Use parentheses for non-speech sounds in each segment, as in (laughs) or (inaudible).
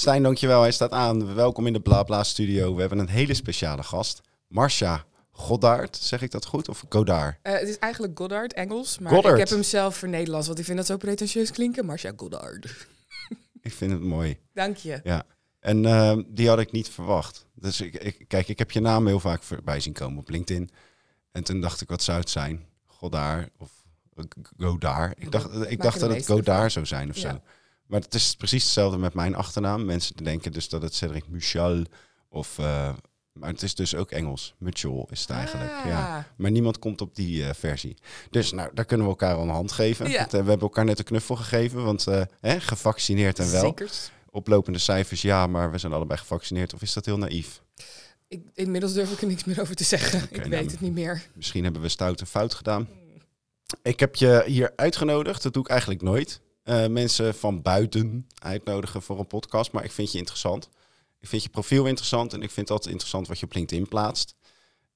Stijn, dankjewel. Hij staat aan. Welkom in de BlaBla studio. We hebben een hele speciale gast. Marcia Goddard, zeg ik dat goed? Of Godard? Uh, het is eigenlijk Goddard, Engels. Maar Goddard. ik heb hem zelf voor Nederlands, want ik vind dat zo pretentieus klinken. Marcia Goddard. (laughs) Ik vind het mooi. Dank je. Ja. En uh, die had ik niet verwacht. Dus ik, ik, kijk, ik heb je naam heel vaak voorbij zien komen op LinkedIn. En toen dacht ik, wat zou het zijn? Goddard of Godard. Ik dacht, ik dacht dat het Godard zou zijn of ja. zo. Maar het is precies hetzelfde met mijn achternaam. Mensen denken dus dat het Cedric Muchal of... Uh, maar het is dus ook Engels. Mutual is het eigenlijk. Ah. Ja. Maar niemand komt op die uh, versie. Dus nou, daar kunnen we elkaar al een hand geven. Ja. Uh, we hebben elkaar net een knuffel gegeven. Want hè, gevaccineerd en wel. Zekers. Oplopende cijfers, ja, maar we zijn allebei gevaccineerd. Of is dat heel naïef? Ik, inmiddels durf ik er niks meer over te zeggen. Ik nou, weet het niet meer. Misschien hebben we stout en fout gedaan. Ik heb je hier uitgenodigd. Dat doe ik eigenlijk nooit. Uh, mensen van buiten uitnodigen voor een podcast. Maar ik vind je interessant. Ik vind je profiel interessant. En ik vind altijd interessant wat je op LinkedIn plaatst.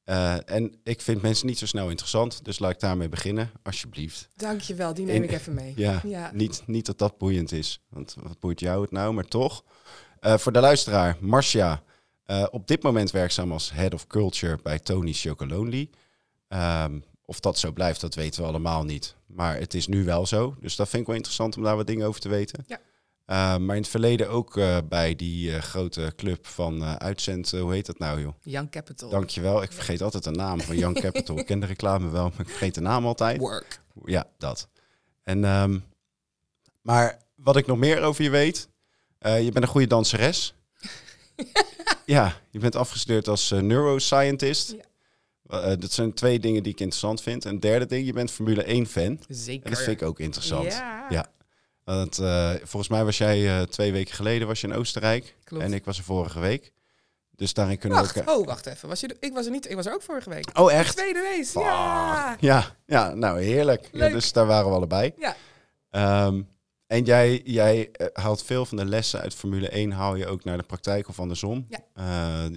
Uh, en ik vind mensen niet zo snel interessant. Dus laat ik daarmee beginnen, alsjeblieft. Dankjewel, die neem ik even mee. Ja, Ja. Niet, niet dat dat boeiend is. Want wat boeit jou het nou, maar toch. Eh, voor de luisteraar, Marcia. eh, op dit moment werkzaam als Head of Culture bij Tony's Chocolonely. Ehm of dat zo blijft, dat weten we allemaal niet. Maar het is nu wel zo. Dus dat vind ik wel interessant om daar wat dingen over te weten. Ja. Eh, maar in het verleden ook eh, bij die eh, grote club van uitzend... hoe heet dat nou, joh? Young Capital. Dankjewel. Ik vergeet altijd de naam van Young (laughs) Capital. ik ken de reclame wel, maar ik vergeet de naam altijd. Work. Ja, dat. En, ehm, maar wat ik nog meer over je weet, je bent een goede danseres. (laughs) ja, je bent afgestudeerd als neuroscientist. Ja. Eh, dat zijn twee dingen die ik interessant vind. En derde ding, je bent Formule 1 fan. Zeker. En dat vind ik ook interessant. Ja. Ja. Want eh, volgens mij was jij eh, twee weken geleden was je in Oostenrijk. Klopt. En ik was er vorige week. Dus daarin kunnen we elkaar... oh, wacht even. Was je ik was er niet. Ik was er ook vorige week. Oh, echt? Tweede race. Ja. Ja, ja, nou heerlijk. Ja, dus daar waren we allebei. Ja. Ehm, en jij, jij eh, haalt veel van de lessen uit Formule 1, haal je ook naar de praktijk of andersom. Ja. Eh, eh,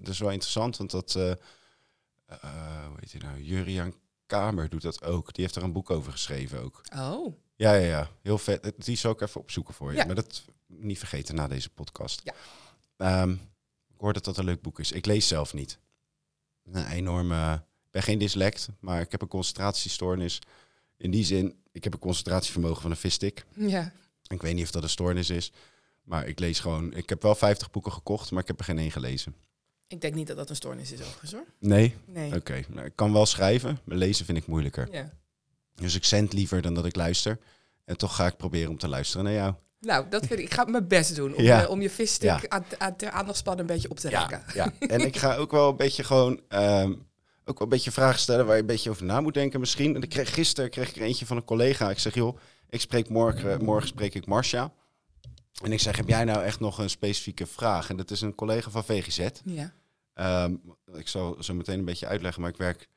dat is wel interessant, want dat, eh eh, hoe heet hij nou, Jurian Kamer doet dat ook. Die heeft er een boek over geschreven ook. Oh. Ja, ja, ja, heel vet. Eh, Die zal ik even opzoeken voor je. Ja. Maar dat niet vergeten na deze podcast. Ja. Ehm, ik hoor dat dat een leuk boek is. Ik lees zelf niet. Een enorme... Ik ben geen dyslect, maar ik heb een concentratiestoornis. In die zin, ik heb een concentratievermogen van een visstick. Ja. Ik weet niet of dat een stoornis is. Maar ik lees gewoon... Ik heb wel 50 boeken gekocht, maar ik heb er geen één gelezen. Ik denk niet dat dat een stoornis is overigens hoor. Nee? Nee. Oké. Nou, ik kan wel schrijven, maar lezen vind ik moeilijker. Ja. Dus ik zend liever dan dat ik luister. En toch ga ik proberen om te luisteren naar jou. Nou, dat vind ik. Ik ga mijn best doen om, Ja. je, om je visstick Ja. aan, aan de aandachtspannen een beetje op te rekken. Ja, en ik ga ook wel een beetje gewoon... ehm, ook wel een beetje vragen stellen waar je een beetje over na moet denken misschien. En ik kreeg, gisteren kreeg ik er eentje van een collega. Ik zeg, joh, ik spreek morgen, morgen spreek ik Marcia. En ik zeg, heb jij nou echt nog een specifieke vraag? En dat is een collega van VGZ. Ja. Ehm, ik zal zo meteen een beetje uitleggen, maar ik werk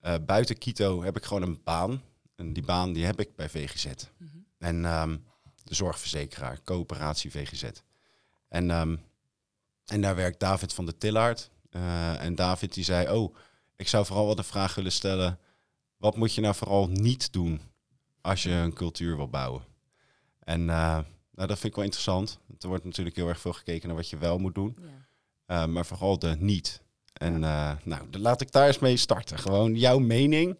eh, buiten Quito heb ik gewoon een baan. En die baan die heb ik bij VGZ. Mhm. En ehm, de zorgverzekeraar, coöperatie VGZ. En, ehm, en daar werkt David van de Tillaard. Eh, en David die zei, oh, ik zou vooral wel de vraag willen stellen, wat moet je nou vooral niet doen als je een cultuur wil bouwen? En eh, nou, dat vind ik wel interessant. Er wordt natuurlijk heel erg veel gekeken naar wat je wel moet doen. Ja. Uh, maar vooral de niet. En uh, nou, dan laat ik daar eens mee starten. Gewoon jouw mening,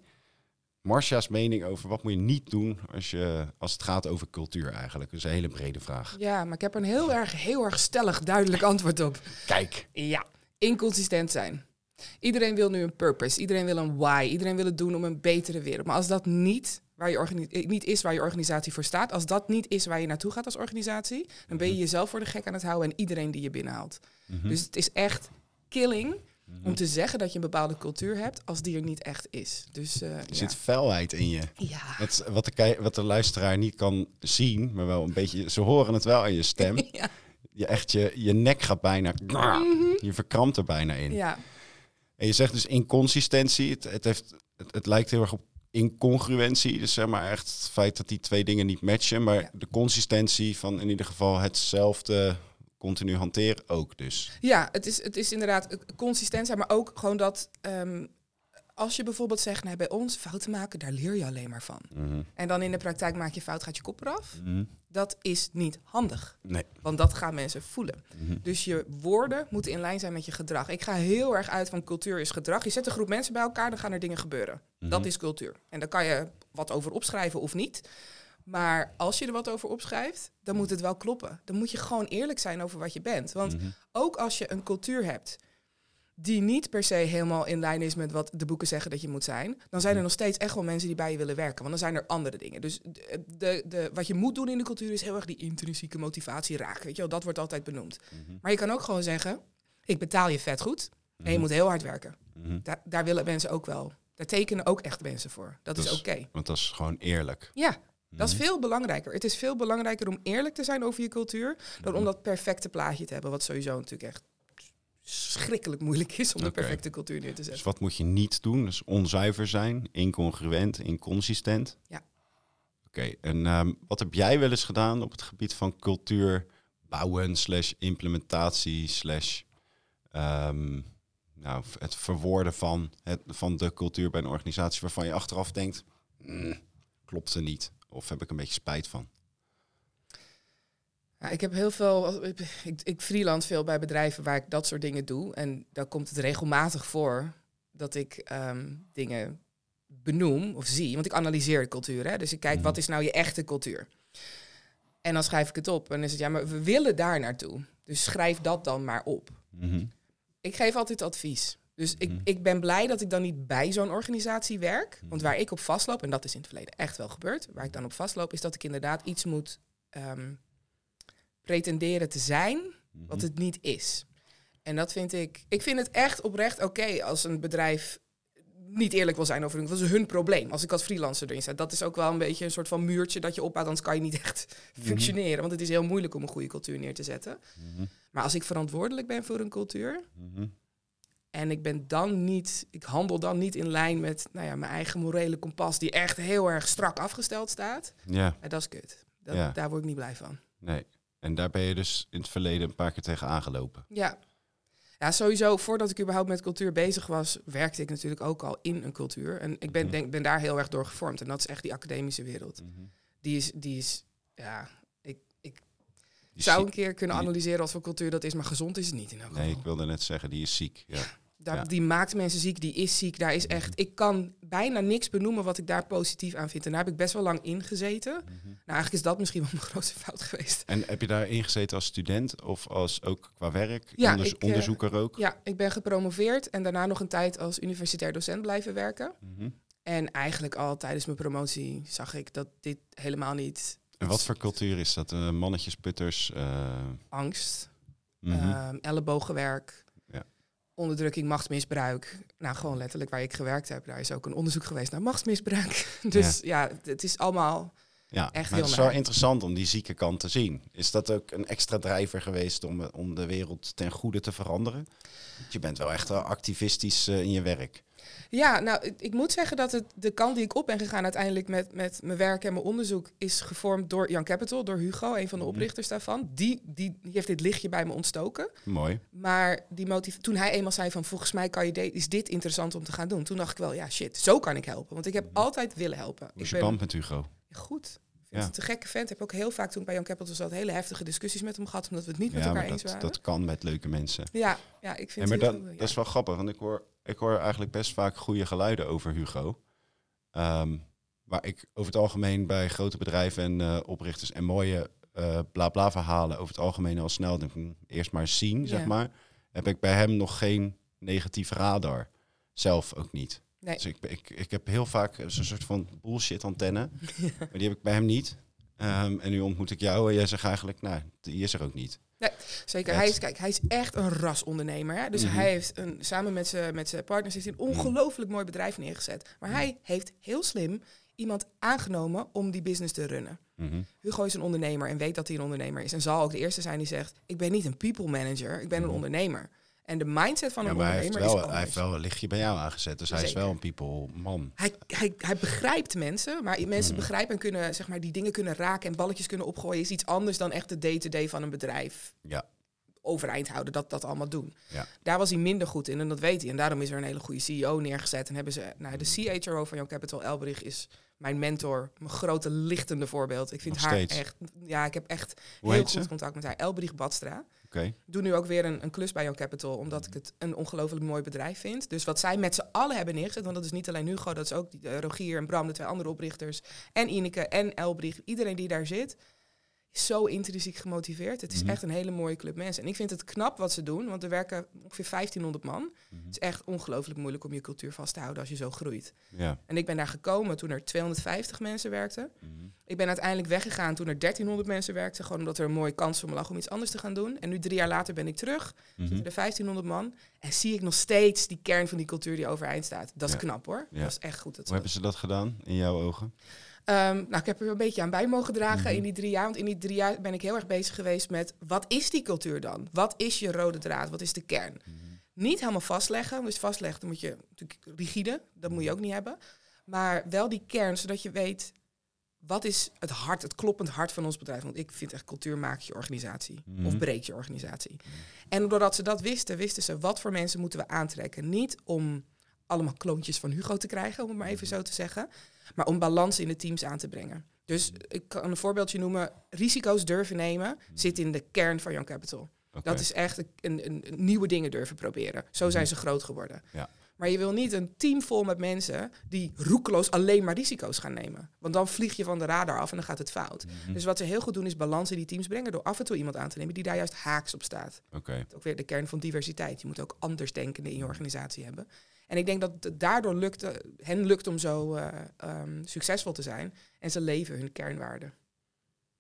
Marcia's mening over wat moet je niet doen als, je, als het gaat over cultuur eigenlijk. Dus een hele brede vraag. ja, maar ik heb een heel erg, heel erg stellig, duidelijk antwoord op. Kijk. Ja, inconsistent zijn. Iedereen wil nu een purpose, iedereen wil een why, iedereen wil het doen om een betere wereld. Maar als dat niet, waar je eh, niet is waar je organisatie voor staat, als dat niet is waar je naartoe gaat als organisatie, dan ben je jezelf voor de gek aan het houden en iedereen die je binnenhaalt. Mhm. Dus het is echt killing om te zeggen dat je een bepaalde cultuur hebt als die er niet echt is. Dus eh, Er ja. zit felheid in je. ja. Het, wat, de, wat de luisteraar niet kan zien, maar wel een beetje... Ze horen het wel aan je stem. (laughs) Ja. Je, echt, je, je nek gaat bijna... Je verkrampt er bijna in. ja, En je zegt dus inconsistentie. Het, het, heeft, het, het lijkt heel erg op incongruentie. Dus zeg maar echt het feit dat die twee dingen niet matchen. Maar Ja. de consistentie van in ieder geval hetzelfde continu hanteren ook dus. Ja, het is, het is inderdaad consistent zijn, maar ook gewoon dat ehm, als je bijvoorbeeld zegt, nee, bij ons fouten maken, daar leer je alleen maar van. Mhm. En dan in de praktijk maak je fout, gaat je kop eraf. Mhm. Dat is niet handig. Nee. Want dat gaan mensen voelen. Mhm. Dus je woorden moeten in lijn zijn met je gedrag. Ik ga heel erg uit van cultuur is gedrag. Je zet een groep mensen bij elkaar, dan gaan er dingen gebeuren. Dat is cultuur. En daar kan je wat over opschrijven of niet. Maar als je er wat over opschrijft, dan moet het wel kloppen. Dan moet je gewoon eerlijk zijn over wat je bent. Want ook als je een cultuur hebt die niet per se helemaal in lijn is met wat de boeken zeggen dat je moet zijn, dan zijn er nog steeds echt wel mensen die bij je willen werken. Want dan zijn er andere dingen. Dus de, de, de, wat je moet doen in de cultuur is heel erg die intrinsieke motivatie raken. Weet je wel, dat wordt altijd benoemd. Mhm. Maar je kan ook gewoon zeggen, ik betaal je vet goed en je Mhm. moet heel hard werken. Mhm. Daar, daar willen mensen ook wel. Daar tekenen ook echt mensen voor. Dat is Dus- oké. Want dat is gewoon eerlijk. Ja, dat is veel belangrijker. Het is veel belangrijker om eerlijk te zijn over je cultuur dan om dat perfecte plaatje te hebben. Wat sowieso natuurlijk echt schrikkelijk moeilijk is om Oké. perfecte cultuur neer te Dus zetten. wat moet je niet doen? Dus onzuiver zijn, incongruent, inconsistent. Ja. Oké, en ehm, wat heb jij wel eens gedaan op het gebied van cultuur bouwen, slash implementatie, slash ehm, nou, het verwoorden van, het, van de cultuur bij een organisatie waarvan je achteraf denkt, "Mm, klopt er niet. Of heb ik een beetje spijt van? Ja, ik heb heel veel. Ik, ik, freelance veel bij bedrijven waar ik dat soort dingen doe. En daar komt het regelmatig voor dat ik ehm, dingen benoem of zie. Want ik analyseer de cultuur. Hè? Dus ik kijk, Mhm. wat is nou je echte cultuur? En dan schrijf ik het op. En dan is het, ja, maar we willen daar naartoe. Dus schrijf dat dan maar op. Mhm. Ik geef altijd advies. Dus ik, Mhm. ik ben blij dat ik dan niet bij zo'n organisatie werk. Want waar ik op vastloop, en dat is in het verleden echt wel gebeurd, waar ik dan op vastloop, is dat ik inderdaad iets moet ehm, pretenderen te zijn wat Mhm. het niet is. En dat vind ik, ik vind het echt oprecht oké als een bedrijf niet eerlijk wil zijn over hun. Dat is hun probleem. Als ik als freelancer erin sta, dat is ook wel een beetje een soort van muurtje dat je opbouwt, anders kan je niet (laughs) echt functioneren. Want het is heel moeilijk om een goede cultuur neer te zetten. Mhm. Maar als ik verantwoordelijk ben voor een cultuur, Mhm. en ik ben dan niet, ik handel dan niet in lijn met nou ja, mijn eigen morele kompas, die echt heel erg strak afgesteld staat. Ja, Ja, dat is kut. Dat, Ja. Daar word ik niet blij van. nee. En daar ben je dus in het verleden een paar keer tegen aangelopen. Ja. Ja, sowieso, voordat ik überhaupt met cultuur bezig was, werkte ik natuurlijk ook al in een cultuur. En ik ben, Mhm. denk, ben daar heel erg door gevormd. En dat is echt die academische wereld. Die is, die is ja, ik, ik Die zou een keer kunnen analyseren wat voor cultuur dat is, maar gezond is het niet in elk geval. Nee, ik wilde net zeggen, die is ziek. Ja. Ja. Die maakt mensen ziek, die is ziek. Daar is echt, ik kan bijna niks benoemen wat ik daar positief aan vind. En daar heb ik best wel lang in gezeten. Mhm. Nou, eigenlijk is dat misschien wel (laughs) mijn grootste fout geweest. En heb je daar ingezeten als student of als ook qua werk? Ja, Onders- ik, eh, onderzoeker ook? Ja, ik ben gepromoveerd en daarna nog een tijd als universitair docent blijven werken. Mhm. En eigenlijk al tijdens mijn promotie zag ik dat dit helemaal niet En wat voor cultuur is dat? Uh, mannetjesputters? eh, angst, mhm. ehm, ellebogenwerk. Onderdrukking, machtsmisbruik. Nou, gewoon letterlijk waar ik gewerkt heb. Daar is ook een onderzoek geweest naar machtsmisbruik. (laughs) Dus ja, het is allemaal... ja, echt maar heel het is wel interessant om die zieke kant te zien. Is dat ook een extra drijver geweest om, om de wereld ten goede te veranderen? Je bent wel echt wel activistisch eh, in je werk. Ja, nou, ik- ik moet zeggen dat het, de kant die ik op ben gegaan uiteindelijk met, met mijn werk en mijn onderzoek is gevormd door Jan Capital, door Hugo, een van de Mhm. oprichters daarvan. Die, die, die heeft dit lichtje bij me ontstoken. Mooi. Maar die motiv toen hij eenmaal zei van volgens mij kan je de- is dit interessant om te gaan doen. Toen dacht ik wel, ja shit, zo kan ik helpen. Want ik heb altijd willen helpen. Hoe is je band met Hugo? goed. Ik Ja. het een gekke vent. Ik heb ook heel vaak toen ik bij Jan Capital zat hele heftige discussies met hem gehad omdat we het niet met elkaar maar eens waren. dat kan met leuke mensen. Ja, ja, ik vind maar Hugo- dat, ja. dat is wel grappig, want ik hoor, ik hoor eigenlijk best vaak goede geluiden over Hugo. Ehm, waar ik over het algemeen bij grote bedrijven en eh, oprichters en mooie eh bla bla verhalen over het algemeen al snel denk, hm, eerst maar zien, zeg maar. Heb ik bij hem nog geen negatief radar. Zelf ook niet. Nee. Dus ik, ik, ik heb heel vaak zo'n soort van bullshit antenne. (laughs) Maar die heb ik bij hem niet. Ehm, en nu ontmoet ik jou en jij zegt eigenlijk, nou, die is er ook niet. Zeker. Het- Hij is, kijk, hij is echt een rasondernemer. Hè? Dus Mhm. hij heeft een, samen met zijn met zijn partners heeft een ongelooflijk mooi bedrijf neergezet. Maar hij heeft heel slim iemand aangenomen om die business te runnen. Mhm. Hugo is een ondernemer en weet dat hij een ondernemer is. En zal ook de eerste zijn die zegt, ik ben niet een people manager, ik ben een Mhm. ondernemer. En de mindset van Ja, een maar hij heeft, ondernemer wel, is hij heeft wel een lichtje bij jou aangezet. Dus hij is wel een people man. Hij, hij, hij begrijpt mensen, maar mensen Mhm. begrijpen en kunnen zeg maar, die dingen kunnen raken en balletjes kunnen opgooien is iets anders dan echt de day-to-day van een bedrijf Ja. overeind houden, dat, dat allemaal doen. Ja. Daar was hij minder goed in en dat weet hij. En daarom is er een hele goede CEO neergezet. En hebben ze, nou, de CHRO van Young Capital, Elbrich, is mijn mentor, mijn grote lichtende voorbeeld. Ik vind Nog haar steeds? echt, ja, ik heb echt Hoe heel goed ze? contact met haar. Elbrich Badstra. Ik doe nu ook weer een, een klus bij Young Capital, omdat ik het een ongelooflijk mooi bedrijf vind. Dus wat zij met z'n allen hebben neergezet, want dat is niet alleen Hugo, dat is ook die, eh, Rogier en Bram, de twee andere oprichters, en Ineke en Elbrich, iedereen die daar zit, is zo intrinsiek gemotiveerd. Het is Mhm. echt een hele mooie club mensen. En ik vind het knap wat ze doen, want er werken ongeveer 1500 man. Mhm. Het is echt ongelooflijk moeilijk om je cultuur vast te houden als je zo groeit. Ja. En ik ben daar gekomen toen er 250 mensen werkten. Mhm. Ik ben uiteindelijk weggegaan toen er 1300 mensen werkten. Gewoon omdat er een mooie kans voor me lag om iets anders te gaan doen. En nu drie jaar later ben ik terug. Zitten er 1500 man. En zie ik nog steeds die kern van die cultuur die overeind staat. Dat is Ja. knap hoor. Ja. Dat is echt goed. Dat Hoe hebben ze dat gedaan in jouw ogen? Ehm, nou, ik heb er een beetje aan bij mogen dragen Mhm. in die drie jaar. Want in die drie jaar ben ik heel erg bezig geweest met... wat is die cultuur dan? Wat is je rode draad? Wat is de kern? Niet helemaal vastleggen. Dus vastleggen, dan moet je natuurlijk rigide. Dat moet je ook niet hebben. Maar wel die kern, zodat je weet... wat is het hart, het kloppend hart van ons bedrijf? Want ik vind echt cultuur maakt je organisatie. Mhm. Of breekt je organisatie. En doordat ze dat wisten, wisten ze... wat voor mensen moeten we aantrekken. Niet om allemaal kloontjes van Hugo te krijgen, om het maar even zo te zeggen. Maar om balans in de teams aan te brengen. Dus ik kan een voorbeeldje noemen. Risico's durven nemen zit in de kern van Young Capital. Dat is echt een, een, een nieuwe dingen durven proberen. Zo zijn ze groot geworden. Ja. Maar je wil niet een team vol met mensen die roekeloos alleen maar risico's gaan nemen. Want dan vlieg je van de radar af en dan gaat het fout. Mhm. Dus wat ze heel goed doen is balans in die teams brengen door af en toe iemand aan te nemen die daar juist haaks op staat. Oké. Ook weer de kern van diversiteit. Je moet ook anders denkenden in je organisatie hebben. En ik denk dat het daardoor lukt, eh, hen lukt om zo eh, ehm, succesvol te zijn. En ze leven hun kernwaarden.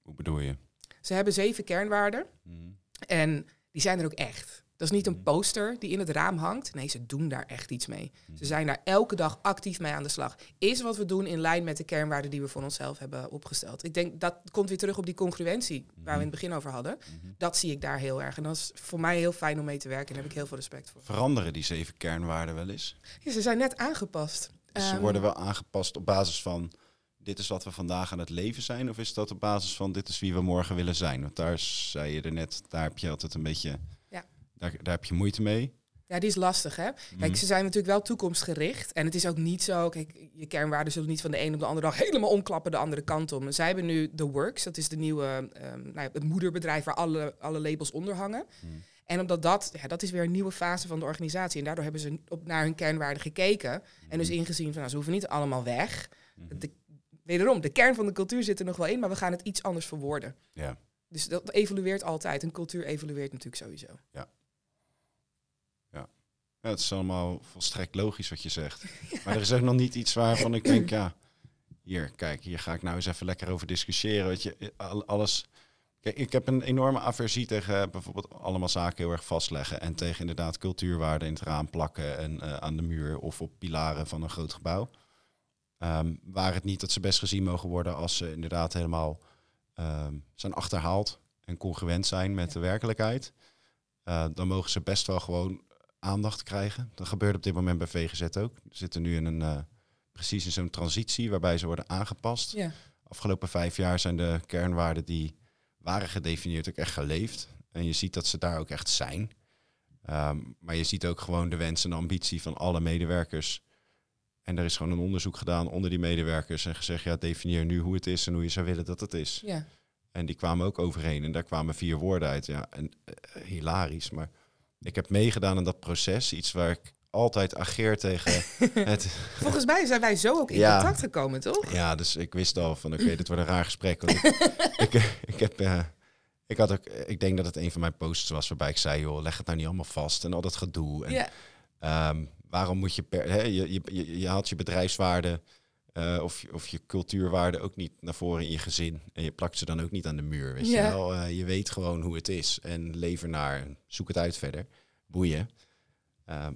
Hoe bedoel je? Ze hebben zeven kernwaarden. Mhm. En die zijn er ook echt. Dat is niet een Mhm. poster die in het raam hangt. Nee, ze doen daar echt iets mee. Mhm. Ze zijn daar elke dag actief mee aan de slag. Is wat we doen in lijn met de kernwaarden die we voor onszelf hebben opgesteld? Ik denk dat komt weer terug op die congruentie waar we in het begin over hadden. Mhm. Dat zie ik daar heel erg. En dat is voor mij heel fijn om mee te werken. En daar heb ik heel veel respect voor. Veranderen die zeven kernwaarden wel eens? Ja, ze zijn net aangepast. Dus ze Ehm, worden wel aangepast op basis van dit is wat we vandaag aan het leven zijn? Of is dat op basis van dit is wie we morgen willen zijn? Want daar zei je er net, daar heb je altijd een beetje. Daar, daar heb je moeite mee. Ja, die is lastig, hè? Kijk, Mhm. ze zijn natuurlijk wel toekomstgericht. En het is ook niet zo... Kijk, je kernwaarden zullen niet van de een op de andere dag (laughs) helemaal omklappen de andere kant om. Zij hebben nu The Works. Dat is de nieuwe, ehm, nou ja, het moederbedrijf waar alle, alle labels onder hangen. Mhm. En omdat dat, ja, dat is weer een nieuwe fase van de organisatie. En daardoor hebben ze op, naar hun kernwaarden gekeken. En dus ingezien van, nou, ze hoeven niet allemaal weg. Mhm. De, wederom, de kern van de cultuur zit er nog wel in, maar we gaan het iets anders verwoorden. Ja. Dus dat evolueert altijd. Een cultuur evolueert natuurlijk sowieso. Ja, het is allemaal volstrekt logisch wat je zegt. (laughs) Maar er is ook nog niet iets waarvan ik denk, ja, hier, kijk, hier ga ik nou eens even lekker over discussiëren. Weet je, al- alles. Kijk, ik heb een enorme aversie tegen eh, bijvoorbeeld allemaal zaken heel erg vastleggen. En tegen inderdaad cultuurwaarden in het raam plakken en eh, aan de muur of op pilaren van een groot gebouw. Ehm, waar het niet dat ze best gezien mogen worden als ze inderdaad helemaal ehm, zijn achterhaald en congruent zijn met Ja. de werkelijkheid. Eh, dan mogen ze best wel gewoon aandacht krijgen. Dat gebeurt op dit moment bij VGZ ook. We zitten nu in een eh, precies in zo'n transitie waarbij ze worden aangepast. Ja. Afgelopen vijf jaar zijn de kernwaarden die waren gedefinieerd ook echt geleefd. En je ziet dat ze daar ook echt zijn. Ehm, maar je ziet ook gewoon de wens en ambitie van alle medewerkers. En er is gewoon een onderzoek gedaan onder die medewerkers en gezegd, ja, definieer nu hoe het is en hoe je zou willen dat het is. Ja. En die kwamen ook overheen en daar kwamen vier woorden uit. Ja, en eh, hilarisch, maar ik heb meegedaan aan dat proces. Iets waar ik altijd ageer tegen (laughs) het... Volgens mij zijn wij zo ook in Ja. contact gekomen, toch? Ja, dus ik wist al van, oké, dit wordt een raar gesprek. Want ik, (laughs) ik, ik heb... eh, ik, had ook, ik denk dat het een van mijn posts was waarbij ik zei, joh, leg het nou niet allemaal vast en al dat gedoe. En, Ja. Ehm, waarom moet je per, hè, je, je, je, je haalt je bedrijfswaarde eh, of, je- of je cultuurwaarde ook niet naar voren in je gezin. En je plakt ze dan ook niet aan de muur. Weet je wel? Eh, je weet gewoon hoe het is. En leef ernaar. en Zoek het uit verder. Boeien. Ehm,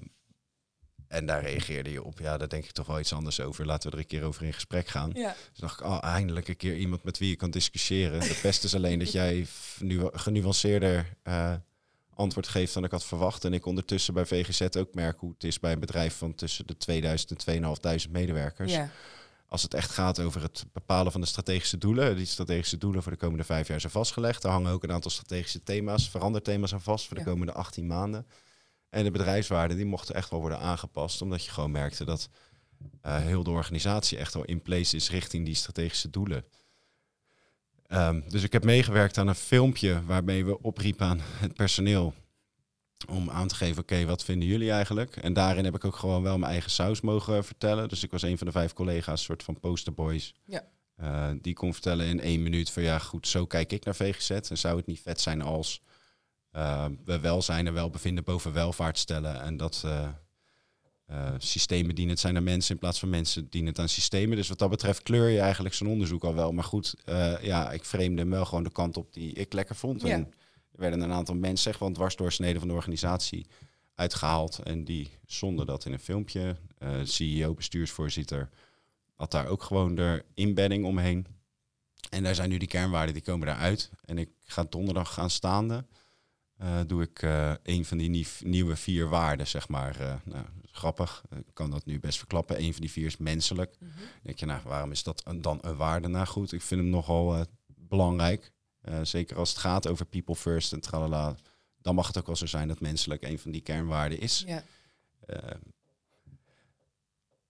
en daar reageerde je op. Ja, daar denk ik toch wel iets anders over. Laten we er een keer over in gesprek gaan. Ja. Dus dacht ik, oh, eindelijk een keer iemand met wie je kan discussiëren. Het beste is alleen dat jij nu genuanceerder eh, antwoord geeft dan ik had verwacht. En ik ondertussen bij VGZ ook merk hoe het is bij een bedrijf van tussen de 2000 en 2500 medewerkers. ja. Als het echt gaat over het bepalen van de strategische doelen. Die strategische doelen voor de komende vijf jaar zijn vastgelegd. Daar hangen ook een aantal strategische thema's, veranderthema's aan vast voor de Ja. komende 18 maanden. En de bedrijfswaarden die mochten echt wel worden aangepast, omdat je gewoon merkte dat eh, heel de organisatie echt wel in place is richting die strategische doelen. Ehm, dus ik heb meegewerkt aan een filmpje waarmee we opriepen aan het personeel om aan te geven, oké, wat vinden jullie eigenlijk? En daarin heb ik ook gewoon wel mijn eigen saus mogen vertellen. Dus ik was een van de vijf collega's, soort van posterboys. Ja. Eh, die kon vertellen in één minuut van ja, goed, zo kijk ik naar VGZ. En zou het niet vet zijn als eh, we welzijn en welbevinden boven welvaart stellen. En dat eh, systemen dienend zijn aan mensen in plaats van mensen dienend aan systemen. Dus wat dat betreft kleur je eigenlijk zo'n onderzoek al wel. Maar goed, ja, ik vreemde hem wel gewoon de kant op die ik lekker vond. Ja. En er werden een aantal mensen, zeg, want dwarsdoorsneden van de organisatie uitgehaald. En die zonden dat in een filmpje. Eh, CEO, bestuursvoorzitter, had daar ook gewoon de inbedding omheen. En daar zijn nu die kernwaarden, die komen daaruit. En ik ga donderdag gaan staande. eh, doe ik eh, een van die nief- nieuwe vier waarden, zeg maar. nou, grappig, ik kan dat nu best verklappen. Een van die vier is menselijk. Dan denk je, nou, waarom is dat een- dan een waarde? Nou goed, ik vind hem nogal belangrijk. Eh, zeker als het gaat over people first en tralala. Dan mag het ook wel zo zijn dat menselijk een van die kernwaarden is. Ja. Eh,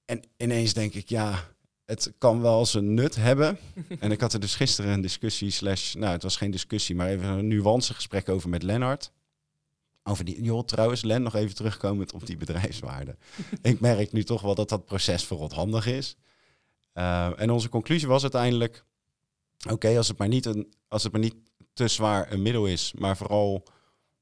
en ineens denk ik, ja, het kan wel zijn nut hebben. (laughs) en ik had er dus gisteren een discussie, slash, nou, het was geen discussie, maar even een nuancegesprek over met Lennart. Over die, joh, trouwens, Len, nog even terugkomend op die bedrijfswaarde. (laughs) ik merk nu toch wel dat dat proces vooral handig is. Eh, en onze conclusie was uiteindelijk, oké, als het maar niet een, als het maar niet te zwaar een middel is, maar vooral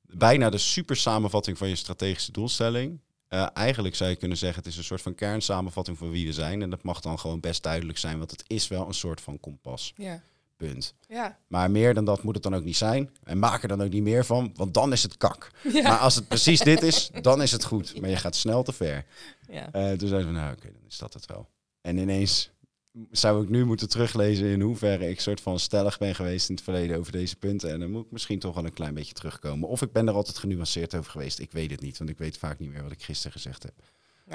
bijna de super samenvatting van je strategische doelstelling. Eh, eigenlijk zou je kunnen zeggen, het is een soort van kernsamenvatting van wie we zijn. En dat mag dan gewoon best duidelijk zijn, want het is wel een soort van kompas. Ja. Punt. Ja. Maar meer dan dat moet het dan ook niet zijn. En maak er dan ook niet meer van, want dan is het kak. (laughs) Ja. Maar als het precies dit is, dan is het goed. Maar je gaat snel te ver. ja. Eh, toen zeiden we, nou oké, dan is dat het wel. En ineens zou ik nu moeten teruglezen in hoeverre ik soort van stellig ben geweest in het verleden over deze punten. En dan moet ik misschien toch wel een klein beetje terugkomen. Of ik ben er altijd genuanceerd over geweest. Ik weet het niet, want ik weet vaak niet meer wat ik gisteren gezegd heb.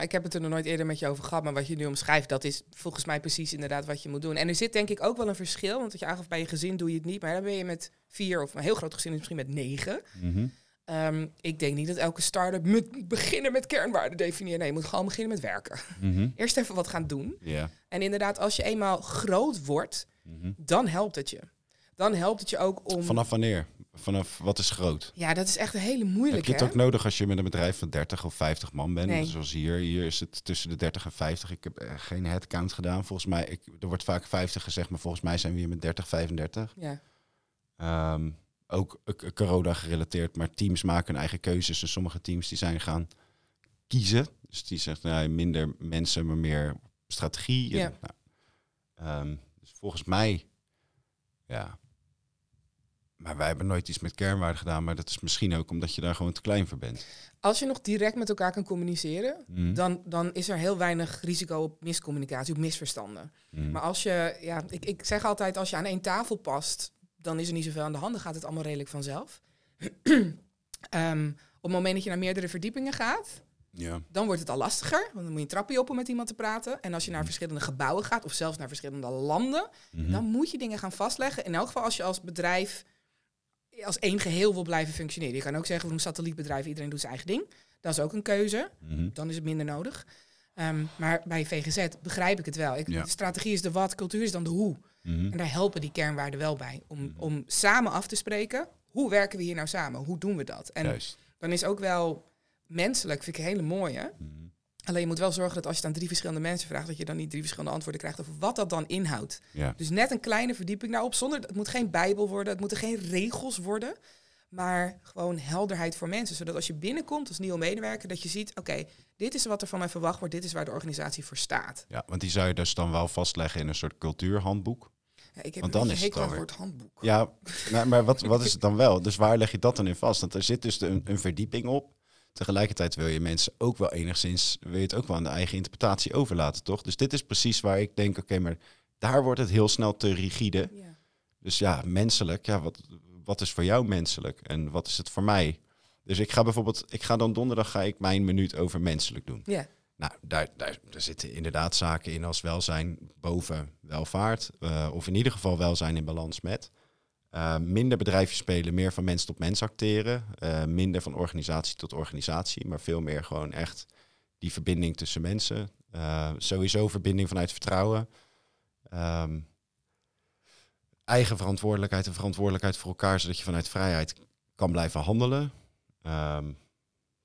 Ik heb het er nog nooit eerder met je over gehad, maar wat je nu omschrijft, dat is volgens mij precies inderdaad wat je moet doen. En er zit denk ik ook wel een verschil, want wat je aangaf bij je gezin doe je het niet, maar dan ben je met vier of een heel groot gezin is misschien met negen. Ehm, ik denk niet dat elke start-up moet beginnen met kernwaarden definiëren. Nee, je moet gewoon beginnen met werken. (laughs) Eerst even wat gaan doen. En inderdaad, als je eenmaal groot wordt, Mhm. dan helpt het je. Dan helpt het je ook om... Vanaf wanneer? Vanaf wat is groot? Ja, dat is echt een hele Heb moeilijke. je het ook nodig als je met een bedrijf van 30 of 50 man bent? Nee. Zoals hier. Hier is het tussen de 30 en 50. Ik heb eh, geen headcount gedaan. Volgens mij, ik, er wordt vaak 50 gezegd, maar volgens mij zijn we hier met 30, 35. Ja. Ehm, ook eh, corona gerelateerd, maar teams maken hun eigen keuzes. En sommige teams die zijn gaan kiezen. Dus die zegt nou, minder mensen, maar meer strategie. Ja. nou, ehm, dus volgens mij, ja. Maar wij hebben nooit iets met kernwaarden gedaan. Maar dat is misschien ook omdat je daar gewoon te klein voor bent. Als je nog direct met elkaar kan communiceren, Mhm. dan, dan is er heel weinig risico op miscommunicatie, op misverstanden. Mhm. Maar als je, ja, ik, ik zeg altijd, als je aan één tafel past, dan is er niet zoveel aan de hand. Dan gaat het allemaal redelijk vanzelf. (clears throat) Ehm, op het moment dat je naar meerdere verdiepingen gaat, ja. dan wordt het al lastiger. Want dan moet je een trapje op om met iemand te praten. En als je naar Mhm. verschillende gebouwen gaat, of zelfs naar verschillende landen, Mhm. dan moet je dingen gaan vastleggen. In elk geval als je als bedrijf als één geheel wil blijven functioneren. Je kan ook zeggen, we een satellietbedrijf, iedereen doet zijn eigen ding. Dat is ook een keuze. Mhm. Dan is het minder nodig. Ehm, maar bij VGZ begrijp ik het wel. Ik, Ja. De strategie is de wat, cultuur is dan de hoe. Mhm. En daar helpen die kernwaarden wel bij. Om, Mhm. om samen af te spreken, hoe werken we hier nou samen? Hoe doen we dat? En Juist. dan is ook wel menselijk, vind ik een hele mooie. Mhm. Alleen je moet wel zorgen dat als je het aan drie verschillende mensen vraagt, dat je dan niet drie verschillende antwoorden krijgt over wat dat dan inhoudt. Ja. Dus net een kleine verdieping daarop, zonder het moet geen bijbel worden, het moeten geen regels worden, maar gewoon helderheid voor mensen, zodat als je binnenkomt als nieuwe medewerker, dat je ziet, oké, dit is wat er van mij verwacht wordt, dit is waar de organisatie voor staat. ja, want die zou je dus dan wel vastleggen in een soort cultuurhandboek. Ja, ik heb Want dan is het alweer- woord handboek. Ja, maar, maar wat, (laughs) wat is het dan wel? Dus waar leg je dat dan in vast? Want er zit dus een, een verdieping op. Tegelijkertijd wil je mensen ook wel enigszins, wil je het ook wel aan de eigen interpretatie overlaten, toch? Dus dit is precies waar ik denk, oké, maar daar wordt het heel snel te rigide. Ja. Dus ja, menselijk, ja, wat, wat is voor jou menselijk en wat is het voor mij? Dus ik ga bijvoorbeeld, ik ga dan donderdag ga ik mijn minuut over menselijk doen. Ja. Nou, daar, daar, daar zitten inderdaad zaken in als welzijn boven welvaart. Uh, of in ieder geval welzijn in balans met. Uh, minder bedrijfjes spelen, meer van mens tot mens acteren. Uh, minder van organisatie tot organisatie, maar veel meer gewoon echt die verbinding tussen mensen. sowieso verbinding vanuit vertrouwen. Um, eigen verantwoordelijkheid en verantwoordelijkheid voor elkaar, zodat je vanuit vrijheid kan blijven handelen. Um,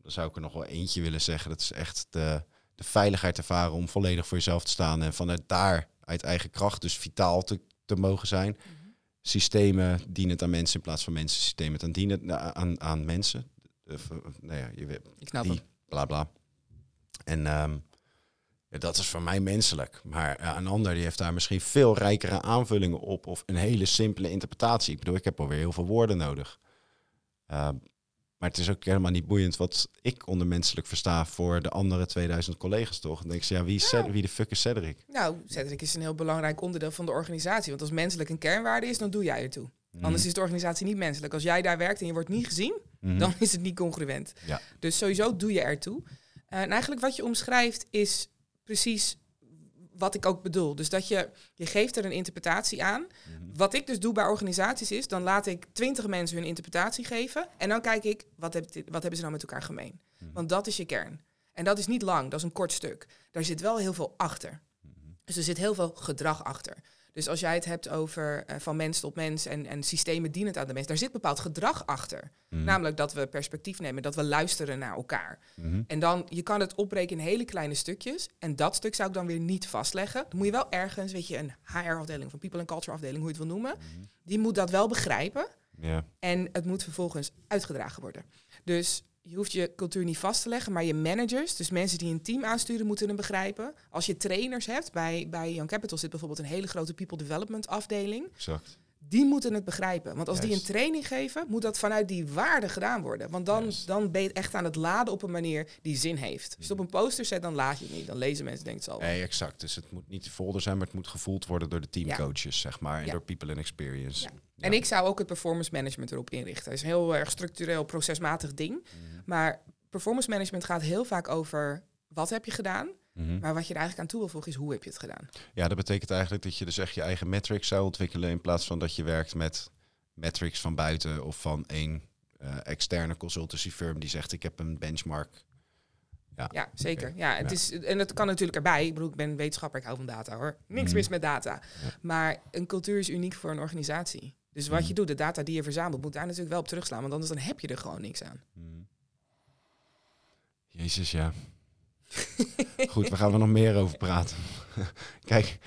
dan zou ik er nog wel eentje willen zeggen. Dat is echt de, de veiligheid ervaren om volledig voor jezelf te staan en vanuit daar uit eigen kracht dus vitaal te, te mogen zijn. Mhm. Systemen dienen het aan mensen in plaats van mensen systemen het aan dienen aan, aan mensen. Of, nou ja, je weet, ik snap die, bla bla. En um, ja, dat is voor mij menselijk. Maar een ander die heeft daar misschien veel rijkere aanvullingen op of een hele simpele interpretatie. Ik bedoel, ik heb alweer heel veel woorden nodig. Uh, maar het is ook helemaal niet boeiend wat ik onder menselijk versta voor de andere 2000 collega's toch. Dan denk je, ja, wie, is wie de fuck is Cedric? Nou, Cedric is een heel belangrijk onderdeel van de organisatie. Want als menselijk een kernwaarde is, dan doe jij ertoe. Mm. Anders is de organisatie niet menselijk. Als jij daar werkt en je wordt niet gezien, mhm. dan is het niet congruent. Ja. Dus sowieso doe je ertoe. Uh, en eigenlijk wat je omschrijft is precies wat ik ook bedoel. Dus dat je, je geeft er een interpretatie aan. Mhm. Wat ik dus doe bij organisaties is, dan laat ik twintig mensen hun interpretatie geven. En dan kijk ik, wat, heb, wat hebben ze nou met elkaar gemeen? Mhm. Want dat is je kern. En dat is niet lang, dat is een kort stuk. Daar zit wel heel veel achter. Mhm. Dus er zit heel veel gedrag achter. Dus als jij het hebt over uh, van mens tot mens en, en systemen dienend aan de mens, daar zit bepaald gedrag achter. Mhm. Namelijk dat we perspectief nemen, dat we luisteren naar elkaar. Mhm. En dan, je kan het opbreken in hele kleine stukjes. En dat stuk zou ik dan weer niet vastleggen. Dan moet je wel ergens, weet je, een HR-afdeling een people and culture afdeling, hoe je het wil noemen, mhm. die moet dat wel begrijpen. En het moet vervolgens uitgedragen worden. Dus je hoeft je cultuur niet vast te leggen, maar je managers, dus mensen die een team aansturen, moeten hem begrijpen. Als je trainers hebt, bij, bij Young Capital zit bijvoorbeeld een hele grote people development afdeling. Exact. Die moeten het begrijpen. Want als die een training geven, moet dat vanuit die waarde gedaan worden. Want dan, dan ben je echt aan het laden op een manier die zin heeft. Als je het op een poster zet, dan laat je het niet. Dan lezen mensen, denkt het al. Nee, exact. Dus het moet niet de folder zijn, maar het moet gevoeld worden door de teamcoaches, zeg maar. En door people in experience. En ik zou ook het performance management erop inrichten. Het is een heel erg structureel, procesmatig ding. Mhm. Maar performance management gaat heel vaak over wat heb je gedaan. Mhm. Maar wat je er eigenlijk aan toe wil voegen is hoe heb je het gedaan. Ja, dat betekent eigenlijk dat je dus echt je eigen metrics zou ontwikkelen in plaats van dat je werkt met metrics van buiten of van één uh, externe consultancy firm die zegt ik heb een benchmark. Ja, ja zeker. Ja, het Is, en dat kan natuurlijk erbij. Ik bedoel, ik ben wetenschapper, ik hou van data hoor. Niks mhm. mis met data. Maar een cultuur is uniek voor een organisatie. Dus wat je mhm. doet, de data die je verzamelt, moet daar natuurlijk wel op terugslaan. Want anders dan heb je er gewoon niks aan. Jezus, ja. (laughs) Goed, we gaan er nog meer over praten. (laughs) Kijk,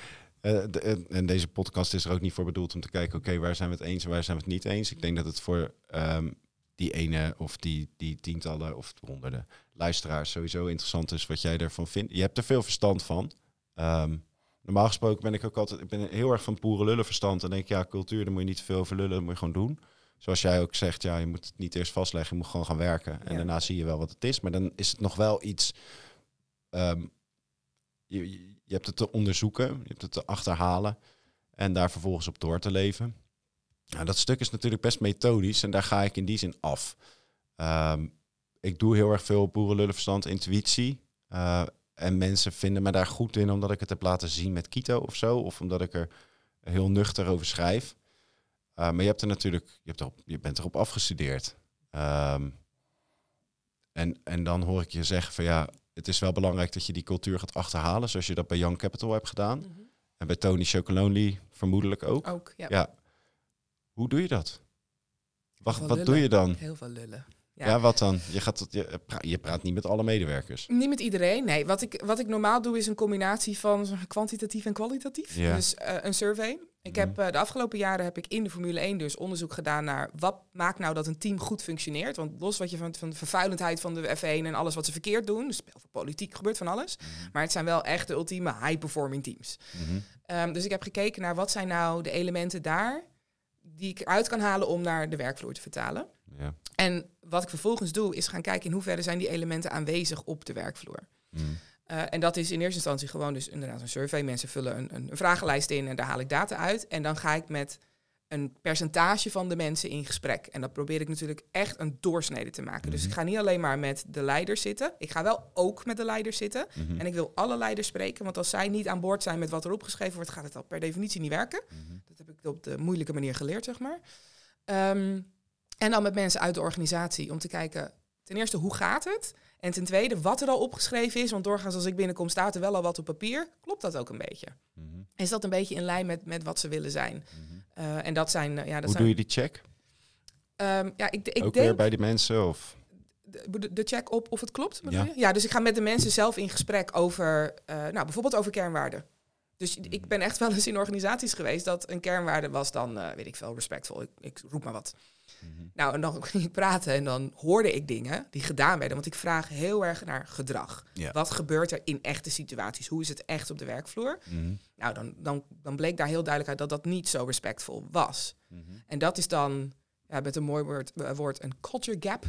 uh, de, en deze podcast is er ook niet voor bedoeld om te kijken, oké, waar zijn we het eens en waar zijn we het niet eens? Ik denk dat het voor um, die ene of die, die tientallen of honderden luisteraars sowieso interessant is wat jij ervan vindt. Je hebt er veel verstand van. Um, normaal gesproken ben ik ook altijd, ik ben heel erg van poeren lullen verstand. En denk ja, cultuur, daar moet je niet te veel over lullen, dat moet je gewoon doen. Zoals jij ook zegt, ja, je moet het niet eerst vastleggen, je moet gewoon gaan werken. En daarna zie je wel wat het is. Maar dan is het nog wel iets Um, je, je hebt het te onderzoeken, je hebt het te achterhalen en daar vervolgens op door te leven. Nou, dat stuk is natuurlijk best methodisch en daar ga ik in die zin af. Um, ik doe heel erg veel boerenlullenverstand, intuïtie. Uh, en mensen vinden me daar goed in omdat ik het heb laten zien met Kito of zo. Of omdat ik er heel nuchter over schrijf. Uh, maar je, hebt er natuurlijk, je, hebt erop, je bent erop afgestudeerd. Um, en, en dan hoor ik je zeggen van ja, het is wel belangrijk dat je die cultuur gaat achterhalen, zoals je dat bij Young Capital hebt gedaan. Mhm. En bij Tony Chocolonely vermoedelijk ook. Ook, ja. ja. Hoe doe je dat? Wacht, wat doe je dan? Heel veel lullen. Ja. wat dan? Je, gaat, je, je praat niet met alle medewerkers. Niet met iedereen, nee. Wat ik, wat ik normaal doe is een combinatie van kwantitatief en kwalitatief. Ja. Dus uh, een survey. Ik heb uh, de afgelopen jaren heb ik in de Formule 1 dus onderzoek gedaan naar wat maakt nou dat een team goed functioneert. Want los wat je van, van de vervuilendheid van de F1 en alles wat ze verkeerd doen, dus over politiek gebeurt van alles. Mhm. Maar het zijn wel echt de ultieme high-performing teams. Mhm. Ehm, dus ik heb gekeken naar wat zijn nou de elementen daar die ik eruit kan halen om naar de werkvloer te vertalen. Ja. En wat ik vervolgens doe, is gaan kijken in hoeverre zijn die elementen aanwezig op de werkvloer. Mm. en dat is in eerste instantie gewoon dus inderdaad een survey. Mensen vullen een, een, vragenlijst in en daar haal ik data uit. En dan ga ik met een percentage van de mensen in gesprek. En dat probeer ik natuurlijk echt een doorsnede te maken. Dus ik ga niet alleen maar met de leiders zitten. Ik ga wel ook met de leiders zitten. Mhm. En ik wil alle leiders spreken. Want als zij niet aan boord zijn met wat er opgeschreven wordt, gaat het al per definitie niet werken. Dat heb ik op de moeilijke manier geleerd, zeg maar. Ehm, en dan met mensen uit de organisatie om te kijken, ten eerste, hoe gaat het? En ten tweede, wat er al opgeschreven is. Want doorgaans als ik binnenkom, staat er wel al wat op papier. Klopt dat ook een beetje? Mhm. Is dat een beetje in lijn met, met wat ze willen zijn? Mhm. Eh, en dat zijn, eh, ja, dat Hoe zijn doe je die check? Ehm, ja, ik, ik Ook weer bij die mensen? Of? de, de check op of het klopt. Ja. ja, dus ik ga met de mensen zelf in gesprek over, eh, nou, bijvoorbeeld over kernwaarden. Dus ik ben echt wel eens in organisaties geweest dat een kernwaarde was dan, eh, weet ik veel, respectvol. Ik, ik roep maar wat. Mhm. Nou, en dan (laughs) ging ik praten en dan hoorde ik dingen die gedaan werden. Want ik vraag heel erg naar gedrag. Ja. Wat gebeurt er in echte situaties? Hoe is het echt op de werkvloer? Mhm. Nou, dan, dan, dan bleek daar heel duidelijk uit dat dat niet zo respectvol was. Mhm. En dat is dan, ja, met een mooi woord, eh, woord een culture gap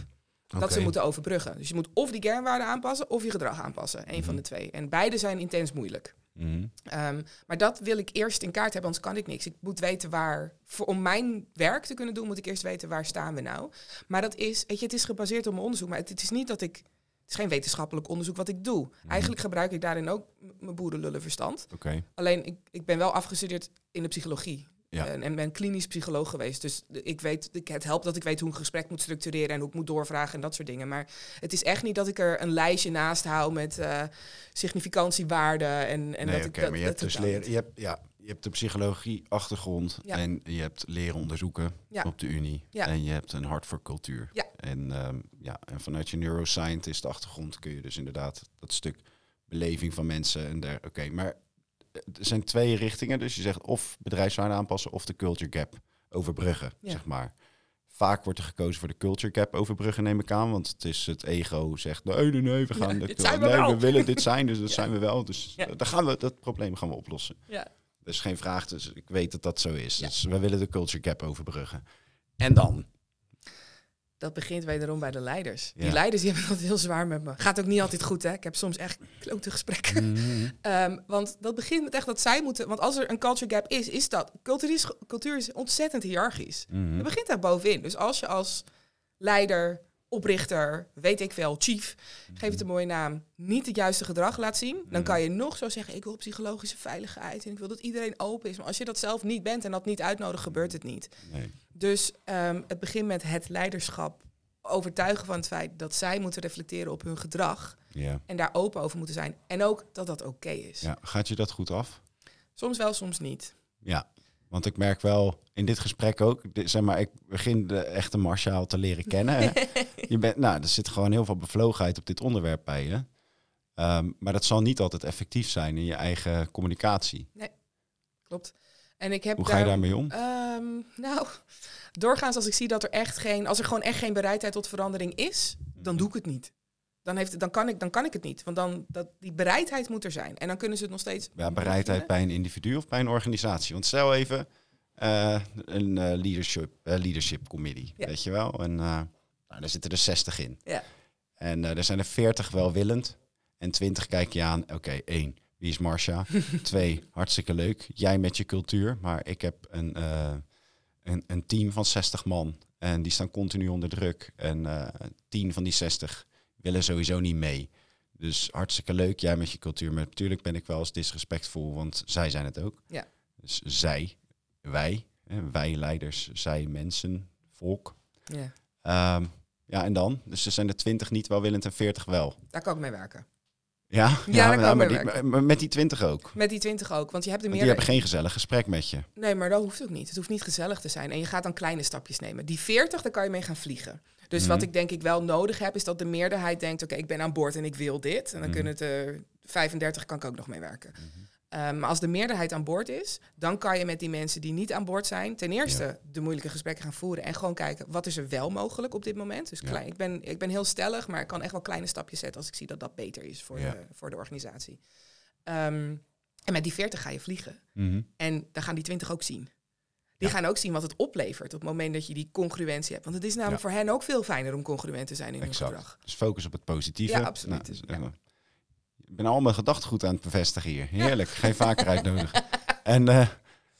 dat ze moeten overbruggen. Dus je moet of die kernwaarden aanpassen of je gedrag aanpassen. Eén van de twee. En beide zijn intens moeilijk. Mhm. Ehm, maar dat wil ik eerst in kaart hebben, anders kan ik niks. Ik moet weten waar, voor, om mijn werk te kunnen doen, moet ik eerst weten waar staan we nou. Maar dat is, weet je, het is gebaseerd op mijn onderzoek. Maar het, het is niet dat ik, het is geen wetenschappelijk onderzoek wat ik doe. Mhm. Eigenlijk gebruik ik daarin ook mijn boerenlullen verstand. Oké. Alleen, ik, ik ben wel afgestudeerd in de psychologie. Ja. En, en ben klinisch psycholoog geweest. Dus ik weet, ik, het helpt dat ik weet hoe een gesprek moet structureren en hoe ik moet doorvragen en dat soort dingen. Maar het is echt niet dat ik er een lijstje naast hou met eh, significantiewaarden. En, en nee, dat ik dat, maar je hebt dus leren, je hebt, ja, je hebt de psychologie achtergrond Ja. en je hebt leren onderzoeken Ja. op de Unie Ja. en je hebt een hart voor cultuur. Ja. En, ehm, ja, en vanuit je neuroscientist achtergrond kun je dus inderdaad dat stuk beleving van mensen en der. Oké, maar er zijn twee richtingen, dus je zegt of bedrijfswaarde aanpassen of de culture gap overbruggen, Ja. zeg maar. Vaak wordt er gekozen voor de culture gap overbruggen, neem ik aan. Want het is het ego zegt, nee, nee, nee, we gaan Ja, dit zijn we nee, wel. we willen dit (laughs) zijn, dus dat Ja. zijn we wel. Dus dan gaan we dat probleem gaan we oplossen. Ja. Dat is geen vraag, dus ik weet dat dat zo is. Dus we willen de culture gap overbruggen. En dan? Dat begint wederom bij de leiders. Ja. Die leiders die hebben het heel zwaar met me. Gaat ook niet altijd goed, hè? Ik heb soms echt klote gesprekken. Mhm. (laughs) Ehm, want dat begint met echt dat zij moeten... Want als er een culture gap is, is dat... Cultuur is, cultuur is ontzettend hiërarchisch. Mhm. Het begint daar bovenin. Dus als je als leider, oprichter, weet ik veel, chief, geef het een mooie naam, niet het juiste gedrag laat zien, dan Mhm. kan je nog zo zeggen, ik wil psychologische veiligheid en ik wil dat iedereen open is. Maar als je dat zelf niet bent en dat niet uitnodigt, gebeurt het niet. Nee. Dus ehm, het begint met het leiderschap overtuigen van het feit dat zij moeten reflecteren op hun gedrag Ja. en daar open over moeten zijn. En ook dat dat oké is. ja, gaat je dat goed af? Soms wel, soms niet. Ja, want ik merk wel in dit gesprek ook, zeg maar, ik begin de echte Marshall te leren kennen. (laughs) je bent, nou, er zit gewoon heel veel bevlogenheid op dit onderwerp bij je. Ehm, maar dat zal niet altijd effectief zijn in je eigen communicatie. Klopt. En ik heb Hoe ga je daar- daarmee om? Ehm, nou, (laughs) doorgaans als ik zie dat er echt geen, als er gewoon echt geen bereidheid tot verandering is, dan doe ik het niet. Dan, heeft, dan, kan, ik, dan kan ik het niet. Want dan, dat, die bereidheid moet er zijn. En dan kunnen ze het nog steeds. Ja, bereidheid bij een individu of bij een organisatie. Want stel even eh, een eh, leadership, eh, leadership committee, Ja. weet je wel. En nou, daar zitten er 60 in. Ja. En er zijn er 40 welwillend. En 20 kijk je aan, oké, één, wie is Marcia? (laughs) Twee, hartstikke leuk. Jij met je cultuur. Maar ik heb een, een, een team van 60 man. En die staan continu onder druk. En eh 10 van die 60 willen sowieso niet mee. Dus hartstikke leuk, jij met je cultuur. Maar natuurlijk ben ik wel eens disrespectvol, want zij zijn het ook. Ja. Dus zij, wij, hè, wij leiders, zij mensen, volk. Ja, Ehm, ja, en dan? Dus er zijn er 20 niet welwillend en 40 wel. daar kan ik mee werken. Ja, ja, maar, die- maar met die 20 ook. Met die twintig ook. Want je hebt de Want meer. die hebben geen gezellig gesprek met je. Nee, maar dat hoeft ook niet. Het hoeft niet gezellig te zijn. En je gaat dan kleine stapjes nemen. Die 40, daar kan je mee gaan vliegen. Dus Mhm. wat ik denk ik wel nodig heb, is dat de meerderheid denkt: oké, ik ben aan boord en ik wil dit. En dan Mhm. kunnen het er 35, kan ik ook nog mee werken. Mhm. Um, maar als de meerderheid aan boord is, dan kan je met die mensen die niet aan boord zijn, ten eerste de moeilijke gesprekken gaan voeren en gewoon kijken wat is er wel mogelijk op dit moment. Dus Ja. klein, ik, ben, ik ben heel stellig, maar ik kan echt wel kleine stapjes zetten als ik zie dat dat beter is voor, Ja. de, voor de organisatie. Ehm, en met die 40 ga je vliegen. Mhm. En dan gaan die 20 ook zien. Die gaan ook zien wat het oplevert op het moment dat je die congruentie hebt. Want het is namelijk voor hen ook veel fijner om congruent te zijn in hun gedrag. Dus focus op het positieve. Ja, absoluut. eh, Ik ben al mijn gedachtegoed aan het bevestigen hier. Heerlijk. (laughs) Geen vaker uitnodigen. En, eh,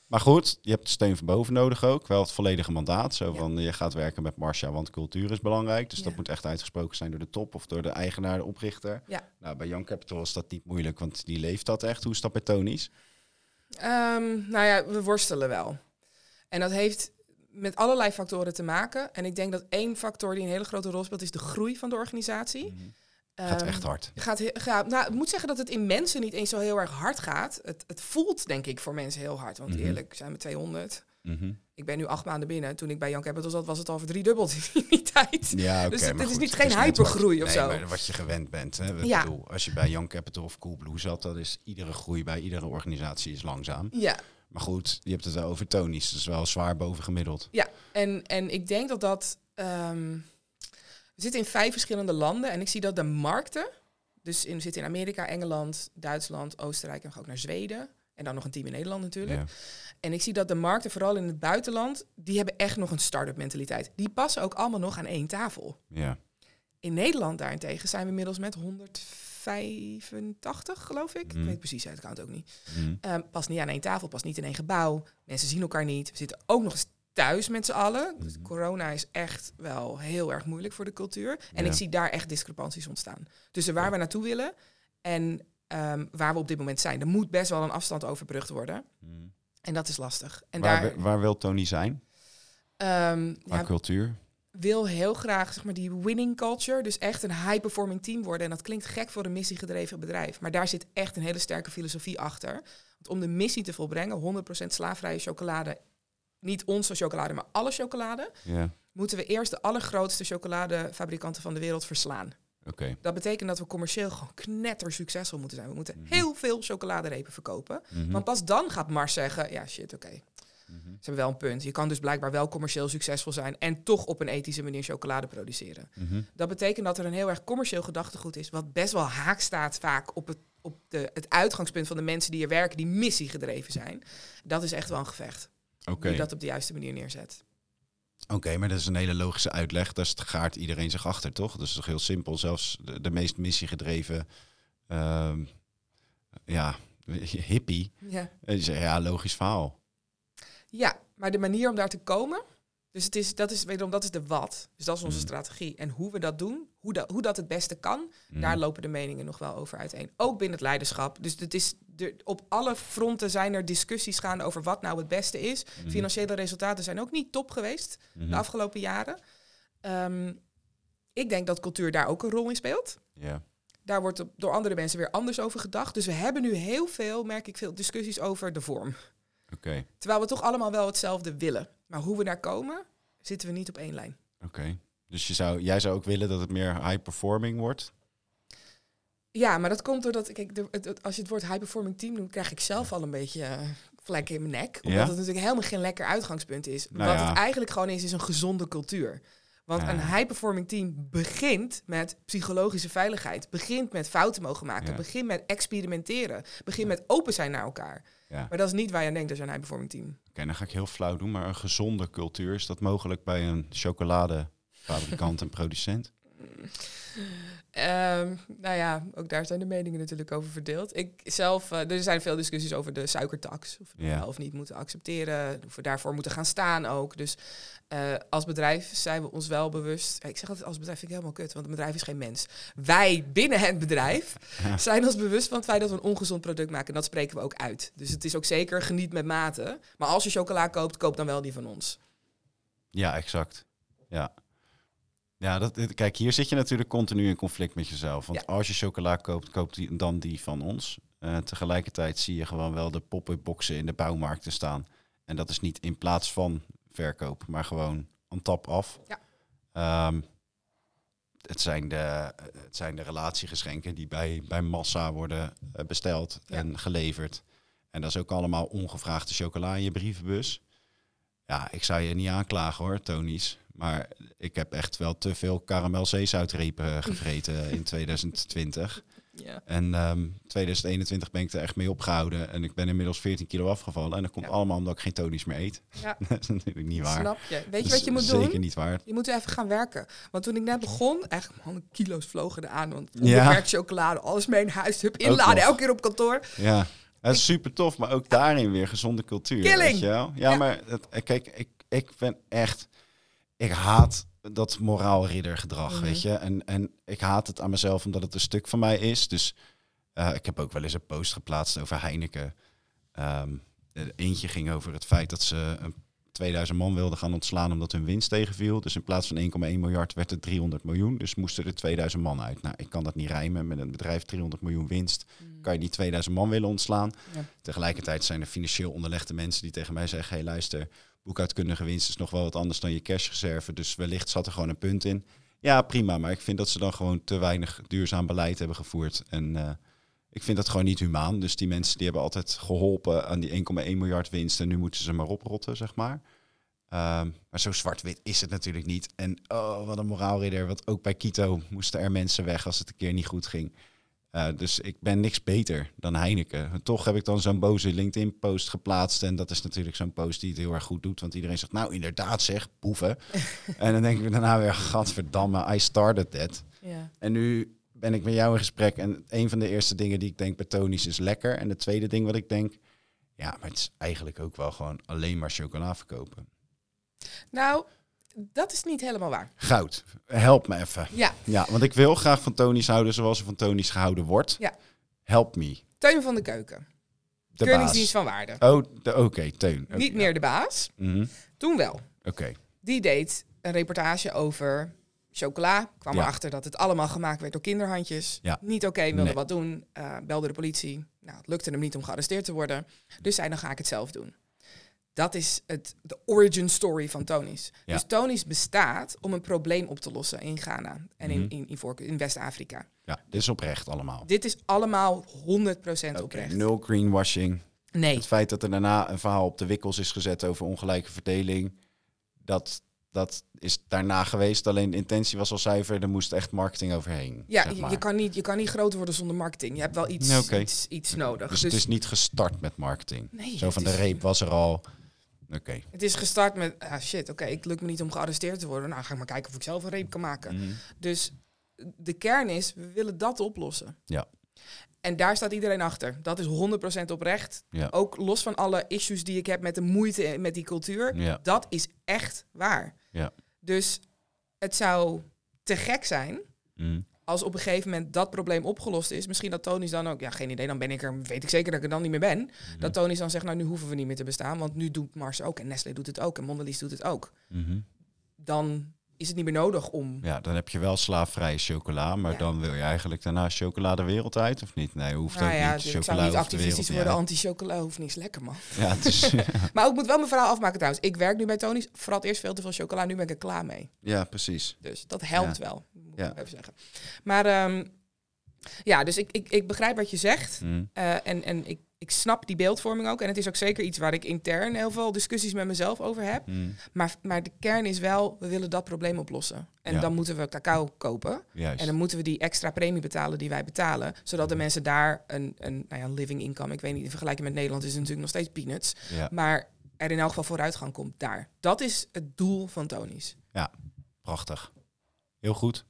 maar goed, je hebt de steun van boven nodig ook. Wel het volledige mandaat. Zo van, je gaat werken met Marcia, want cultuur is belangrijk. Dus dat moet echt uitgesproken zijn door de top of door de eigenaar, de oprichter. Ja. Nou, bij Young Capital is dat niet moeilijk, want die leeft dat echt. Hoe is dat bij Tony's? Ehm, nou ja, we worstelen wel. En dat heeft met allerlei factoren te maken. En ik denk dat één factor die een hele grote rol speelt, is de groei van de organisatie. Gaat Ehm, echt hard. Gaat, he- gaat, nou, ik moet zeggen dat het in mensen niet eens zo heel erg hard gaat. Het, het voelt denk ik voor mensen heel hard. Want Mhm. eerlijk, zijn we 200. Mhm. Ik ben nu acht maanden binnen. Toen ik bij Young Capital zat, was het al verdriedubbeld in die tijd. Ja. Dus het- maar is goed, niet het geen hypergroei wat- of nee, zo. maar wat je gewend bent. Hè. Ja. bedoel, als je bij Young Capital of Coolblue zat, dan is iedere groei bij iedere organisatie is langzaam. Ja, Maar goed, je hebt het wel over Tony's. Dat is wel zwaar bovengemiddeld. Ja, en, en ik denk dat dat. ehm, we zitten in vijf verschillende landen en ik zie dat de markten. Dus in, we zitten in Amerika, Engeland, Duitsland, Oostenrijk en we gaan ook naar Zweden. En dan nog een team in Nederland natuurlijk. Ja. En ik zie dat de markten, vooral in het buitenland, die hebben echt nog een start-up mentaliteit. Die passen ook allemaal nog aan één tafel. Ja. In Nederland daarentegen zijn we inmiddels met 185, geloof ik. Mhm. Ik weet precies uit, ik kan het ook niet. Mhm. Ehm past niet aan één tafel, past niet in één gebouw. Mensen zien elkaar niet. We zitten ook nog eens thuis met z'n allen. Dus Mhm. corona is echt wel heel erg moeilijk voor de cultuur. En Ja. ik zie daar echt discrepanties ontstaan. Tussen waar Ja. we naartoe willen en ehm, waar we op dit moment zijn. Er moet best wel een afstand overbrugd worden. Mhm. En dat is lastig. En Waar, daar waar wil Tony zijn? Qua ja, cultuur? wil heel graag zeg maar, die winning culture. Dus echt een high-performing team worden. En dat klinkt gek voor een missiegedreven bedrijf. Maar daar zit echt een hele sterke filosofie achter. Want om de missie te volbrengen, 100% slaafvrije chocolade. Niet onze chocolade, maar alle chocolade. Ja, Moeten we eerst de allergrootste chocoladefabrikanten van de wereld verslaan. oké. Dat betekent dat we commercieel gewoon knetter succesvol moeten zijn. We moeten Mhm. heel veel chocoladerepen verkopen. Mhm. Want pas dan gaat Mars zeggen, ja shit, oké. Mhm. Ze hebben wel een punt. Je kan dus blijkbaar wel commercieel succesvol zijn en toch op een ethische manier chocolade produceren. Mhm. Dat betekent dat er een heel erg commercieel gedachtegoed is, wat best wel haak staat vaak op het, op de, het uitgangspunt van de mensen die er werken, die missiegedreven zijn. Dat is echt wel een gevecht. Oké, Die dat op de juiste manier neerzet. Oké, maar dat is een hele logische uitleg. Daar gaart iedereen zich achter, toch? Dat is toch heel simpel. Zelfs de, de meest missiegedreven ehm, ja, (laughs) hippie. Ja. Ja, logisch verhaal. ja, maar de manier om daar te komen, dus het is, dat is wederom dat is de wat. Dus dat is onze Mm. strategie. En hoe we dat doen, hoe, dat hoe dat het beste kan, Mhm. Daar lopen de meningen nog wel over uiteen. Ook binnen het leiderschap. Dus het is de, op alle fronten zijn er discussies gaande over wat nou het beste is. Mhm. Financiële resultaten zijn ook niet top geweest Mhm. de afgelopen jaren. Ehm, ik denk dat cultuur daar ook een rol in speelt. Ja. Daar wordt door andere mensen weer anders over gedacht. Dus we hebben nu heel veel, merk ik, veel discussies over de vorm. Oké, Terwijl we toch allemaal wel hetzelfde willen. Maar hoe we daar komen, zitten we niet op één lijn. oké. Dus je zou, jij zou ook willen dat het meer high-performing wordt? Ja, maar dat komt doordat, kijk, de, het- als je het woord high-performing team noemt, krijg ik zelf al een beetje uh, vlek in mijn nek. Omdat Ja? het natuurlijk helemaal geen lekker uitgangspunt is. Nou Wat ja. het eigenlijk gewoon is, is een gezonde cultuur. Want Ja. een high-performing team begint met psychologische veiligheid. Begint met fouten mogen maken. Begint met experimenteren. Begint met open zijn naar elkaar. Maar dat is niet waar je aan denkt als een high-performing team. Oké, dan ga ik heel flauw doen, maar een gezonde cultuur, is dat mogelijk bij een chocoladefabrikant en producent? Ehm, nou ja, ook daar zijn de meningen natuurlijk over verdeeld. Ik zelf, eh, er zijn veel discussies over de suikertax. Of we wel of niet moeten accepteren. Of we daarvoor moeten gaan staan ook. Dus eh, als bedrijf zijn we ons wel bewust. Ik zeg altijd als bedrijf vind ik helemaal kut, want een bedrijf is geen mens. Wij binnen het bedrijf Ja. zijn ons bewust van het feit dat we een ongezond product maken. En dat spreken we ook uit. Dus het is ook zeker geniet met mate. Maar als je chocola koopt, koop dan wel die van ons. Ja, exact. Ja. Ja, dat, kijk, hier zit je natuurlijk continu in conflict met jezelf. Want Ja. als je chocola koopt, koopt die, dan die van ons. Eh, tegelijkertijd zie je gewoon wel de pop-up boxen in de bouwmarkten staan. En dat is niet in plaats van verkoop, maar gewoon aan tap af. Ja. Ehm, het, zijn de, het zijn de relatiegeschenken die bij, bij massa worden eh, besteld Ja. en geleverd. En dat is ook allemaal ongevraagde chocola in je brievenbus. Ja, ik zou je niet aanklagen hoor, Tony's. Maar ik heb echt wel te veel karamel-zeezoutrepen gevreten in 2020. Ja. En ehm 2021 ben ik er echt mee opgehouden. En ik ben inmiddels 14 kilo afgevallen. En dat komt Ja. allemaal omdat ik geen Tony's meer eet. ja, (laughs) dat is natuurlijk niet waar. snap je. Weet Dat je wat je moet doen? Zeker niet waar. Je moet even gaan werken. Want toen ik net begon, echt man, kilo's vlogen eraan. Want Ja. onbeperkt chocolade, alles mee in huis, hup, inladen, elke keer op kantoor. Ja, Het is super tof, maar ook daarin weer gezonde cultuur. Killing! Weet je wel? Ja, Ja. maar het, eh, kijk, ik, ik ben echt... Ik haat dat moraalriddergedrag, Mhm. weet je. En, en ik haat het aan mezelf omdat het een stuk van mij is. Dus eh, ik heb ook wel eens een post geplaatst over Heineken. Ehm, de- eentje ging over het feit dat ze een 2000 man wilden gaan ontslaan omdat hun winst tegenviel. Dus in plaats van 1,1 miljard werd het 300 miljoen. Dus moesten er 2000 man uit. Nou, ik kan dat niet rijmen. Met een bedrijf 300 miljoen winst kan je die 2000 man willen ontslaan. Ja. Tegelijkertijd zijn er financieel onderlegde mensen die tegen mij zeggen... hey, luister, boekhoudkundige winst is nog wel wat anders dan je cashreserve. Dus wellicht zat er gewoon een punt in. Ja, prima. Maar ik vind dat ze dan gewoon te weinig duurzaam beleid hebben gevoerd. En eh, ik vind dat gewoon niet humaan. Dus die mensen die hebben altijd geholpen aan die 1,1 miljard winst. En nu moeten ze maar oprotten, zeg maar. Ehm, maar zo zwart-wit is het natuurlijk niet. En oh, wat een moraalridder. Want ook bij Quito moesten er mensen weg als het een keer niet goed ging. Eh, dus ik ben niks beter dan Heineken. En toch heb ik dan zo'n boze LinkedIn-post geplaatst. En dat is natuurlijk zo'n post die het heel erg goed doet. Want iedereen zegt, nou inderdaad zeg, boeven. (laughs) en dan denk ik daarna weer, gadverdamme, I started that. Ja. En nu ben ik met jou in gesprek. En een van de eerste dingen die ik denk bij is lekker. En het tweede ding wat ik denk, ja, maar het is eigenlijk ook wel gewoon alleen maar chocola verkopen. Nou, dat is niet helemaal waar. Goud, help me even. Ja, Ja, want ik wil graag van Tony's houden zoals er van Tony's gehouden wordt. Ja. Help me. Teun van de Keuken. De Keuringsdienst van Waarde. Oh, de- oké, Teun. Niet ja. meer de baas. Mhm, Toen wel. Oké, Die deed een reportage over chocola. Kwam Ja. erachter dat het allemaal gemaakt werd door kinderhandjes. Ja. Niet oké, wilde Nee. wat doen. eh, belde de politie. Nou, het lukte hem niet om gearresteerd te worden. Dus zei, dan ga ik het zelf doen. Dat is het, de origin story van Tony's. Ja. Dus Tony's bestaat om een probleem op te lossen in Ghana en in, Mhm. in, in, in West-Afrika. ja, dit is oprecht allemaal. Dit is allemaal 100% Oké, oprecht. nul greenwashing. Nee. Het feit dat er daarna een verhaal op de wikkels is gezet over ongelijke verdeling, dat, dat is daarna geweest. Alleen de intentie was al zuiver, er moest echt marketing overheen. Ja, zeg je, maar. je, kan niet, je kan niet groot worden zonder marketing. Je hebt wel iets, Nee, iets, iets nodig. Dus, het is niet gestart met marketing. Nee, Zo van de reep was er al. Oké. Het is gestart met, ah shit, oké, het lukt me niet om gearresteerd te worden. Nou, ga ik maar kijken of ik zelf een reep kan maken. Mhm. Dus de kern is, we willen dat oplossen. Ja. En daar staat iedereen achter. Dat is 100% oprecht. Ja. Ook los van alle issues die ik heb met de moeite met die cultuur. Ja. Dat is echt waar. Ja. Dus het zou te gek zijn Mhm. als op een gegeven moment dat probleem opgelost is. Misschien dat Tony's dan ook, ja, geen idee, dan ben ik er, weet ik zeker dat ik er dan niet meer ben. Mhm. Dat Tony's dan zegt, nou, nu hoeven we niet meer te bestaan, want nu doet Mars ook en Nestlé doet het ook en Mondelez doet het ook. Mhm. Dan is het niet meer nodig om. Ja, dan heb je wel slaafvrije chocola, maar Ja. dan wil je eigenlijk daarna chocola de wereld uit, of niet? Nee, hoeft Nou ook ja, niet. ik zou Chocola niet hoeft de wereld activistisch niet worden anti-chocola, hoeft niks lekker, man. Ja, het is, (laughs) Maar ik moet wel mijn verhaal afmaken trouwens. Ik werk nu bij Tony's, vooral eerst veel te veel chocola, nu ben ik er klaar mee. ja, precies. Dus dat helpt wel, moet Ja. ik even zeggen. Maar ehm, ja, dus ik, ik, ik begrijp wat je zegt. Mhm. Eh, en en ik, ik snap die beeldvorming ook. En het is ook zeker iets waar ik intern heel veel discussies met mezelf over heb. Mhm. Maar, maar de kern is wel, we willen dat probleem oplossen. En Ja. dan moeten we cacao kopen. Juist. En dan moeten we die extra premie betalen die wij betalen. Zodat de mensen daar een, een nou ja, living income... Ik weet niet, in vergelijking met Nederland is het natuurlijk nog steeds peanuts. Ja, Maar er in elk geval vooruitgang komt daar. Dat is het doel van Tony's. prachtig. Heel goed.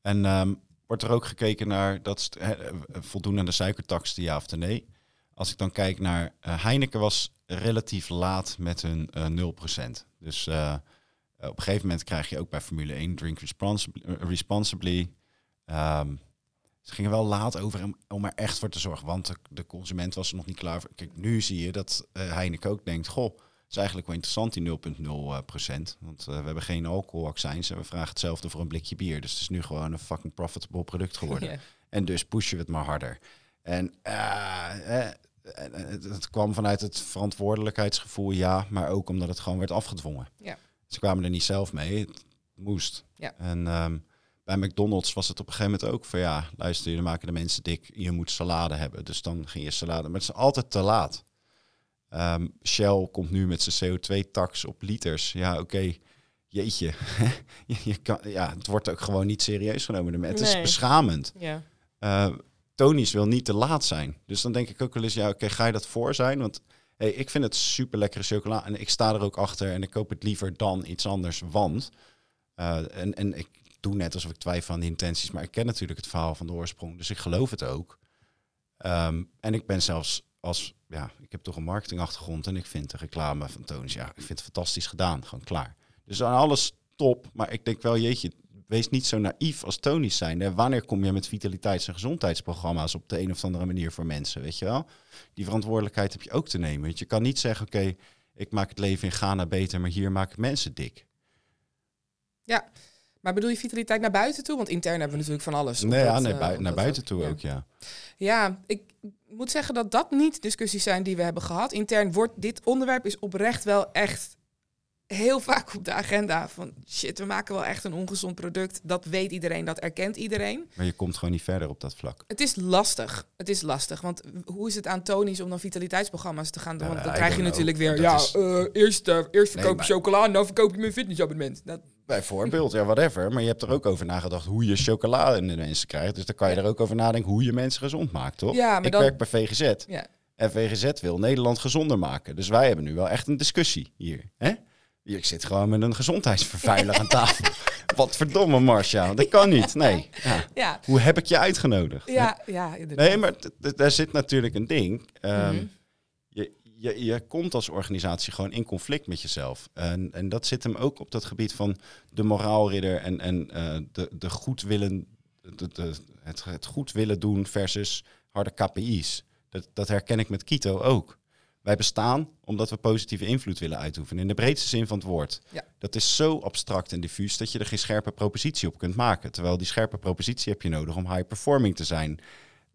En ehm, wordt er ook gekeken naar dat eh, voldoen aan de suikertax, ja of de nee? Als ik dan kijk naar eh, Heineken was relatief laat met hun eh 0%. Dus eh, op een gegeven moment krijg je ook bij Formule 1 drink responsibly. eh, responsibly. Ehm, ze gingen wel laat over om, er echt voor te zorgen, want de, de consument was er nog niet klaar voor. Kijk, nu zie je dat eh, Heineken ook denkt, goh, het is eigenlijk wel interessant die 0,0 eh, procent. Want eh, we hebben geen alcoholaccijns en we vragen hetzelfde voor een blikje bier. Dus het is nu gewoon een fucking profitable product geworden. (laughs) En dus pushen we het maar harder. En en het, het kwam vanuit het verantwoordelijkheidsgevoel, ja, maar ook omdat het gewoon werd afgedwongen. Ja. Ze kwamen er niet zelf mee, het moest. Ja. En ehm, bij McDonald's was het op een gegeven moment ook van ja, luister, jullie maken de mensen dik, je moet salade hebben. Dus dan ging je salade, maar het is altijd te laat. Ehm, Shell komt nu met zijn CO2-tax op liters. Ja, oké. Jeetje, (laughs) je, kan, ja, het wordt ook gewoon niet serieus genomen. Het is beschamend. Ja. Eh Tony's wil niet te laat zijn. Dus dan denk ik ook wel eens, ja, oké, ga je dat voor zijn? Want hey, ik vind het super lekkere chocola en ik sta er ook achter en ik koop het liever dan iets anders, want eh, en, en ik doe net alsof ik twijfel aan de intenties, maar ik ken natuurlijk het verhaal van de oorsprong, dus ik geloof het ook. Ehm, en ik ben zelfs als, ja, ik heb toch een marketingachtergrond en ik vind de reclame van Tonis, ja, ik vind het fantastisch gedaan, gewoon klaar. Dus aan alles top, maar ik denk wel, jeetje, wees niet zo naïef als Tony's zijn. Wanneer kom je met vitaliteits- en gezondheidsprogramma's op de een of andere manier voor mensen, weet je wel? Die verantwoordelijkheid heb je ook te nemen. Want je kan niet zeggen, oké, ik maak het leven in Ghana beter, maar hier maak ik mensen dik. Ja, maar bedoel je vitaliteit naar buiten toe? Want intern hebben we natuurlijk van alles. Nee, ja, dat, nee, eh, bui- naar buiten ook, toe ja. ook, ja. Ja, ik moet zeggen dat dat niet discussies zijn die we hebben gehad. Intern wordt dit onderwerp is oprecht wel echt heel (laughs) vaak op de agenda. Van shit, we maken wel echt een ongezond product. Dat weet iedereen, dat erkent iedereen. Maar je komt gewoon niet verder op dat vlak. Het is lastig. Het is lastig. Want hoe is het aan Tony's om dan vitaliteitsprogramma's te gaan doen? Ja, Want dan I krijg je natuurlijk know. weer, Dat ja, is- eh, eerst, eh, eerst verkoop je chocola en dan verkoop je mijn fitnessabonnement. Dat, Bijvoorbeeld, ja, whatever. Maar je hebt er ook over nagedacht hoe je chocola in de mensen krijgt. Dus dan kan je er ook over nadenken hoe je mensen gezond maakt, toch? Ja, maar ik dan- werk bij VGZ. ja. En VGZ wil Nederland gezonder maken. Dus wij hebben nu wel echt een discussie hier. Hè? Ik zit gewoon met een gezondheidsvervuiler aan (laughs) tafel. Wat verdomme, Marcia. Dat kan niet. Nee. Ja. Ja, Hoe heb ik je uitgenodigd? ja, ja. inderdaad. Nee, maar daar zit natuurlijk een ding. Ehm, Mhm. je, je, je komt als organisatie gewoon in conflict met jezelf. En, en dat zit hem ook op dat gebied van de moraalridder en, en eh, de, de goed willen, de, de, het, het goed willen doen versus harde KPI's. Dat, dat herken ik met Kito ook. Wij bestaan omdat we positieve invloed willen uitoefenen. In de breedste zin van het woord. Ja. Dat is zo abstract en diffuus dat je er geen scherpe propositie op kunt maken. Terwijl die scherpe propositie heb je nodig om high performing te zijn.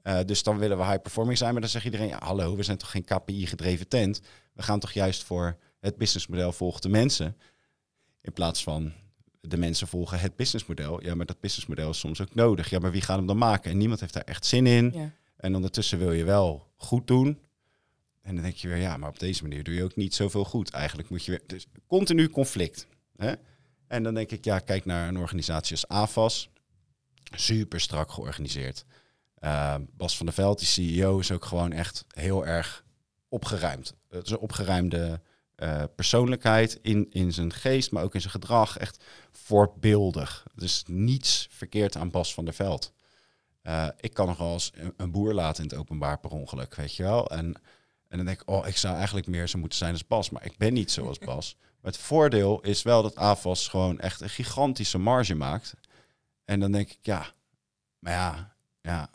Eh, dus dan willen we high performing zijn, maar dan zegt iedereen: ja, hallo, we zijn toch geen KPI-gedreven tent. We gaan toch juist voor het businessmodel volgt de mensen. In plaats van de mensen volgen het businessmodel. Ja, maar dat businessmodel is soms ook nodig. Ja, maar wie gaat hem dan maken? En niemand heeft daar echt zin in. Ja. En ondertussen wil je wel goed doen. En dan denk je weer, ja, maar op deze manier doe je ook niet zoveel goed. Eigenlijk moet je weer. Dus continu conflict. Hè? En dan denk ik, ja, kijk naar een organisatie als AFAS. Super strak georganiseerd. Uh, Bas van der Veld, die CEO, is ook gewoon echt heel erg opgeruimd. Het is een opgeruimde uh, persoonlijkheid in, in zijn geest, maar ook in zijn gedrag. Echt voorbeeldig. Is niets verkeerd aan Bas van der Veld. Uh, ik kan nog wel eens een, een, boer laten in het openbaar per ongeluk, weet je wel. En, en dan denk ik, oh, ik zou eigenlijk meer zo moeten zijn als Bas. Maar ik ben niet zoals (laughs) Bas. Maar het voordeel is wel dat AFAS gewoon echt een gigantische marge maakt. En dan denk ik, ja, maar ja, ja.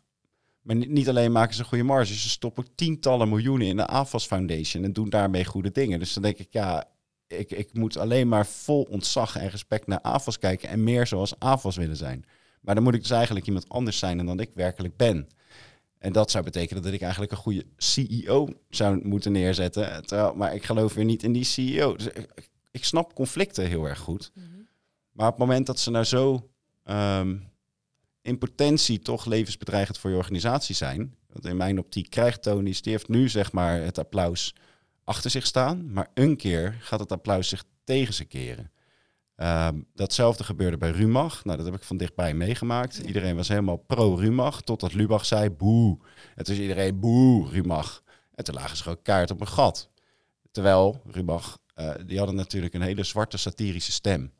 Maar niet, alleen maken ze goede marges, ze stoppen tientallen miljoenen in de AFAS Foundation en doen daarmee goede dingen. Dus dan denk ik, ja, ik, ik moet alleen maar vol ontzag en respect naar AFAS kijken en meer zoals AFAS willen zijn. Maar dan moet ik dus eigenlijk iemand anders zijn dan ik werkelijk ben. En dat zou betekenen dat ik eigenlijk een goede CEO zou moeten neerzetten. Terwijl, maar ik geloof weer niet in die CEO. Dus ik, ik snap conflicten heel erg goed. Mhm. Maar op het moment dat ze nou zo um, in potentie toch levensbedreigend voor je organisatie zijn. Want in mijn optiek krijgt Tony's, die heeft nu zeg maar het applaus achter zich staan. Maar een keer gaat het applaus zich tegen ze keren. Um, datzelfde gebeurde bij Rumach. Nou, dat heb ik van dichtbij meegemaakt. Iedereen was helemaal pro-Rumach, totdat Lubach zei boe. En toen is iedereen boe, Rumach. En toen lagen ze gewoon kaart op een gat. Terwijl Rumach, uh, die hadden natuurlijk een hele zwarte satirische stem.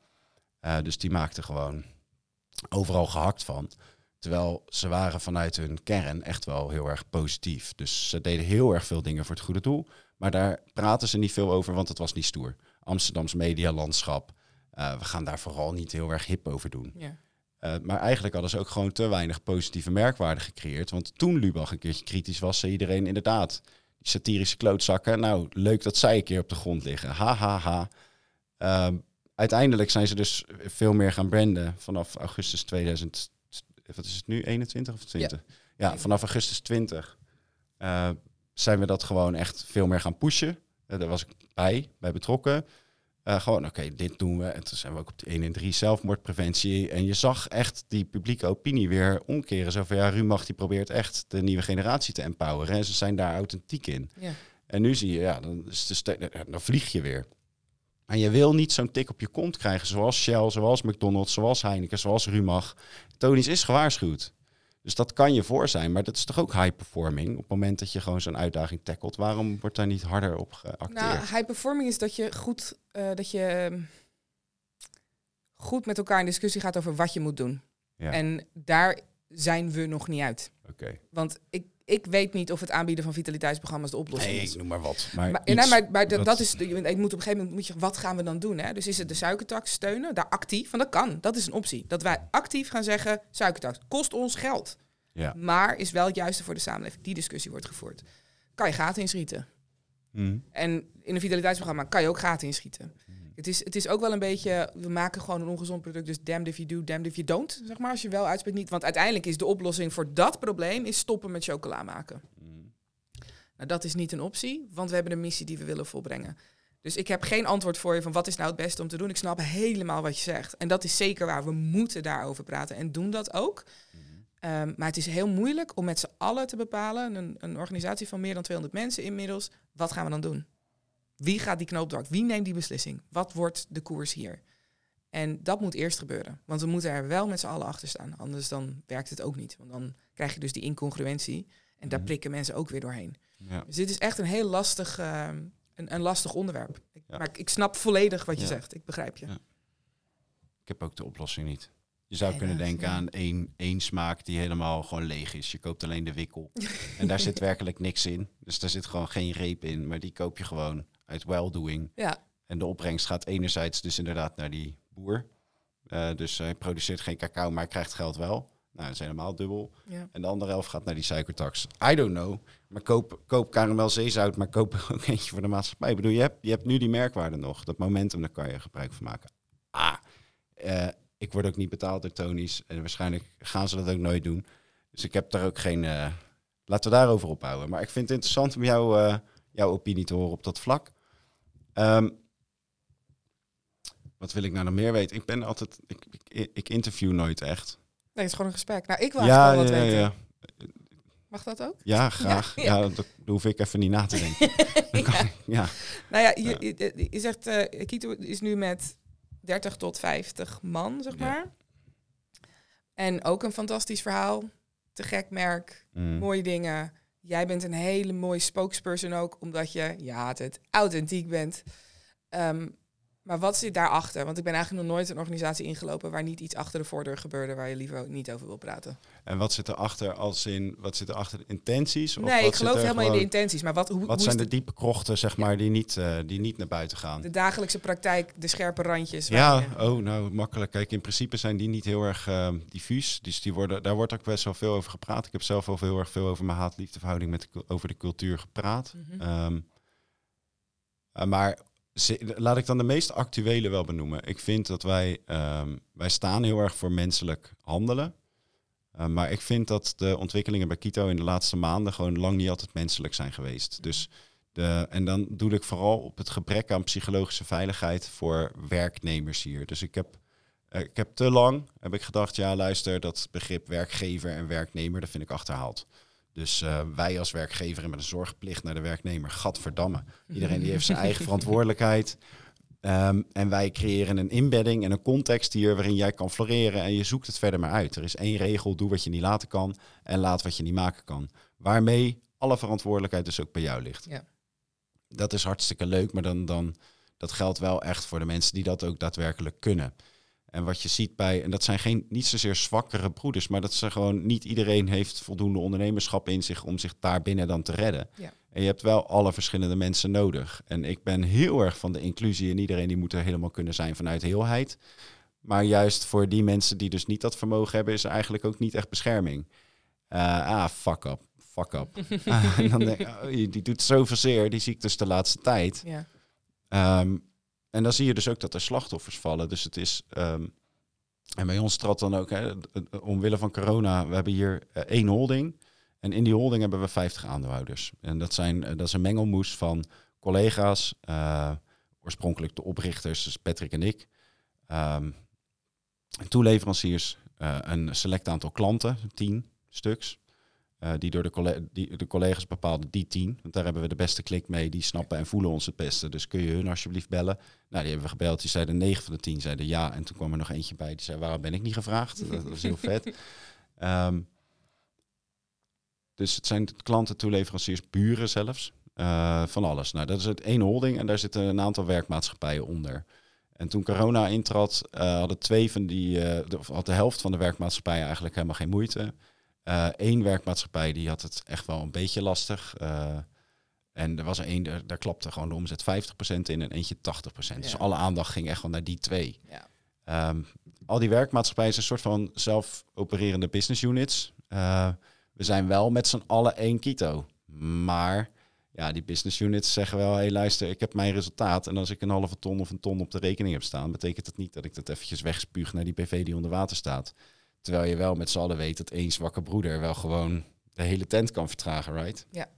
Uh, dus die maakte gewoon overal gehakt van. Terwijl ze waren vanuit hun kern echt wel heel erg positief. Dus ze deden heel erg veel dingen voor het goede doel. Maar daar praten ze niet veel over, want het was niet stoer. Amsterdams medialandschap. Uh, we gaan daar vooral niet heel erg hip over doen. Ja. Uh, maar eigenlijk hadden ze ook gewoon te weinig positieve merkwaarde gecreëerd. Want toen Lubach een keertje kritisch was, zei iedereen inderdaad... die satirische klootzakken, nou, leuk dat zij een keer op de grond liggen. Ha, ha, ha. Uh, uiteindelijk zijn ze dus veel meer gaan branden vanaf augustus 2000. Wat is het nu? 21 of 20? Ja, ja vanaf augustus 20 uh, zijn we dat gewoon echt veel meer gaan pushen. Daar was ik bij, bij betrokken. Uh, gewoon, oké, okay, dit doen we. En toen zijn we ook op de 1 en 3 zelfmoordpreventie. En je zag echt die publieke opinie weer omkeren. Zo van, ja, Rumach die probeert echt de nieuwe generatie te empoweren. En ze zijn daar authentiek in. Ja. En nu zie je, ja, dan, is de dan vlieg je weer. En je wil niet zo'n tik op je kont krijgen zoals Shell, zoals McDonald's, zoals Heineken, zoals Rumach. Tony's is gewaarschuwd. Dus dat kan je voor zijn, maar dat is toch ook high performing? Op het moment dat je gewoon zo'n uitdaging tackelt, waarom wordt daar niet harder op geacteerd? Nou, high performing is dat je goed, uh, dat je um, goed met elkaar in discussie gaat over wat je moet doen. Ja. En daar zijn we nog niet uit. Oké. Want ik, ik weet niet of het aanbieden van vitaliteitsprogramma's de oplossing Nee, is. ik noem maar wat. Maar, Maar, iets nee, maar, maar dat, dat is. Je moet op een gegeven moment moet je. Wat gaan we dan doen? Hè? Dus is het de suikertax steunen? Daar actief? Want dat kan. Dat is een optie. Dat wij actief gaan zeggen: suikertax kost ons geld. Ja. Maar is wel het juiste voor de samenleving. Die discussie wordt gevoerd. Kan je gaten inschieten? Hm. En in een vitaliteitsprogramma kan je ook gaten inschieten. Mhm. Het is, het is ook wel een beetje, we maken gewoon een ongezond product, dus damned if you do, damned if you don't, zeg maar, als je wel uitspreekt niet. Want uiteindelijk is de oplossing voor dat probleem, is stoppen met chocola maken. Hm. Nou, dat is niet een optie, want we hebben een missie die we willen volbrengen. Dus ik heb geen antwoord voor je van wat is nou het beste om te doen. Ik snap helemaal wat je zegt. En dat is zeker waar. We moeten daarover praten en doen dat ook. Ehm, maar het is heel moeilijk om met z'n allen te bepalen, een, een organisatie van meer dan 200 mensen inmiddels, wat gaan we dan doen? Wie gaat die knoop door? Wie neemt die beslissing? Wat wordt de koers hier? En dat moet eerst gebeuren. Want we moeten er wel met z'n allen achter staan. Anders dan werkt het ook niet. Want dan krijg je dus die incongruentie. En daar Mhm. prikken mensen ook weer doorheen. Ja. Dus dit is echt een heel lastig, ehm, een, een lastig onderwerp. Ik, Ja. Maar ik, ik snap volledig wat je Ja. zegt. Ik begrijp je. Ik heb ook de oplossing niet. Je zou kunnen denken aan één, één smaak die helemaal gewoon leeg is. Je koopt alleen de wikkel. (laughs) en daar zit werkelijk niks in. Dus daar zit gewoon geen reep in. Maar die koop je gewoon uit well-doing. Ja, En de opbrengst gaat enerzijds dus inderdaad naar die boer. Eh, dus hij produceert geen cacao, maar krijgt geld wel. Nou, dat is helemaal dubbel. ja. En de andere helft gaat naar die suikertax. I don't know. Maar koop, koop karamel zeezout, maar koop er ook eentje voor de maatschappij. Ik bedoel, je hebt, je hebt nu die merkwaarde nog. Dat momentum, daar kan je gebruik van maken. Ah, eh, ik word ook niet betaald door Tony's. En waarschijnlijk gaan ze dat ook nooit doen. Dus ik heb daar ook geen... eh, laten we daarover ophouden. Maar ik vind het interessant om jou, jouw opinie te horen op dat vlak. Ehm, wat wil ik nou nog meer weten? Ik ben altijd... Ik, ik, ik interview nooit echt. Nee, het is gewoon een gesprek. Nou, ik wil wel wat ja, weten. ja. Mag dat ook? Ja, graag. Ja, Ja, ja. dat, hoef ik even niet na te denken. (laughs) Ja. ja. Nou ja, je, je, je zegt, eh Kito is nu met 30 tot 50 man, zeg Ja. maar. En ook een fantastisch verhaal. Te gek merk, Mm. mooie dingen. Jij bent een hele mooie spokesperson ook, omdat je, ja, het, authentiek bent. Ehm, maar wat zit daarachter? Want ik ben eigenlijk nog nooit een organisatie ingelopen waar niet iets achter de voordeur gebeurde waar je liever niet over wil praten. En wat zit erachter als in, wat zit erachter de intenties? Of nee, wat ik geloof helemaal in de intenties. Maar wat, hoe, Wat hoe zijn de diepe krochten, zeg maar, die niet, eh, die niet naar buiten gaan? de dagelijkse praktijk, de scherpe randjes? Ja, je- oh, nou, makkelijk. Kijk, in principe zijn die niet heel erg eh, diffuus. Dus die worden, daar wordt ook best wel veel over gepraat. Ik heb zelf al heel erg veel over mijn haat-liefdeverhouding met de, over de cultuur gepraat. Mhm. Ehm, eh, maar laat ik dan de meest actuele wel benoemen. Ik vind dat wij, ehm, wij staan heel erg voor menselijk handelen. Uh, maar ik vind dat de ontwikkelingen bij Kito in de laatste maanden gewoon lang niet altijd menselijk zijn geweest. Dus de, en dan doe ik vooral op het gebrek aan psychologische veiligheid voor werknemers hier. Dus ik heb, eh, ik heb te lang heb ik gedacht, ja luister, dat begrip werkgever en werknemer, dat vind ik achterhaald. Dus eh, wij als werkgever hebben een zorgplicht naar de werknemer. Gadverdamme. (laughs) Iedereen die heeft zijn eigen verantwoordelijkheid. Ehm, en wij creëren een inbedding en een context hier waarin jij kan floreren en je zoekt het verder maar uit. Er is één regel, doe wat je niet laten kan en laat wat je niet maken kan. Waarmee alle verantwoordelijkheid dus ook bij jou ligt. Ja. Dat is hartstikke leuk, maar dan, dan, dat geldt wel echt voor de mensen die dat ook daadwerkelijk kunnen. En wat je ziet bij, en dat zijn geen, niet zozeer zwakkere broeders, maar dat ze gewoon niet iedereen heeft voldoende ondernemerschap in zich om zich daarbinnen dan te redden. Ja. En je hebt wel alle verschillende mensen nodig. En ik ben heel erg van de inclusie en iedereen die moet er helemaal kunnen zijn vanuit heelheid. Maar juist voor die mensen die dus niet dat vermogen hebben, is er eigenlijk ook niet echt bescherming. Eh, ah, fuck up, fuck up. (laughs) (laughs) En dan denk ik, oh, die doet zoveel zeer, die zie ik dus de laatste tijd. Ja. Ehm, en dan zie je dus ook dat er slachtoffers vallen. Dus het is. ehm, en bij ons trad dan ook, hè, omwille van corona, we hebben hier eh, één holding. En in die holding hebben we 50 aandeelhouders. En dat, zijn, eh, dat is een mengelmoes van collega's, eh, oorspronkelijk de oprichters, dus Patrick en ik, ehm, toeleveranciers, een select aantal klanten, tien stuks. Eh, die door de, die, de collega's bepaalden, die tien. Want daar hebben we de beste klik mee. Die snappen en voelen ons het beste. Dus kun je hun alsjeblieft bellen. Nou, die hebben we gebeld. Die zeiden negen van de tien zeiden ja. En toen kwam er nog eentje bij. Die zei, waarom ben ik niet gevraagd? (laughs) Dat was heel vet. Ehm, dus het zijn klanten, toeleveranciers, buren zelfs. eh, van alles. Nou, dat is het één holding en daar zitten een aantal werkmaatschappijen onder. En toen corona intrad, eh, hadden twee van die, de, de helft van de werkmaatschappijen eigenlijk helemaal geen moeite. Eén werkmaatschappij die had het echt wel een beetje lastig. en er was er één, daar, daar klapte gewoon de omzet 50% in en eentje 80%. Dus alle aandacht ging echt wel naar die twee. Ja. Ehm, al die werkmaatschappijen zijn een soort van zelf-opererende business units. we zijn wel met z'n allen één Kito. Maar ja, die business units zeggen wel, hé hey, luister, ik heb mijn resultaat. En als ik een halve ton of een ton op de rekening heb staan, betekent dat niet dat ik dat eventjes wegspuug naar die PV die onder water staat. Terwijl je wel met z'n allen weet dat één zwakke broeder wel gewoon de hele tent kan vertragen, right? Ja.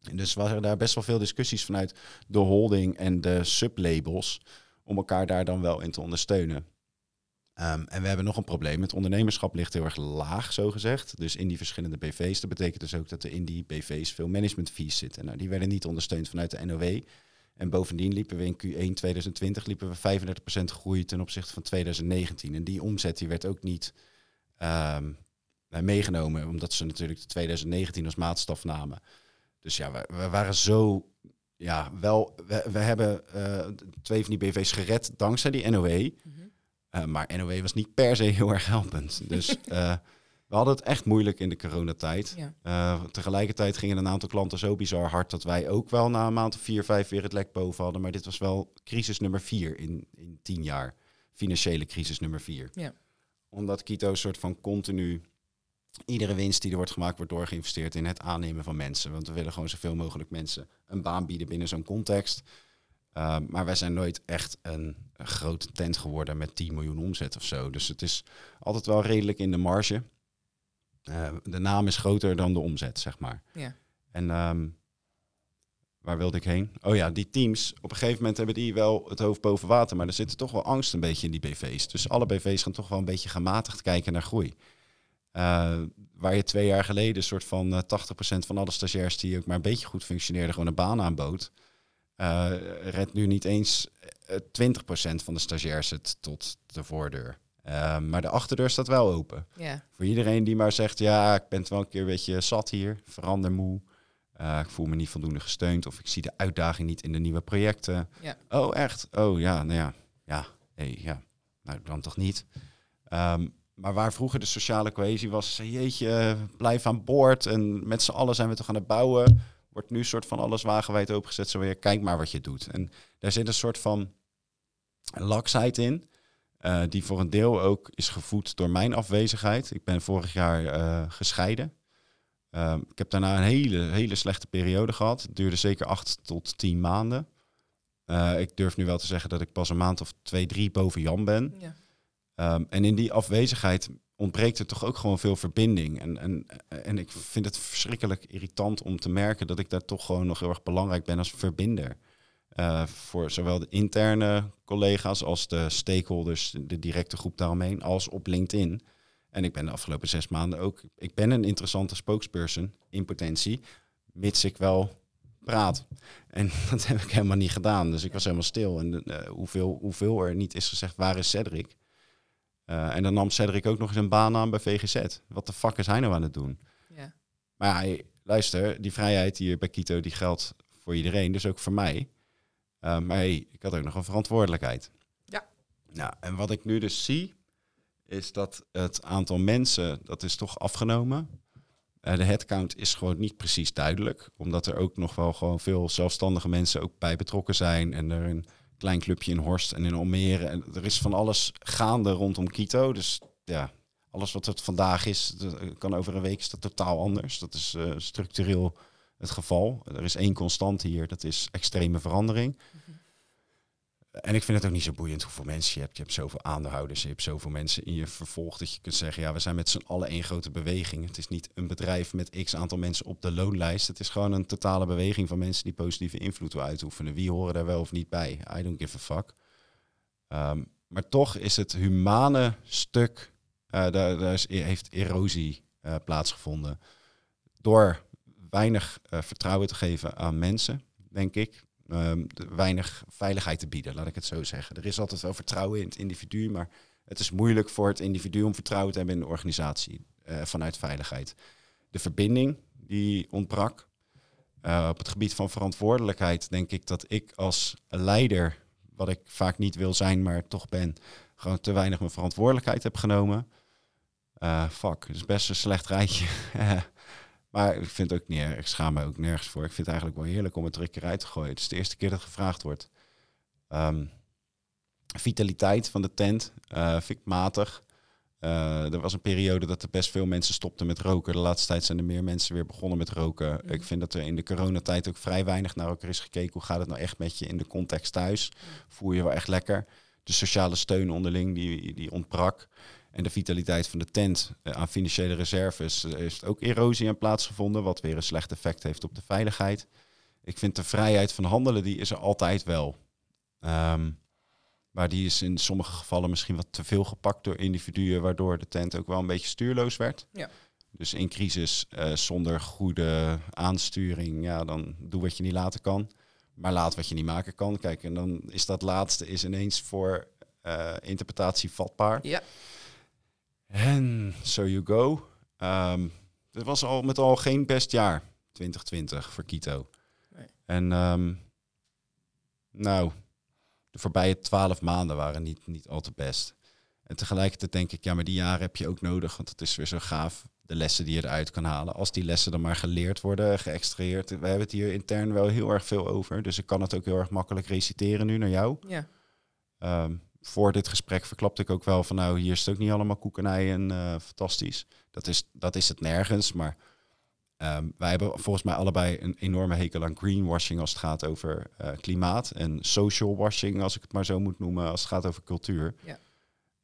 En dus waren daar best wel veel discussies vanuit de holding en de sublabels om elkaar daar dan wel in te ondersteunen. Ehm, en we hebben nog een probleem. Het ondernemerschap ligt heel erg laag, zo gezegd. Dus in die verschillende BV's. Dat betekent dus ook dat er in die BV's veel management fees zitten. Nou, die werden niet ondersteund vanuit de NOW. En bovendien liepen we in Q1 2020 liepen we 35% groei ten opzichte van 2019. En die omzet die werd ook niet um, meegenomen, omdat ze natuurlijk de 2019 als maatstaf namen. Dus ja, we, we waren zo. Ja, wel, we, we hebben uh, twee van die BV's gered dankzij die NOW. Mhm. Uh, maar NOW was niet per se heel erg helpend. Dus uh, (laughs) we hadden het echt moeilijk in de coronatijd. Ja. Tegelijkertijd gingen een aantal klanten zo bizar hard dat wij ook wel na een maand of vier, vijf weer het lek boven hadden. Maar dit was wel crisis nummer vier in, in tien jaar. Financiële crisis nummer vier. Ja. Omdat Kito een soort van continu iedere winst die er wordt gemaakt, wordt doorgeïnvesteerd in het aannemen van mensen. Want we willen gewoon zoveel mogelijk mensen een baan bieden binnen zo'n context. Uh, maar wij zijn nooit echt een, grote tent geworden met 10 miljoen omzet of zo. Dus het is altijd wel redelijk in de marge. Uh, de naam is groter dan de omzet, zeg maar. Ja. En um, waar wilde ik heen? Oh ja, die teams. Op een gegeven moment hebben die wel het hoofd boven water. Maar er zit toch wel angst een beetje in die BV's. Dus alle BV's gaan toch wel een beetje gematigd kijken naar groei. Uh, waar je twee jaar geleden een soort van uh, 80% van alle stagiairs die ook maar een beetje goed functioneerden, gewoon een baan aanbood uh, redt nu niet eens 20% eh, van de stagiairs het tot de voordeur. Uh, maar de achterdeur staat wel open. Yeah. Voor iedereen die maar zegt, ja, ik ben het wel een keer een beetje zat hier, verander moe. Uh, ik voel me niet voldoende gesteund of ik zie de uitdaging niet in de nieuwe projecten. Oh, echt? Oh ja, nou ja, ja, hey, ja. Nou, dan toch niet. Um, maar waar vroeger de sociale cohesie was, jeetje, blijf aan boord en met z'n allen zijn we toch aan het bouwen wordt nu soort van alles wagenwijd opengezet. Zo weer, kijk maar wat je doet. En daar zit een soort van laksheid in. Uh, die voor een deel ook is gevoed door mijn afwezigheid. Ik ben vorig jaar uh, gescheiden. Uh, ik heb daarna een hele, hele slechte periode gehad. Het duurde zeker acht tot tien maanden. ik durf nu wel te zeggen dat ik pas een maand of twee, drie boven Jan ben. Ja. Um, en in die afwezigheid ontbreekt er toch ook gewoon veel verbinding. En, en, en ik vind het verschrikkelijk irritant om te merken dat ik daar toch gewoon nog heel erg belangrijk ben als verbinder. Uh, voor zowel de interne collega's als de stakeholders, de directe groep daaromheen, als op LinkedIn. En ik ben de afgelopen zes maanden ook, ik ben een interessante spokesperson in potentie, mits ik wel praat. En (laughs) dat heb ik helemaal niet gedaan. Dus ik was helemaal stil. En uh, hoeveel, hoeveel er niet is gezegd, waar is Cedric? Uh, en dan nam Cedric ook nog eens een baan aan bij VGZ. Wat de fuck is hij nou aan het doen? Ja. Maar ja, luister, die vrijheid hier bij Kito die geldt voor iedereen, dus ook voor mij. Uh, maar hey, ik had ook nog een verantwoordelijkheid. Ja. Nou, en wat ik nu dus zie, is dat het aantal mensen, dat is toch afgenomen. Uh, de headcount is gewoon niet precies duidelijk, omdat er ook nog wel gewoon veel zelfstandige mensen ook bij betrokken zijn en er een klein clubje in Horst en in Almere. En er is van alles gaande rondom Quito. Dus ja, alles wat het vandaag is, kan over een week is dat totaal anders. Dat is uh, structureel het geval. Er is één constant hier, dat is extreme verandering. Mhm. En ik vind het ook niet zo boeiend hoeveel mensen je hebt. Je hebt zoveel aandeelhouders, je hebt zoveel mensen in je vervolg dat je kunt zeggen, ja, we zijn met z'n allen één grote beweging. Het is niet een bedrijf met x aantal mensen op de loonlijst. Het is gewoon een totale beweging van mensen die positieve invloed wil uitoefenen. Wie horen daar wel of niet bij? I don't give a fuck. Um, maar toch is het humane stuk, uh, daar, daar is, heeft erosie uh, plaatsgevonden. Door weinig uh, vertrouwen te geven aan mensen, denk ik. Um, weinig veiligheid te bieden, laat ik het zo zeggen. Er is altijd wel vertrouwen in het individu, maar het is moeilijk voor het individu om vertrouwen te hebben in de organisatie uh, vanuit veiligheid. De verbinding die ontbrak. Uh, op het gebied van verantwoordelijkheid denk ik dat ik als leider, wat ik vaak niet wil zijn, maar toch ben, gewoon te weinig mijn verantwoordelijkheid heb genomen. Eh, fuck, het is best een slecht rijtje. (laughs) maar ik vind het ook niet erg. Ik schaam me ook nergens voor. Ik vind het eigenlijk wel heerlijk om het er een keer uit te gooien. Het is de eerste keer dat gevraagd wordt. Ehm, vitaliteit van de tent eh, vind ik matig. Eh, er was een periode dat er best veel mensen stopten met roken. De laatste tijd zijn er meer mensen weer begonnen met roken. Mhm. Ik vind dat er in de coronatijd ook vrij weinig naar elkaar is gekeken. Hoe gaat het nou echt met je in de context thuis? Voel je wel echt lekker? De sociale steun onderling, die, die ontbrak. En de vitaliteit van de tent eh, aan financiële reserves eh, heeft ook erosie aan plaatsgevonden. Wat weer een slecht effect heeft op de veiligheid. Ik vind de vrijheid van handelen, die is er altijd wel. Ehm, maar die is in sommige gevallen misschien wat te veel gepakt door individuen, waardoor de tent ook wel een beetje stuurloos werd. Ja. Dus in crisis eh, zonder goede aansturing, ja, dan doe wat je niet laten kan. Maar laat wat je niet maken kan. Kijk, en dan is dat laatste is ineens voor eh, interpretatie vatbaar. Ja. En so you go. Ehm het was al met al geen best jaar, 2020, voor Quito. Nee. En ehm, nou, de voorbije twaalf maanden waren niet, niet al te best. En tegelijkertijd denk ik, ja, maar die jaren heb je ook nodig, want het is weer zo gaaf, de lessen die je eruit kan halen. Als die lessen dan maar geleerd worden, geëxtraheerd. We hebben het hier intern wel heel erg veel over, dus ik kan het ook heel erg makkelijk reciteren nu naar jou. Ja. Ehm, voor dit gesprek verklapte ik ook wel van nou, hier is het ook niet allemaal koekenij en eh, fantastisch. Dat is, dat is het nergens, maar ehm, wij hebben volgens mij allebei een enorme hekel aan greenwashing als het gaat over eh, klimaat en social washing, als ik het maar zo moet noemen, als het gaat over cultuur. Ja.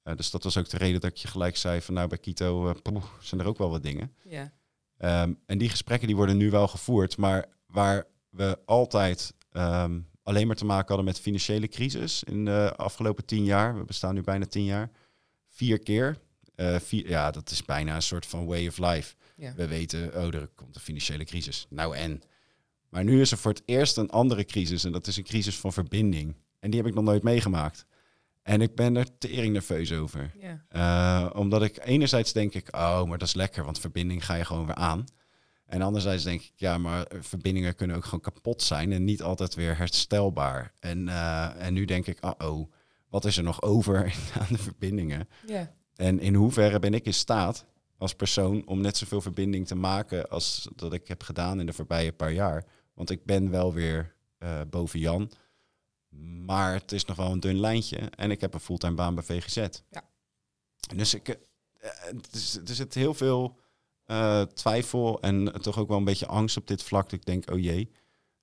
Eh, dus dat was ook de reden dat ik je gelijk zei van nou, bij Quito poeh, zijn er ook wel wat dingen. Ja. Ehm, en die gesprekken die worden nu wel gevoerd, maar waar we altijd ehm, alleen maar te maken hadden met financiële crisis in de afgelopen tien jaar, we bestaan nu bijna tien jaar, vier keer. Eh, vier, ja, dat is bijna een soort van way of life. Ja. We weten, oh, er komt een financiële crisis. Nou en? Maar nu is er voor het eerst een andere crisis en dat is een crisis van verbinding. En die heb ik nog nooit meegemaakt. En ik ben er tering nerveus over. Ja. Eh, omdat ik enerzijds denk ik, oh, maar dat is lekker, want verbinding ga je gewoon weer aan. En anderzijds denk ik, ja, maar verbindingen kunnen ook gewoon kapot zijn en niet altijd weer herstelbaar. En, eh, en nu denk ik, oh, oh, wat is er nog over (laughs) aan de verbindingen? En in hoeverre ben ik in staat als persoon om net zoveel verbinding te maken als dat ik heb gedaan in de voorbije paar jaar? Want ik ben wel weer eh, boven Jan, maar het is nog wel een dun lijntje en ik heb een fulltime baan bij VGZ. Ja. Dus ik, eh, het is, er zit heel veel eh, twijfel en toch ook wel een beetje angst op dit vlak. Ik denk, oh jee,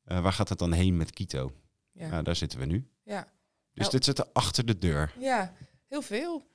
eh, waar gaat het dan heen met Kito? Ja. Nou, daar zitten we nu. Ja. Dus Nou- dit zit er achter de deur. ja, heel veel.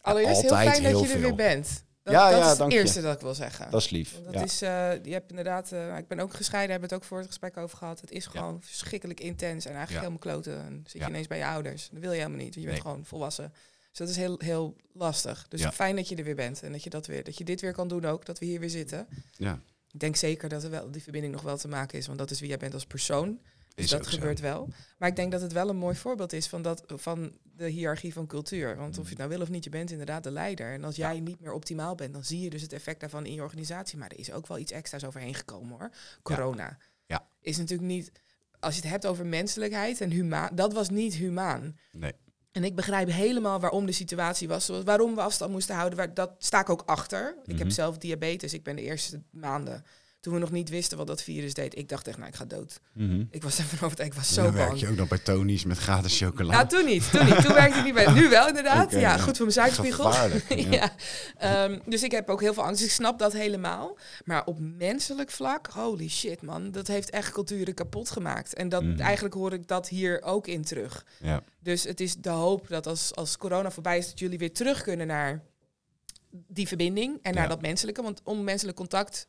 Allereerst heel fijn dat je er weer bent. Dat, Ja, dat ja, is het dank je. eerste dat ik wil zeggen. Dat is lief. Want dat ja. is, eh, je hebt inderdaad, eh, ik ben ook gescheiden, hebben het ook voor het gesprek over gehad. Het is gewoon verschrikkelijk intens en eigenlijk helemaal kloten. En zit je ineens bij je ouders. Dat wil je helemaal niet, want je bent Nee. gewoon volwassen. Dus dat is heel, heel lastig. Dus Ja. fijn dat je er weer bent en dat je, dat, weer, dat je dit weer kan doen ook, dat we hier weer zitten. ja, Ik denk zeker dat er wel die verbinding nog wel te maken is, want dat is wie jij bent als persoon. Dus is dat zo. gebeurt wel. Maar ik denk dat het wel een mooi voorbeeld is van, dat, van de hiërarchie van cultuur. Want of je het nou wil of niet, je bent inderdaad de leider. En als jij niet meer optimaal bent, dan zie je dus het effect daarvan in je organisatie. Maar er is ook wel iets extra's overheen gekomen hoor. Corona. Ja. Is natuurlijk niet, als je het hebt over menselijkheid en humaan, dat was niet humaan. Nee. En ik begrijp helemaal waarom de situatie was, zoals waarom we afstand moesten houden. Waar, dat sta ik ook achter. Ik heb Mhm. zelf diabetes. Ik ben de eerste maanden, toen we nog niet wisten wat dat virus deed, ik dacht echt, nou, ik ga dood. Mhm. Ik was ervan overtuigd, ik was Dan zo werk bang. je ook nog bij Tony's met gratis chocola. Nou, toen niet. Toen niet. Toen werkte ik niet bij. Nu wel, inderdaad. Ja, ja. goed voor mijn suikerspiegel. Gevaarlijk, (laughs) ja. ja. Ehm, dus ik heb ook heel veel angst. Ik snap dat helemaal. Maar op menselijk vlak, holy shit, man. Dat heeft echt culturen kapot gemaakt. En dat, Mhm. eigenlijk hoor ik dat hier ook in terug. Ja. Dus het is de hoop dat als, als corona voorbij is, dat jullie weer terug kunnen naar die verbinding en naar Ja. dat menselijke. Want om menselijk contact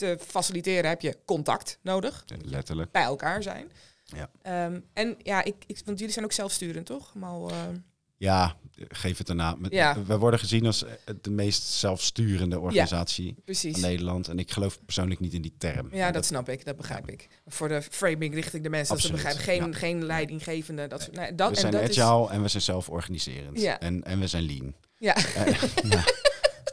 te faciliteren heb je contact nodig Letterlijk. bij elkaar zijn. Ja. Ehm, en ja, ik, ik, want jullie zijn ook zelfsturend, toch? Maar, eh, Ja, geef het een naam. Met- Ja. We worden gezien als eh, de meest zelfsturende organisatie precies. van Nederland. En ik geloof persoonlijk niet in die term. Ja, dat snap ik, dat begrijp ik. Voor de framing richting de mensen, dat ze begrijpen. Geen, ja. geen leidinggevende. Dat, soort- nee, dat, we en zijn dat is, agile en we zijn zelforganiserend. Ja. En, en we zijn lean. ja, Eh, (laughs)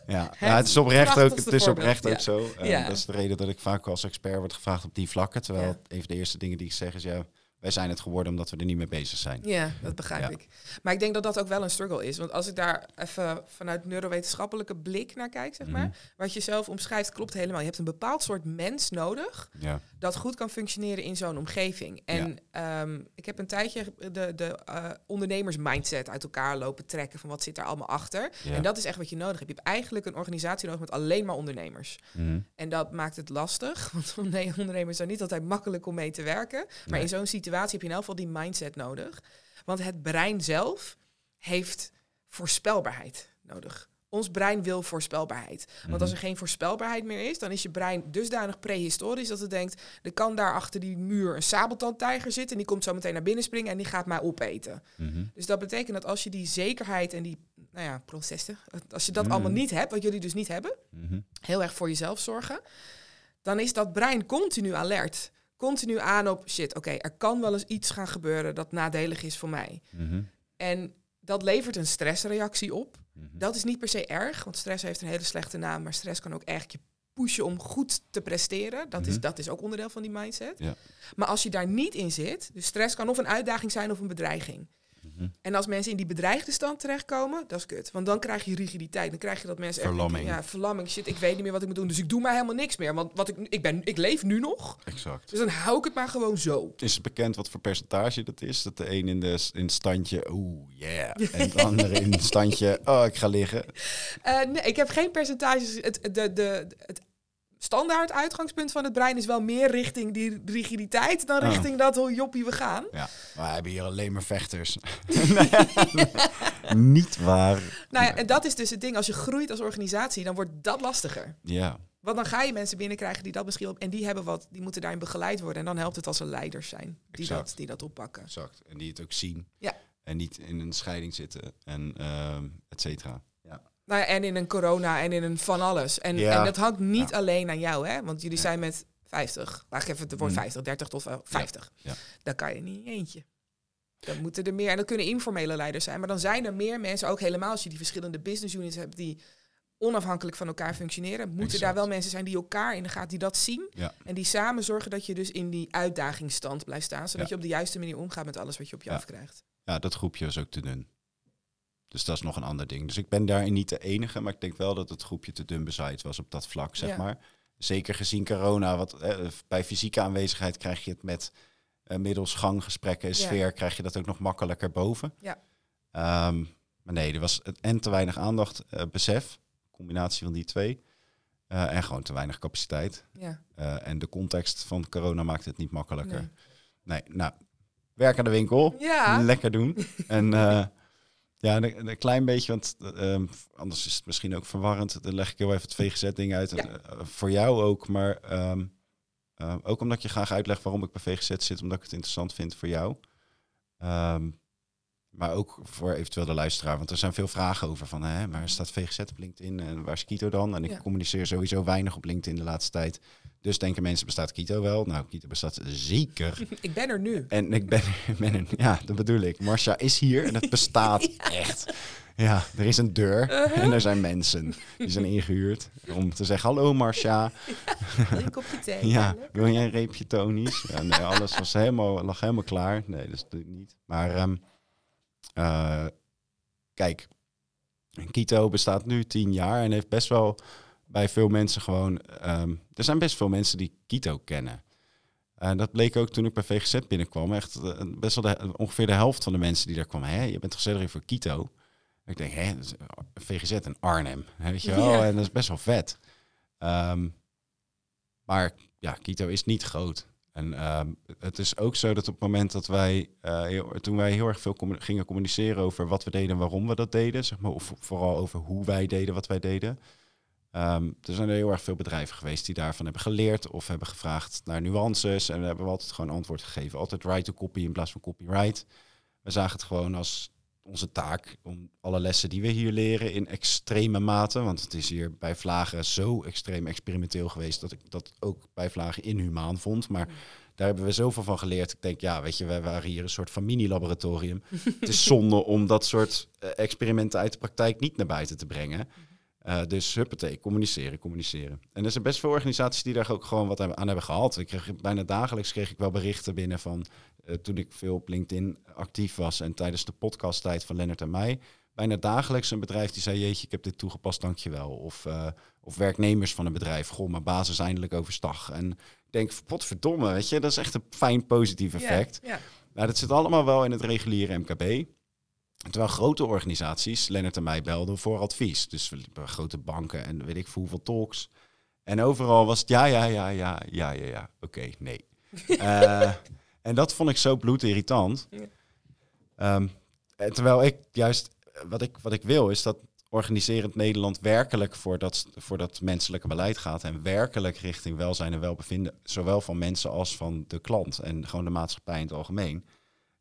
ja. Het ja, het is oprecht ook, het is oprecht ja. ook zo. Ja. Dat is de reden dat ik vaak als expert word gevraagd op die vlakken. Terwijl een van de eerste dingen die ik zeg is, ja, Wij zijn het geworden omdat we er niet mee bezig zijn. Ja, dat begrijp Ja. ik. Maar ik denk dat dat ook wel een struggle is. Want als ik daar even vanuit neurowetenschappelijke blik naar kijk, zeg maar. Mhm. Wat je zelf omschrijft, klopt helemaal. Je hebt een bepaald soort mens nodig Ja. dat goed kan functioneren in zo'n omgeving. En ehm, ik heb een tijdje de, de eh, ondernemers-mindset uit elkaar lopen trekken van wat zit daar allemaal achter. En dat is echt wat je nodig hebt. Je hebt eigenlijk een organisatie nodig met alleen maar ondernemers. Mhm. En dat maakt het lastig, (laughs) want ondernemers zijn niet altijd makkelijk om mee te werken. Maar Nee. in zo'n situatie heb je in elk geval die mindset nodig. Want het brein zelf heeft voorspelbaarheid nodig. Ons brein wil voorspelbaarheid. Want als er geen voorspelbaarheid meer is, dan is je brein dusdanig prehistorisch dat het denkt, er kan daar achter die muur een sabeltandtijger zitten en die komt zo meteen naar binnen springen en die gaat mij opeten. Mhm. Dus dat betekent dat als je die zekerheid en die nou ja, processen, als je dat Mhm. allemaal niet hebt, wat jullie dus niet hebben, Mhm. heel erg voor jezelf zorgen, dan is dat brein continu alert. Continu aan op shit, oké, er kan wel eens iets gaan gebeuren dat nadelig is voor mij. Mhm. En dat levert een stressreactie op. Mhm. Dat is niet per se erg, want stress heeft een hele slechte naam, maar stress kan ook echt je pushen om goed te presteren. Dat, is, Mhm. dat is ook onderdeel van die mindset. Ja. Maar als je daar niet in zit, dus stress kan of een uitdaging zijn of een bedreiging. Mhm. En als mensen in die bedreigde stand terechtkomen, dat is kut. Want dan krijg je rigiditeit. Dan krijg je dat mensen echt Verlamming. ja, verlamming. Shit, ik weet niet meer wat ik moet doen. Dus ik doe maar helemaal niks meer. Want wat ik, ik, ben, ik leef nu nog. Exact. Dus dan hou ik het maar gewoon zo. Is het bekend wat voor percentage dat is? Dat de een in, de, in standje, oeh, yeah. (laughs) En de andere in standje, oh, ik ga liggen. Eh, nee, ik heb geen percentages. Het, de, de, het standaard uitgangspunt van het brein is wel meer richting die rigiditeit dan Oh. richting dat hoe joppie we gaan. Ja, maar we hebben hier alleen maar vechters. (laughs) Niet waar. Nou ja, en dat is dus het ding. Als je groeit als organisatie, dan wordt dat lastiger. Ja, Want dan ga je mensen binnenkrijgen die dat misschien op. En die hebben wat, die moeten daarin begeleid worden. En dan helpt het als er leiders zijn die, Exact. dat, die dat oppakken. exact. En die het ook zien. Ja. En niet in een scheiding zitten en ehm et cetera. Nou ja, en in een corona en in een van alles. En, Ja. en dat hangt niet Ja. alleen aan jou, hè? Want jullie zijn met 50. Laat ik even het woord Mm. 50, 30 tot wel 50. Ja. Dan kan je niet eentje. Dan moeten er meer, en dat kunnen informele leiders zijn, maar dan zijn er meer mensen, ook helemaal als je die verschillende business units hebt die onafhankelijk van elkaar functioneren, moeten Exact. daar wel mensen zijn die elkaar in de gaten, die dat zien. Ja. En die samen zorgen dat je dus in die uitdagingsstand blijft staan, zodat Ja. je op de juiste manier omgaat met alles wat je op je Ja. afkrijgt. ja, dat groepje was ook te dun. Dus dat is nog een ander ding. Dus ik ben daarin niet de enige, maar ik denk wel dat het groepje te dun bezaaid was op dat vlak, zeg Ja. maar. Zeker gezien corona, wat, eh, bij fysieke aanwezigheid krijg je het met eh, middels ganggesprekken en Ja. sfeer, krijg je dat ook nog makkelijker boven. Ja. Ehm, maar nee, er was het- en te weinig aandacht, eh, besef, combinatie van die twee. Eh, en gewoon te weinig capaciteit. Ja. Eh, en de context van corona maakt het niet makkelijker. Nee. Nee, nou, werk aan de winkel. Ja. Lekker doen. (laughs) en eh, ja, een, een klein beetje, want eh, ehm, anders is het misschien ook verwarrend. Dan leg ik heel even het VGZ-ding uit. Ja. Eh, voor jou ook, maar ehm, eh, ook omdat je graag uitlegt waarom ik bij VGZ zit, omdat ik het interessant vind voor jou. Ehm, maar ook voor eventueel de luisteraar, want er zijn veel vragen over van, hè, maar staat VGZ op LinkedIn en waar is Kito dan? En ik Ja. communiceer sowieso weinig op LinkedIn de laatste tijd. Dus denken mensen, bestaat Kito wel? Nou, Kito bestaat zeker. (laughs) Ik ben er nu. En ik ben, (laughs) ben een, ja, dat bedoel ik. Marsha is hier en het (laughs) bestaat echt. Ja, er is een deur en er zijn mensen die zijn ingehuurd om te zeggen: Hallo Marsha. Je een kopje thee? Ja, wil jij een reepje Tony's? Ja, nee, alles was helemaal, lag helemaal klaar. Nee, dat doe ik niet. Maar ehm, eh, kijk, Kito bestaat nu tien jaar en heeft best wel bij veel mensen gewoon... ehm, er zijn best veel mensen die Kito kennen. En dat bleek ook toen ik bij VGZ binnenkwam. Echt eh, best wel de, ongeveer de helft van de mensen die daar kwamen. Hé, je bent gezellig voor Kito. En ik denk, is, eh, VGZ in Arnhem. Weet je wel? Ja. En dat is best wel vet. Ehm, maar ja, Kito is niet groot. En ehm, het is ook zo dat op het moment dat wij, eh, heel- toen wij heel erg veel gingen communiceren over wat we deden en waarom we dat deden, zeg maar, of vooral over hoe wij deden wat wij deden. Ehm, er zijn er heel erg veel bedrijven geweest die daarvan hebben geleerd of hebben gevraagd naar nuances. En we hebben altijd gewoon antwoord gegeven. Altijd right to copy in plaats van copyright. We zagen het gewoon als onze taak om alle lessen die we hier leren in extreme mate, want het is hier bij Vlagen zo extreem experimenteel geweest dat ik dat ook bij Vlagen inhumaan vond. Maar daar hebben we zoveel van geleerd. Ik denk, ja, weet je, wij waren hier een soort van mini-laboratorium. het is zonde om dat soort eh, experimenten uit de praktijk niet naar buiten te brengen. (laughs) Uh, dus huppatee, communiceren, communiceren. En er zijn best veel organisaties die daar ook gewoon wat aan hebben gehad. Ik kreeg bijna dagelijks kreeg ik wel berichten binnen van uh, toen ik veel op LinkedIn actief was en tijdens de podcasttijd van Lennart en mij. Bijna dagelijks een bedrijf die zei, jeetje, ik heb dit toegepast, dankjewel. Of, uh, of werknemers van een bedrijf, goh, mijn basis is eindelijk overstag. En ik denk, potverdomme, weet je, dat is echt een fijn positief effect. Nou, dat zit allemaal wel in het reguliere MKB. Terwijl grote organisaties, Lennart en mij belden voor advies. Dus grote banken en weet ik veel hoeveel talks. En overal was het ja, ja, ja, ja, ja, ja, ja. Oké, nee. uh, (laughs) en dat vond ik zo bloedirritant. Um, terwijl ik juist, wat ik, wat ik wil, is dat organiserend Nederland werkelijk voor dat, voor dat menselijke beleid gaat. En werkelijk richting welzijn en welbevinden. Zowel van mensen als van de klant. En gewoon de maatschappij in het algemeen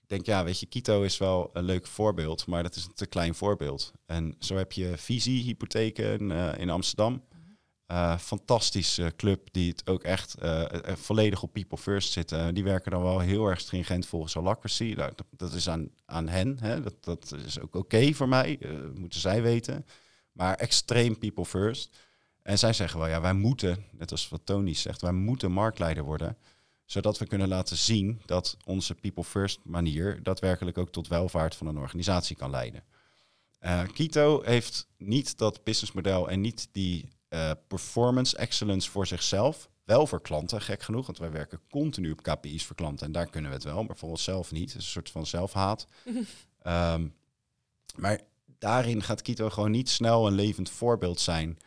denk, ja, weet je, Quito is wel een leuk voorbeeld, maar dat is een te klein voorbeeld. En zo heb je Visie Hypotheken uh, in Amsterdam. Uh, fantastische club die het ook echt uh, volledig op people first zitten. die werken dan wel heel erg stringent volgens holacracy. Nou, dat, dat, is aan, aan hen. Hè. Dat, dat is ook oké voor mij. moeten zij weten. Maar extreem people first. En zij zeggen wel, ja, wij moeten, net als wat Tony zegt, wij moeten marktleider worden zodat we kunnen laten zien dat onze people first manier daadwerkelijk ook tot welvaart van een organisatie kan leiden. Uh, Kito heeft niet dat businessmodel en niet die uh, performance excellence voor zichzelf. Wel voor klanten, gek genoeg, want wij werken continu op KPI's voor klanten en daar kunnen we het wel, maar voor onszelf niet. Het is een soort van zelfhaat. um, (laughs) maar daarin gaat Kito gewoon niet snel een levend voorbeeld zijn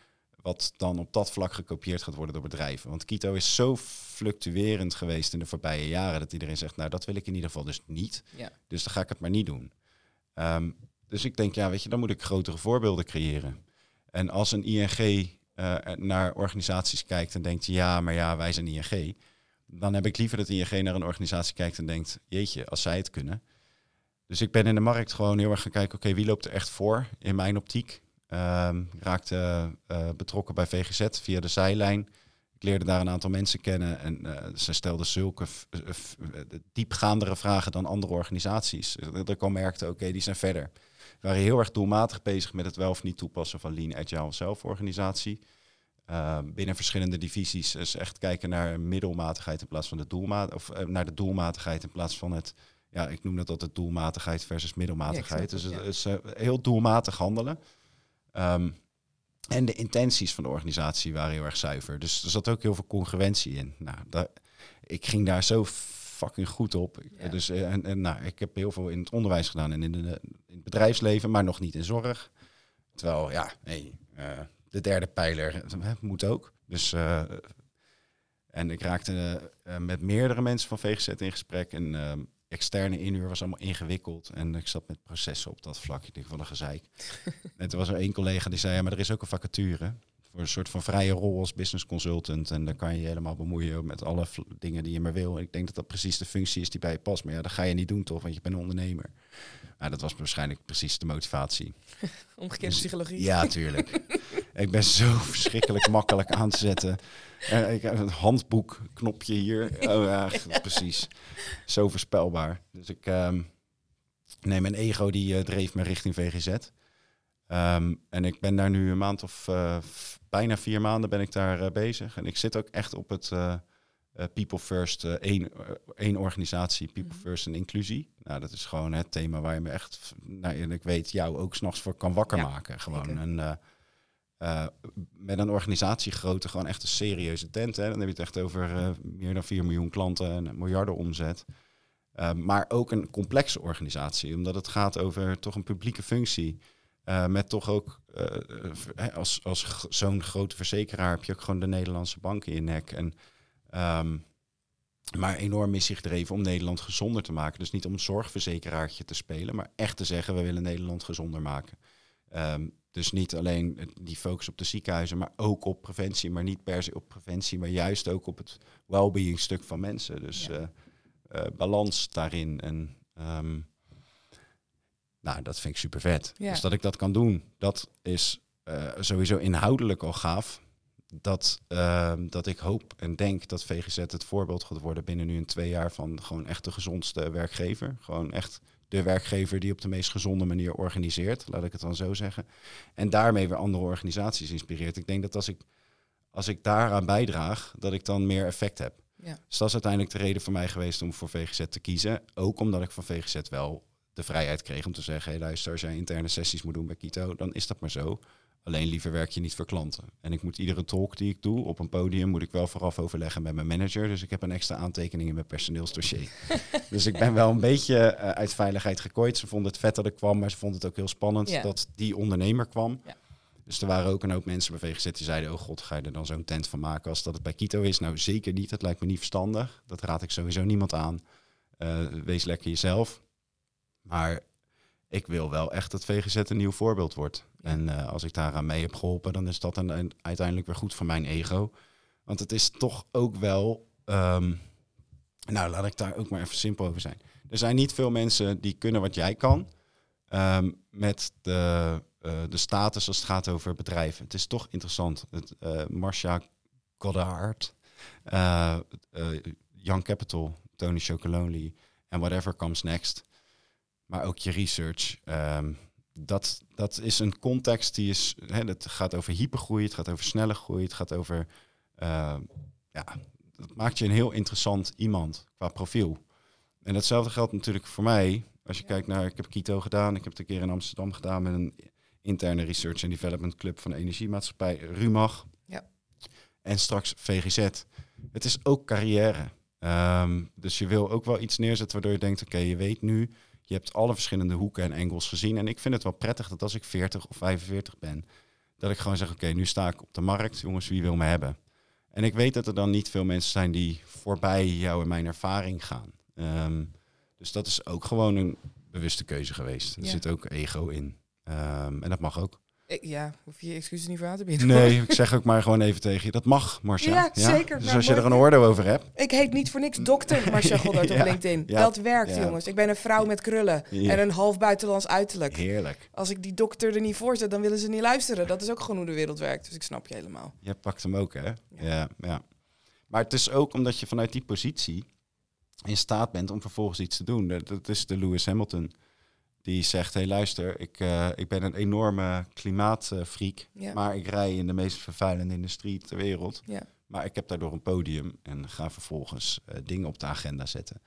wat dan op dat vlak gekopieerd gaat worden door bedrijven. Want Kito is zo fluctuerend geweest in de voorbije jaren dat iedereen zegt, nou dat wil ik in ieder geval dus niet. Ja. Dus dan ga ik het maar niet doen. Um, dus ik denk, ja, weet je, dan moet ik grotere voorbeelden creëren. En als een ING uh, naar organisaties kijkt en denkt, ja, maar ja, wij zijn ING, dan heb ik liever dat ING naar een organisatie kijkt en denkt, jeetje, als zij het kunnen. Dus ik ben in de markt gewoon heel erg gaan kijken, oké, wie loopt er echt voor in mijn optiek? Um, raakte uh, betrokken bij VGZ via de zijlijn. Ik leerde daar een aantal mensen kennen en uh, ze stelden zulke diepgaandere vragen dan andere organisaties. Dat ik al merkte, oké, die zijn verder. We waren heel erg doelmatig bezig met het wel of niet toepassen van Lean Agile zelforganisatie. Uh, binnen verschillende divisies is echt kijken naar middelmatigheid in plaats van de doelmaat of uh, naar de doelmatigheid in plaats van het, ja, ik noem dat altijd doelmatigheid versus middelmatigheid. Ja, dus het is heel doelmatig handelen. Um, en de intenties van de organisatie waren heel erg zuiver. Dus er zat ook heel veel congruentie in. Nou, daar, ik ging daar zo fucking goed op. Ja. Dus, en, en nou, ik heb heel veel in het onderwijs gedaan en in, de, in het bedrijfsleven, maar nog niet in zorg. Terwijl, ja, nee, uh, de derde pijler moet ook. Dus, uh, en ik raakte uh, met meerdere mensen van VGZ in gesprek. En externe inhuur was allemaal ingewikkeld. En ik zat met processen op dat vlak. Ik denk, van een gezeik. (laughs) en toen was er één collega die zei, ja, maar er is ook een vacature. Voor een soort van vrije rol als business consultant. En dan kan je je helemaal bemoeien met alle dingen die je maar wil. En ik denk dat dat precies de functie is die bij je past. Maar ja, dat ga je niet doen toch, want je bent een ondernemer. Nou, dat was waarschijnlijk precies de motivatie. (laughs) Omgekeerde dus, psychologie. Ja, tuurlijk. (laughs) ik ben zo verschrikkelijk makkelijk aan te zetten. Uh, ik heb een handboekknopje hier. Oh ja, (laughs) precies. Zo voorspelbaar. Dus ik... Um, nee, mijn ego die uh, dreef me richting VGZ. Um, en ik ben daar nu een maand of uh, bijna vier maanden ben ik daar bezig. En ik zit ook echt op het People First, één, één organisatie, People mm -hmm. First en inclusie. Nou, dat is gewoon het thema waar je me echt, nou, en ik weet jou ook s'nachts voor kan wakker ja, maken. Gewoon een, met een organisatiegrootte, gewoon echt een serieuze tent. Hè. Dan heb je het echt over meer dan 4 miljoen klanten en miljarden omzet. maar ook een complexe organisatie, omdat het gaat over toch een publieke functie. Met toch ook, als, als zo'n grote verzekeraar heb je ook gewoon de Nederlandse bank in je nek. En, um, maar enorm missie gedreven om Nederland gezonder te maken. Dus niet om zorgverzekeraartje te spelen, maar echt te zeggen, we willen Nederland gezonder maken. Um, dus niet alleen die focus op de ziekenhuizen, maar ook op preventie. Maar niet per se op preventie, maar juist ook op het well-being stuk van mensen. Dus ja. uh, balans daarin. En um, nou, dat vind ik super vet. Ja. Dus dat ik dat kan doen, dat is uh, sowieso inhoudelijk al gaaf. Dat, uh, dat ik hoop en denk dat VGZ het voorbeeld gaat worden binnen nu een twee jaar van gewoon echt de gezondste werkgever. Gewoon echt de werkgever die op de meest gezonde manier organiseert, laat ik het dan zo zeggen. En daarmee weer andere organisaties inspireert. Ik denk dat als ik, als ik daaraan bijdraag, dat ik dan meer effect heb. Ja. Dus dat is uiteindelijk de reden voor mij geweest om voor VGZ te kiezen. Ook omdat ik van VGZ wel de vrijheid kreeg om te zeggen, hey, luister, als jij interne sessies moet doen bij Kito, dan is dat maar zo. Alleen liever werk je niet voor klanten. En ik moet iedere talk die ik doe op een podium, moet ik wel vooraf overleggen met mijn manager. Dus ik heb een extra aantekening in mijn personeelsdossier. (laughs) dus ik ben wel een beetje eh, uit veiligheid gekooid. Ze vonden het vet dat ik kwam, maar ze vonden het ook heel spannend Ja. dat die ondernemer kwam. Ja. Dus er waren ook een hoop mensen bij VGZ die zeiden, oh god, ga je er dan zo'n tent van maken als dat het bij Kito is? Nou, zeker niet. Dat lijkt me niet verstandig. Dat raad ik sowieso niemand aan. Eh, wees lekker jezelf. Maar ik wil wel echt dat VGZ een nieuw voorbeeld wordt. En eh, als ik daaraan mee heb geholpen, dan is dat een, een- uiteindelijk weer goed voor mijn ego. Want het is toch ook wel. ehm, nou, laat ik daar ook maar even simpel over zijn. Er zijn niet veel mensen die kunnen wat jij kan. ehm, met de, eh, de status als het gaat over bedrijven. Het is toch interessant. Het, eh, Marcia Goddard, Young Capital, Tony Chocolonely en whatever comes next. Maar ook je research. ehm, dat, dat is een context die is. Hè, het gaat over hypergroei, het gaat over snelle groei, het gaat over. eh, ja, dat maakt je een heel interessant iemand qua profiel. En datzelfde geldt natuurlijk voor mij. Als je Ja. kijkt naar, ik heb Kito gedaan, ik heb het een keer in Amsterdam gedaan met een interne research en development club van de energiemaatschappij Rumach. Ja. En straks VGZ. Het is ook carrière. Ehm, dus je wil ook wel iets neerzetten waardoor je denkt, oké, je weet nu, je hebt alle verschillende hoeken en angles gezien. En ik vind het wel prettig dat als ik 40 of 45 ben, dat ik gewoon zeg, oké, nu sta ik op de markt, jongens, wie wil me hebben? En ik weet dat er dan niet veel mensen zijn die voorbij jou en mijn ervaring gaan. Ehm, dus dat is ook gewoon een bewuste keuze geweest. Er Ja. zit ook ego in. Ehm, en dat mag ook. Ja, hoef je je excuses niet voor aan te bieden. Nee, ik zeg ook maar gewoon even tegen je. Dat mag, Marcia. Ja, zeker. Dus als je er een oordeel over hebt. Ik heet niet voor niks dokter Marcia (laughs) Goddard op Ja, LinkedIn. ja, dat werkt, jongens. Ik ben een vrouw met krullen en een half buitenlands uiterlijk. Heerlijk. Als ik die dokter er niet voor zet, dan willen ze niet luisteren. Dat is ook gewoon hoe de wereld werkt. Dus ik snap je helemaal. Je pakt hem ook, hè? Ja. ja, Maar het is ook omdat je vanuit die positie in staat bent om vervolgens iets te doen. Dat is de Lewis Hamilton. Die zegt, hé hey, luister, ik, eh, ik ben een enorme klimaatfreak. Ja. Maar ik rij in de meest vervuilende industrie ter wereld. Ja. Maar ik heb daardoor een podium en ga vervolgens eh, dingen op de agenda zetten.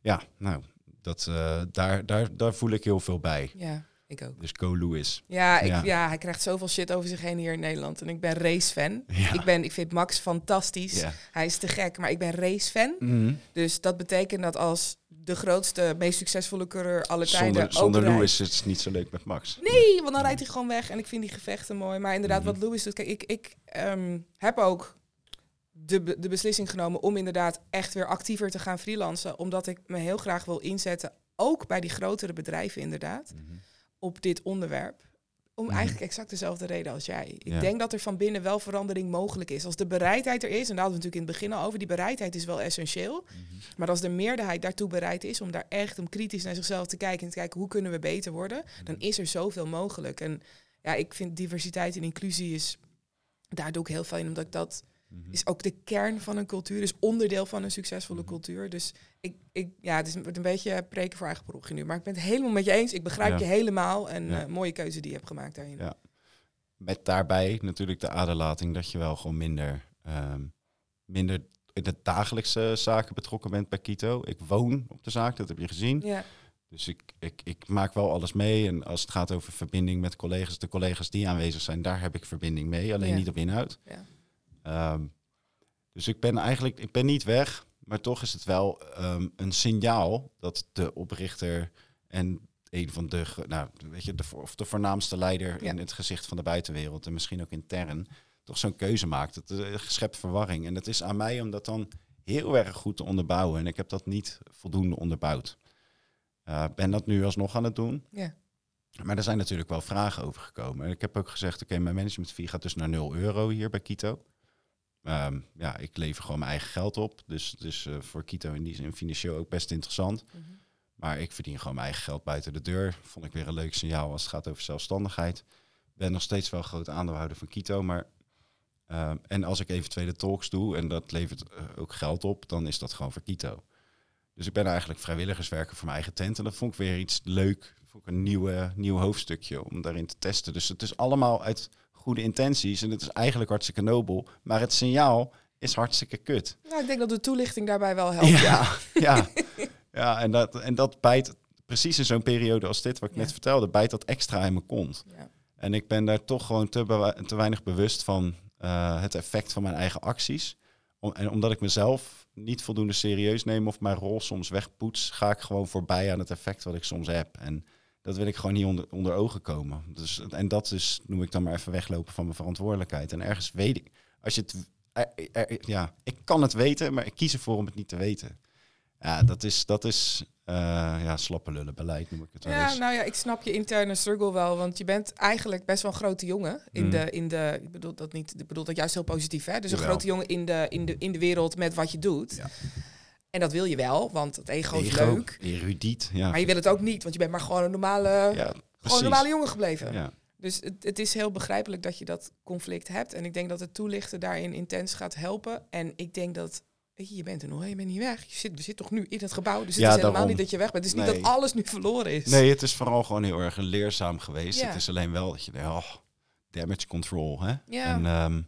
Ja, nou, dat, eh, daar, daar, daar voel ik heel veel bij. Ja, ik ook. Dus go Lewis. Ja, ik, Ja. ja. hij krijgt zoveel shit over zich heen hier in Nederland. En ik ben racefan. Ja. Ik, ben, ik vind Max fantastisch. Ja. Hij is te gek, maar ik ben racefan. Mhm. Dus dat betekent dat als de grootste, meest succesvolle coureur aller tijden Zonder, ook zonder Lewis is het niet zo leuk met Max. Nee, want dan rijdt hij gewoon weg. En ik vind die gevechten mooi. Maar inderdaad, Mhm. wat Lewis doet. Kijk, ik, ik ehm, heb ook de, de beslissing genomen om inderdaad echt weer actiever te gaan freelancen. Omdat ik me heel graag wil inzetten, ook bij die grotere bedrijven inderdaad, op dit onderwerp. Om Mhm. eigenlijk exact dezelfde reden als jij. Ik Ja. denk dat er van binnen wel verandering mogelijk is. Als de bereidheid er is, en daar hadden we natuurlijk in het begin al over, die bereidheid is wel essentieel. Maar als de meerderheid daartoe bereid is om daar echt om kritisch naar zichzelf te kijken en te kijken hoe kunnen we beter worden, dan is er zoveel mogelijk. En ja, ik vind diversiteit en inclusie is, daar doe ik heel veel in, omdat ik dat Mhm. is ook de kern van een cultuur, is onderdeel van een succesvolle Mhm. cultuur. Dus ik, ik, ja, het is een, beetje preken voor eigen parochie nu, maar ik ben het helemaal met je eens. Ik begrijp Ja. je helemaal en Ja. eh, mooie keuze die je hebt gemaakt daarin. Ja. Met daarbij natuurlijk de aderlating dat je wel gewoon minder, ehm, minder in de dagelijkse zaken betrokken bent bij Kito. Ik woon op de zaak, dat heb je gezien. Ja, Dus ik, ik, ik maak wel alles mee. En als het gaat over verbinding met collega's, de collega's die aanwezig zijn, daar heb ik verbinding mee. Alleen Ja. niet op inhoud. Ja. Ehm, dus ik ben eigenlijk, ik ben niet weg, maar toch is het wel ehm, een signaal dat de oprichter en een van de, nou, weet je, de, of de voornaamste leider Ja. in het gezicht van de buitenwereld en misschien ook intern, toch zo'n keuze maakt. Het eh, schept verwarring. En het is aan mij om dat dan heel erg goed te onderbouwen. En ik heb dat niet voldoende onderbouwd. Eh, ben dat nu alsnog aan het doen. ja, Maar er zijn natuurlijk wel vragen over gekomen. En ik heb ook gezegd, oké, mijn management fee gaat dus naar 0 euro hier bij Kito. Ehm, ja, ik lever gewoon mijn eigen geld op. Dus, dus voor Kito in die zin financieel ook best interessant. Mhm. Maar ik verdien gewoon mijn eigen geld buiten de deur. Vond ik weer een leuk signaal als het gaat over zelfstandigheid. Ben nog steeds wel groot aandeelhouder van Kito. Maar, ehm, en als ik eventuele talks doe en dat levert eh, ook geld op, dan is dat gewoon voor Kito. Dus ik ben eigenlijk vrijwilligerswerker voor mijn eigen tent. En dat vond ik weer iets leuk. Vond ik een nieuwe, nieuw hoofdstukje om daarin te testen. Dus het is allemaal uit goede intenties. En het is eigenlijk hartstikke nobel. Maar het signaal is hartstikke kut. Nou, ik denk dat de toelichting daarbij wel helpt. Ja, (laughs) ja. ja en, dat, en dat bijt precies in zo'n periode als dit, wat ik Ja. net vertelde, bijt dat extra in mijn kont. Ja. En ik ben daar toch gewoon te, te weinig bewust van eh, het effect van mijn eigen acties. Om, en omdat ik mezelf niet voldoende serieus neem of mijn rol soms wegpoets, ga ik gewoon voorbij aan het effect wat ik soms heb. En dat wil ik gewoon niet onder, onder ogen komen. Dus, en dat is, noem ik dan maar even weglopen van mijn verantwoordelijkheid. En ergens weet ik, als je het, er- er- ja, ik kan het weten, maar ik kies ervoor om het niet te weten. Ja, dat is, dat is eh, ja, slappe lullen beleid, noem ik het wel Ja, eens. nou ja, ik snap je interne struggle wel, want je bent eigenlijk best wel een grote jongen in Mm. de, in de, ik bedoel dat niet, ik bedoel dat juist heel positief, hè? Dus een grote jongen in de, in de, in de wereld met wat je doet. Ja. En dat wil je wel, want het ego is Ego, leuk. Erudiet, ja. Maar je wil het ook niet, want je bent maar gewoon een normale, ja, gewoon een normale jongen gebleven. Ja. Dus het, het is heel begrijpelijk dat je dat conflict hebt. En ik denk dat het toelichten daarin intens gaat helpen. En ik denk dat, weet je, je bent er nog, je bent niet weg. Je zit, we zitten toch nu in het gebouw, dus het Ja, is helemaal daarom. niet dat je weg bent. Het is Nee. niet dat alles nu verloren is. Nee, het is vooral gewoon heel erg leerzaam geweest. Ja. Het is alleen wel dat je denkt, oh, damage control, hè? Ja. En, ehm,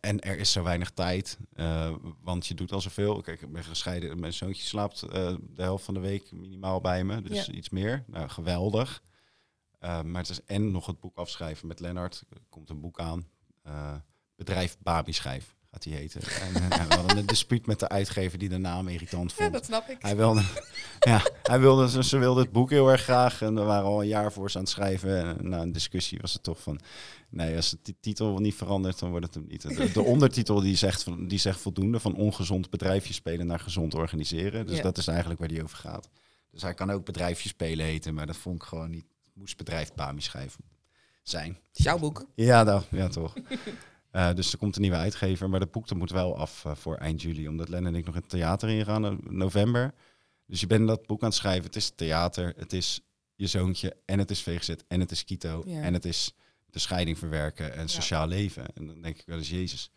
en er is zo weinig tijd, eh, want je doet al zoveel. Kijk, ik ben gescheiden, mijn zoontje slaapt eh, de helft van de week minimaal bij me, dus Ja. iets meer. Nou, geweldig. Eh, maar het is en nog het boek afschrijven met Lennart. Er komt een boek aan. Eh, bedrijf Babi Schijf gaat die heten. En, eh, we hadden een dispuut met de uitgever die de naam irritant vond. Ja, dat snap ik. Hij wilde, ja, hij wilde, ze, ze wilde het boek heel erg graag. En we waren al een jaar voor ze aan het schrijven. En na een discussie was het toch van... Nee, als de titel niet verandert, dan wordt het hem niet. De, de ondertitel die zegt, van, die zegt voldoende. Van ongezond bedrijfje spelen naar gezond organiseren. Dus Ja. dat is eigenlijk waar die over gaat. Dus hij kan ook bedrijfje spelen heten. Maar dat vond ik gewoon niet... Moest bedrijf Bami schrijven zijn. Het is jouw boek. Ja, nou, ja toch. Eh, dus er komt een nieuwe uitgever, maar dat boek dat moet wel af eh, voor eind juli, omdat Len en ik nog in het theater ingaan in november. Dus je bent dat boek aan het schrijven. Het is theater, het is je zoontje en het is VGZ en het is Kito Ja. en het is de scheiding verwerken en sociaal leven. En dan denk ik wel eens, Jezus,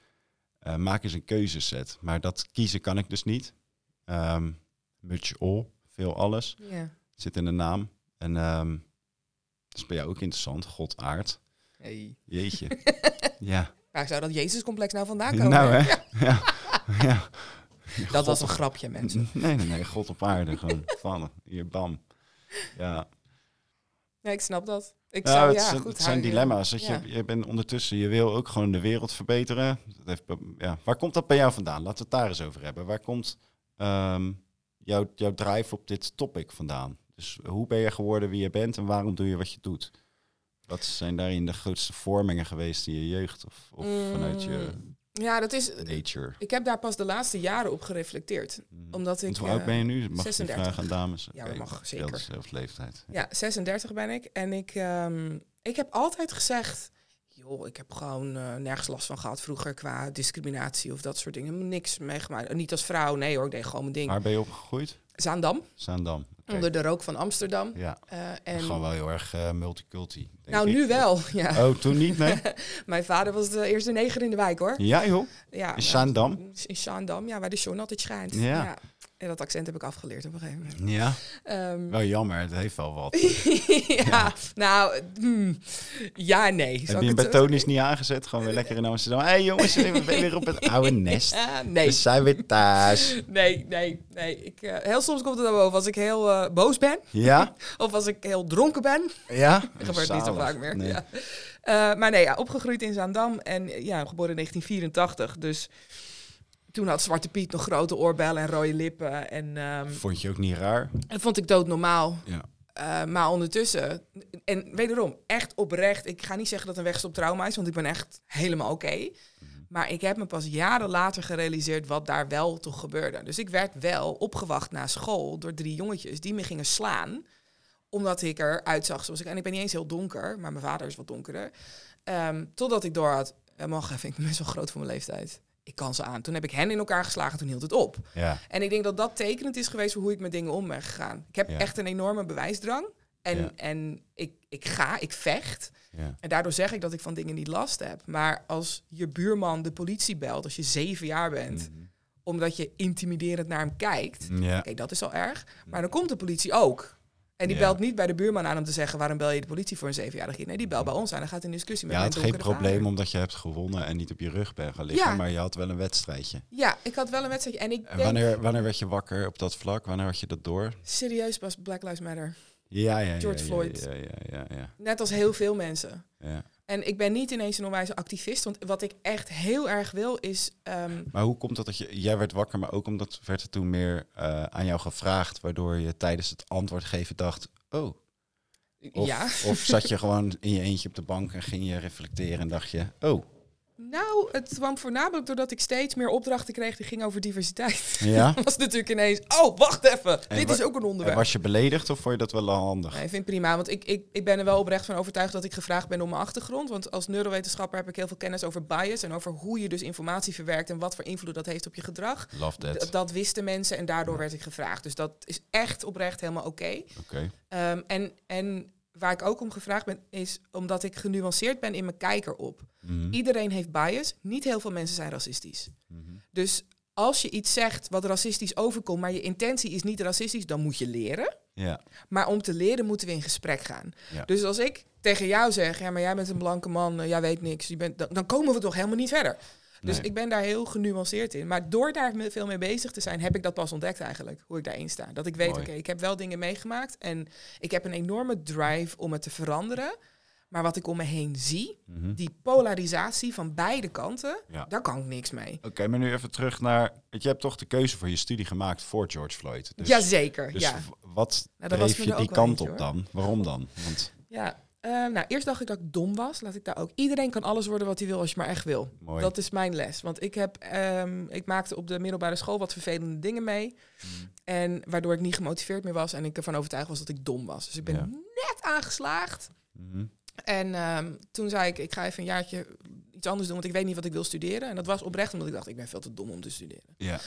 eh, maak eens een keuzeset. Maar dat kiezen kan ik dus niet. Ehm much all, veel alles, Ja. zit in de naam. En ehm dat is bij jou ook interessant, God aard. Hey. Jeetje. (laughs) ja. Waar zou dat Jezus-complex nou vandaan komen? Nou hè? (laughs) Ja. ja. Dat was een grapje, mensen. Nee, nee, nee. God op aarde. Gewoon (laughs) vallen. Hier, bam. Ja. Ja, ik snap dat. Ik Nou, zou, het, ja, zijn- goed, het zijn dilemma's. Dat ja. je, je bent ondertussen, je wil ook gewoon de wereld verbeteren. Dat heeft, ja. Waar komt dat bij jou vandaan? Laten we het daar eens over hebben. Waar komt ehm, jouw, jouw drive op dit topic vandaan? Dus hoe ben je geworden wie je bent en waarom doe je wat je doet? Wat zijn daarin de grootste vormingen geweest in je jeugd of, of vanuit je Mm, Ja, dat is... nature? Ik heb daar pas de laatste jaren op gereflecteerd. Mhm. Omdat ik... Want hoe oud eh, ben je nu? Mag je 36. vragen aan dames? Ja, dat mag, zeker. dezelfde leeftijd. Ja, 36 ben ik. En ik, ehm, ik heb altijd gezegd... joh, ik heb gewoon eh, nergens last van gehad vroeger qua discriminatie of dat soort dingen. Niks meegemaakt. Niet als vrouw, nee hoor, ik deed gewoon mijn ding. Waar ben je opgegroeid? Zaandam, Zaandam. Onder de rook van Amsterdam. Ja, Eh, en gewoon wel heel erg eh, multiculti. denk nou, ik. nu wel. (laughs) Ja. Oh, toen niet, nee? (laughs) Mijn vader was de eerste neger in de wijk hoor. Ja, joh. Ja, In ja, Zaandam? In Zaandam, ja, waar de zon altijd schijnt. Ja. En dat accent heb ik afgeleerd op een gegeven moment. Ja. Ehm, Wel jammer, het heeft wel wat. (laughs) ja, nou, hmm, ja, nee. Heb je hem bij het- Tony's niet aangezet? Gewoon weer lekker in Amsterdam. Hé hey, jongens, we zijn weer op het (laughs) oude nest. We nee, zijn weer thuis. nee, nee, nee. Ik, eh, heel soms komt het dan boven als ik heel eh, boos ben. Ja? (laughs) Of als ik heel dronken ben. Ja? Dat gebeurt niet zo vaak meer. Nee. Ja. Eh, maar nee, ja, opgegroeid in Zaandam en ja, geboren in 1984. Dus toen had Zwarte Piet nog grote oorbellen en rode lippen. En ehm, Vond je ook niet raar? dat vond ik doodnormaal. Ja. Eh, maar ondertussen, en wederom, echt oprecht. Ik ga niet zeggen dat een wegstop trauma is, want ik ben echt helemaal oké. Maar ik heb me pas jaren later gerealiseerd wat daar wel toch gebeurde. Dus ik werd wel opgewacht na school door drie jongetjes die me gingen slaan. Omdat ik eruit zag zoals ik. En ik ben niet eens heel donker, maar mijn vader is wat donkerder. Ehm, totdat ik door had, eh, mag even, ik ben best wel groot voor mijn leeftijd. Ik kan ze aan. Toen heb ik hen in elkaar geslagen, toen hield het op. Ja. En ik denk dat dat tekenend is geweest voor hoe ik met dingen om ben gegaan. Ik heb Ja. echt een enorme bewijsdrang. En, Ja. en ik, ik ga, ik vecht. ja. En daardoor zeg ik dat ik van dingen niet last heb. Maar als je buurman de politie belt als je zeven jaar bent... Mhm. omdat je intimiderend naar hem kijkt. Ja. Dat is al erg. Maar dan komt de politie ook. En die Ja. belt niet bij de buurman aan om te zeggen... waarom bel je de politie voor een zevenjarig kind? Nee, die belt bij ons aan en gaat in discussie met Je mijn had geen donkere probleem vader. omdat je hebt gewonnen en niet op je rug bent gaan liggen, Ja. maar je had wel een wedstrijdje. Ja, ik had wel een wedstrijdje. En ik En denk wanneer, wanneer werd je wakker op dat vlak? Wanneer had je dat door? serieus pas Black Lives Matter. Ja, ja, ja. George ja, Floyd. Ja, ja, ja, ja, Net als heel veel mensen. ja. En ik ben niet ineens een onwijze activist. Want wat ik echt heel erg wil is... ehm, Maar hoe komt het dat je... Jij werd wakker, maar ook omdat werd er toen meer eh, aan jou gevraagd, waardoor je tijdens het antwoord geven dacht, oh. Of, ja. of zat je gewoon in je eentje op de bank en ging je reflecteren en dacht je, oh. Nou, het kwam voornamelijk doordat ik steeds meer opdrachten kreeg die gingen over diversiteit. Ja? (laughs) was natuurlijk ineens, oh, wacht even. En Dit is ook een En onderwerp. was je beledigd of vond je dat wel handig? Nee, ik vind het prima, want ik, ik, ik ben er wel oprecht van overtuigd dat ik gevraagd ben om mijn achtergrond. Want als neurowetenschapper heb ik heel veel kennis over bias en over hoe je dus informatie verwerkt en wat voor invloed dat heeft op je gedrag. Love that. Dat wisten mensen en daardoor werd ik gevraagd. Dus dat is echt oprecht helemaal oké. Oké. Ehm, en, en waar ik ook om gevraagd ben, is omdat ik genuanceerd ben in mijn kijker op. Mhm. Iedereen heeft bias, niet heel veel mensen zijn racistisch. Mhm. Dus als je iets zegt wat racistisch overkomt, maar je intentie is niet racistisch, dan moet je leren. Ja. Maar om te leren moeten we in gesprek gaan. Ja. Dus als ik tegen jou zeg, ja, maar jij bent een blanke man, eh, jij weet niks, je bent, dan, dan komen we toch helemaal niet verder. Dus Nee. ik ben daar heel genuanceerd in. Maar door daar veel mee bezig te zijn, heb ik dat pas ontdekt eigenlijk, hoe ik daarin sta. Dat ik weet, oké, ik heb wel dingen meegemaakt en ik heb een enorme drive om het te veranderen. Maar wat ik om me heen zie, Mhm. die polarisatie van beide kanten, Ja. daar kan ik niks mee. Oké, maar nu even terug naar... Je hebt toch de keuze voor je studie gemaakt voor George Floyd. Dus, Jazeker, Dus ja. wat Nou, dreef je die kant op dan? Waarom dan? Want, Ja, eh, nou, eerst dacht ik dat ik dom was. Laat ik daar ook. Iedereen kan alles worden wat hij wil als je maar echt wil. mooi. Dat is mijn les. Want ik, heb, ehm, ik maakte op de middelbare school wat vervelende dingen mee. Mm. En waardoor ik niet gemotiveerd meer was en ik ervan overtuigd was dat ik dom was. Dus ik ben Ja. net aangeslaagd. Mhm. En ehm, toen zei ik, ik ga even een jaartje iets anders doen, want ik weet niet wat ik wil studeren. En dat was oprecht omdat ik dacht, ik ben veel te dom om te studeren. Ja.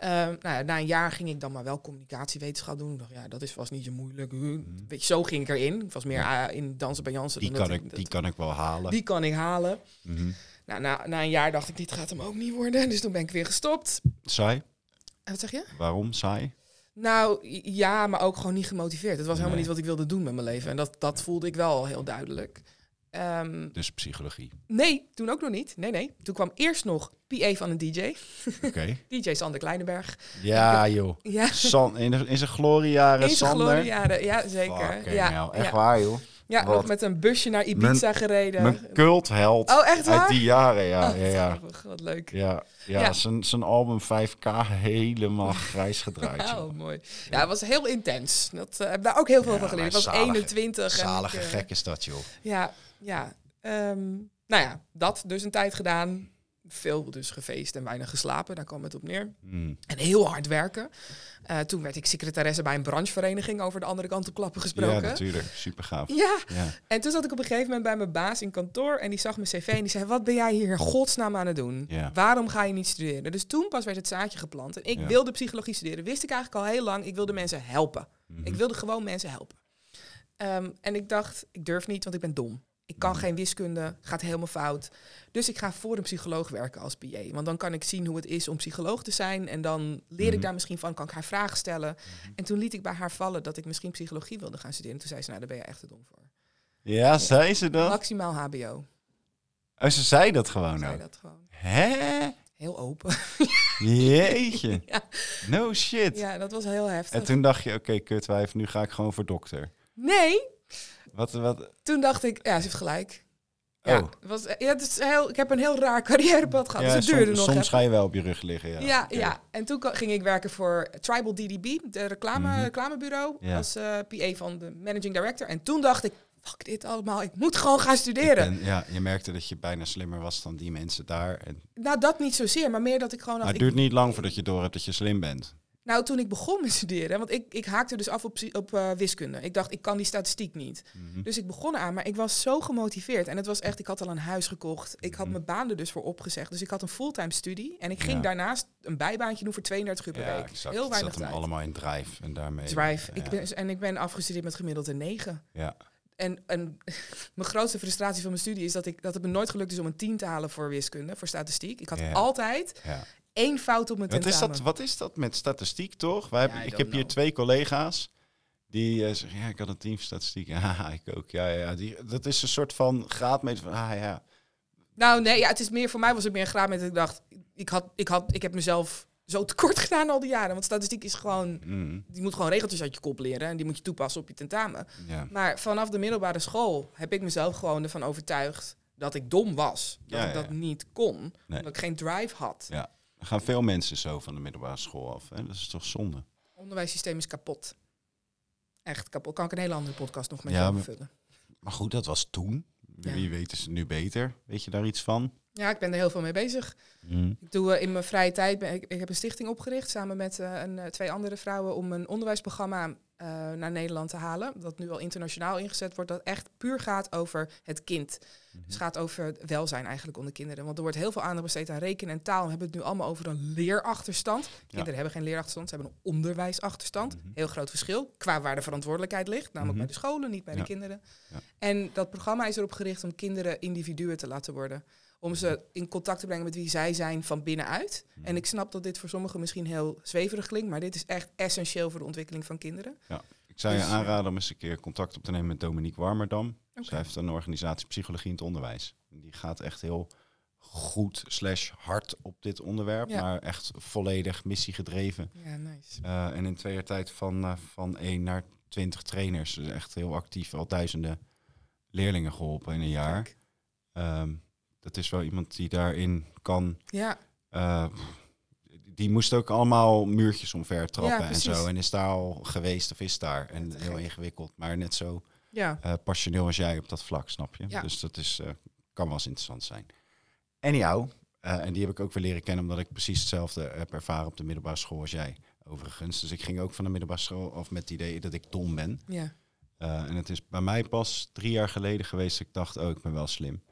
Ehm, nou ja, na een jaar ging ik dan maar wel communicatiewetenschap doen. Ik dacht, ja, dat is vast niet zo moeilijk. Huh. Weet je, zo ging ik erin. Ik was meer Ja. ah, in dansen bij Jansen. Die, dat kan ik- dat- die kan ik wel halen. die kan ik halen. Mhm. Nou, na, na een jaar dacht ik, dit gaat hem ook niet worden. Dus toen ben ik weer gestopt. Saai? En wat zeg je? Waarom saai? Nou, ja, maar ook gewoon niet gemotiveerd. Het was helemaal Nee. niet wat ik wilde doen met mijn leven. En dat, dat voelde ik wel heel duidelijk. Ehm, Dus psychologie. nee, toen ook nog niet. Nee, nee. Toen kwam eerst nog PA van een DJ. Oké. (laughs) DJ Sander Kleinenberg. Ja, joh. Ja, San, in, in zijn gloriejaren, in zijn Sander. gloriejaren. Ja, zeker. Fucking ja, hell. Echt ja. waar, joh. Ja, Wat? nog met een busje naar Ibiza gereden. Mijn cultheld Oh, echt waar? uit die jaren, ja. Oh, ja, ja. grappig, Wat leuk. Ja, ja, Ja. Zijn, zijn album 5K helemaal grijs gedraaid. (laughs) joh. Oh, mooi. Ja, het was heel intens. Dat eh, heb daar ook heel veel van geleerd. Ik was zalige- 21. en Zalige ik, eh, gek is dat, joh. Ja, ja. Ehm, nou ja, dat dus een tijd gedaan. Veel dus gefeest en weinig geslapen. Daar kwam het op neer. Mm. En heel hard werken. Eh, toen werd ik secretaresse bij een branchevereniging over de andere kant op klappen Ja, gesproken. natuurlijk. Super gaaf. Ja, Ja. en toen zat ik op een gegeven moment bij mijn baas in kantoor en die zag mijn cv en die zei, wat ben jij hier in godsnaam aan het doen? Ja. Waarom ga je niet studeren? Dus toen pas werd het zaadje geplant. En ik Ja. wilde psychologie studeren. Wist ik eigenlijk al heel lang, ik wilde mensen helpen. Mhm. Ik wilde gewoon mensen helpen. Ehm, en ik dacht, ik durf niet, want ik ben dom. Ik kan Mhm. geen wiskunde, gaat helemaal fout. Dus ik ga voor een psycholoog werken als PA. Want dan kan ik zien hoe het is om psycholoog te zijn. En dan leer ik Mhm. daar misschien van, kan ik haar vragen stellen. En toen liet ik bij haar vallen dat ik misschien psychologie wilde gaan studeren. En toen zei ze, nou, daar ben je echt te dom voor. Ja, zei ze dat? Maximaal HBO. Oh, ze zei dat gewoon zei ook. dat gewoon. Hè? Heel open. Jeetje. (laughs) Ja. No shit. ja, dat was heel heftig. En toen dacht je, oké, kutwijf, nu ga ik gewoon voor dokter. Nee, Wat, wat? toen dacht ik, ja, ze heeft gelijk. Ja, Oh. was, ja het is heel, ik heb een heel raar (laughs) carrièrepad gehad. Ja, dus het duurde soms, nog soms even. ga je wel op je rug liggen, ja. Ja, ja. En toen ging ik werken voor Tribal DDB, de reclame, Mhm. reclamebureau, Ja. als eh, PA van de managing director. En toen dacht ik, fuck dit allemaal, ik moet gewoon gaan studeren. ben- ja, je merkte dat je bijna slimmer was dan die mensen daar. En, Nou, dat niet zozeer, maar meer dat ik gewoon maar het ik- duurt niet lang voordat je door hebt dat je slim bent. Nou toen ik begon met studeren, want ik, ik haakte dus af op, op eh, wiskunde. Ik dacht, ik kan die statistiek niet. Mhm. Dus ik begon aan, maar ik was zo gemotiveerd. En het was echt, ik had al een huis gekocht. Ik had Mhm. mijn baan er dus voor opgezegd. Dus ik had een fulltime studie. En ik ging Ja. daarnaast een bijbaantje doen voor 32 uur per Ja, week. exact. Heel weinig zat hem allemaal in drive en daarmee. Drive. Ja. Ik ben, en ik ben afgestudeerd met gemiddeld een 9. Ja. En, en (laughs) mijn grootste frustratie van mijn studie is dat, ik, dat het me nooit gelukt is om een 10 te halen voor wiskunde, voor statistiek. Ik had altijd Ja. Één fout op mijn Wat is, tentamen. dat, wat is dat met statistiek, toch? Wij hebben, Ja, I ik heb hier twee collega's die eh, zeggen, ja, ik had een team statistiek. (laughs) Ja, ik ook. Ja, ja. Die, dat is een soort van graadmeter van, ah ja. Nou, nee, ja, het is meer voor mij was het meer een graad met dat ik dacht, ik had, ik had, ik heb mezelf zo tekort (laughs) gedaan al die jaren. Want statistiek is gewoon, mm, die moet gewoon regeltjes uit je kop leren en die moet je toepassen op je tentamen. ja. Maar vanaf de middelbare school heb ik mezelf gewoon ervan overtuigd dat ik dom was. Dat Ja, ik ja, dat ja. niet kon, Nee. omdat ik geen drive had. ja. Gaan veel mensen zo van de middelbare school af. Hè? Dat is toch zonde? onderwijssysteem is kapot. Echt kapot. Kan ik een hele andere podcast nog met Ja, maar- vullen. Maar goed, dat was toen. Ja. Wie weet is het nu beter? Weet je daar iets van? Ja, ik ben er heel veel mee bezig. Mm. Ik doe eh, in mijn vrije tijd, ben ik, ik heb een stichting opgericht samen met eh, een, eh, twee andere vrouwen om een onderwijsprogramma eh, naar Nederland te halen. Dat nu al internationaal ingezet wordt, dat echt puur gaat over het kind. Mhm. Dus het gaat over het welzijn eigenlijk onder kinderen. Want er wordt heel veel aandacht besteed aan rekenen en taal. We hebben het nu allemaal over een leerachterstand. Kinderen hebben geen leerachterstand, ze hebben een onderwijsachterstand. Mhm. Heel groot verschil qua waar de verantwoordelijkheid ligt. Namelijk Mhm. bij de scholen, niet bij Ja. de kinderen. Ja. En dat programma is erop gericht om kinderen individuen te laten worden. Om ze in contact te brengen met wie zij zijn van binnenuit. Mhm. En ik snap dat dit voor sommigen misschien heel zweverig klinkt, maar dit is echt essentieel voor de ontwikkeling van kinderen. Ik zou je Dus, aanraden om eens een keer contact op te nemen met Dominique Warmerdam. Oké. Zij heeft een organisatie Psychologie in het Onderwijs. Die gaat echt heel goed slash hard op dit onderwerp. Ja. Maar echt volledig missiegedreven. Ja, nice. Eh, en in twee jaar tijd van, eh, van één naar twintig trainers. Dus echt heel actief. Al duizenden leerlingen geholpen in een jaar. Kijk. Dat is wel iemand die daarin kan... Ja, eh, die moest ook allemaal muurtjes omver trappen Ja, en zo. En is daar al geweest of is daar. En heel ingewikkeld. Maar net zo ja. eh, passioneel als jij op dat vlak, snap je? Ja. Dus dat is, eh, kan wel eens interessant zijn. Anyhow, eh, en die heb ik ook weer leren kennen omdat ik precies hetzelfde heb ervaren op de middelbare school als jij, overigens. Dus ik ging ook van de middelbare school af met het idee dat ik dom ben. ja. En het is bij mij pas drie jaar geleden geweest dat ik dacht, oh, ik ben wel slim.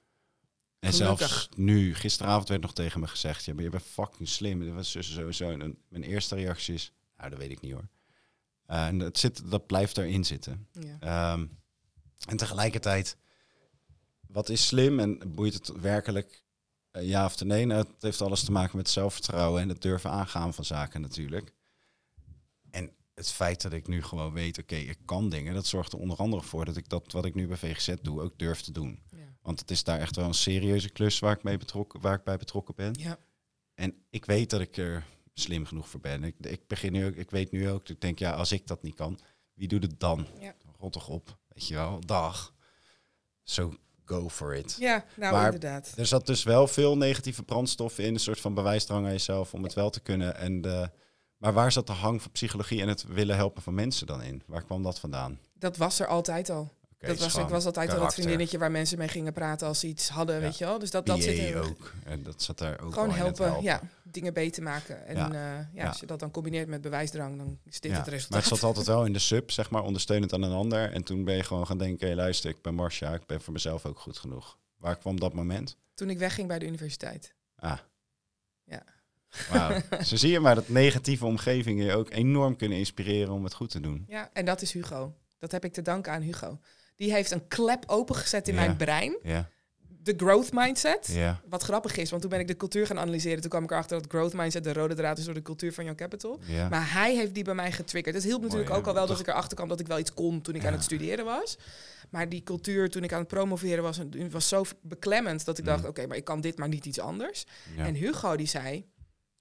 En Gelukkig. zelfs nu, gisteravond werd nog tegen me gezegd, ja, maar je bent fucking slim. Dat was sowieso. En mijn eerste reactie is, nou, dat weet ik niet hoor. Eh, en dat, zit, dat blijft erin zitten. ja. Ehm, en tegelijkertijd, wat is slim en boeit het werkelijk eh, ja of nee? Nou, het heeft alles te maken met zelfvertrouwen en het durven aangaan van zaken natuurlijk. En het feit dat ik nu gewoon weet, oké, ik kan dingen, dat zorgt er onder andere voor dat ik dat wat ik nu bij VGZ doe ook durf te doen. Want het is daar echt wel een serieuze klus waar ik, mee betrokken, waar ik bij betrokken ben. ja. En ik weet dat ik er slim genoeg voor ben. Ik, ik, begin nu ook, ik weet nu ook, ik denk, ja, als ik dat niet kan, wie doet het dan? Ja. Rot toch op, weet je wel, dag. So go for it. Ja, nou Maar- inderdaad. Er zat dus wel veel negatieve brandstof in, een soort van bewijsdrang aan jezelf om het wel te kunnen. En de, maar waar zat de hang van psychologie en het willen helpen van mensen dan in? Waar kwam dat vandaan? Dat was er altijd al. Dat was, ik was altijd al dat vriendinnetje waar mensen mee gingen praten als ze iets hadden, Ja. weet je wel. Dus dat, dat zit er ook. En dat zat daar ook Gewoon wel helpen, ja, dingen beter maken. En Ja. ja. ja, als je dat dan combineert met bewijsdrang, dan is dit het resultaat. Maar het zat altijd wel in de sub, (laughs) zeg maar, ondersteunend aan een ander. En toen ben je gewoon gaan denken, hey, luister, ik ben Marcia, ik ben voor mezelf ook goed genoeg. Waar kwam dat moment? Toen ik wegging bij de universiteit. Ah. Ja. Wauw. (laughs) Zo zie je maar dat negatieve omgevingen je ook enorm kunnen inspireren om het goed te doen. Ja, en dat is Hugo. Dat heb ik te danken aan Hugo. Die heeft een klep opengezet in mijn brein. Ja, De growth mindset. ja, Wat grappig is, want toen ben ik de cultuur gaan analyseren. Toen kwam ik erachter dat growth mindset de rode draad is door de cultuur van Young Capital. ja. Maar hij heeft die bij mij getriggerd. Het hielp natuurlijk Mooi, ook al wel dat ik erachter kwam dat ik wel iets kon toen ik aan het studeren was. Maar die cultuur toen ik aan het promoveren was, was zo beklemmend dat ik dacht, Mm. oké, maar ik kan dit maar niet iets anders. En Hugo die zei,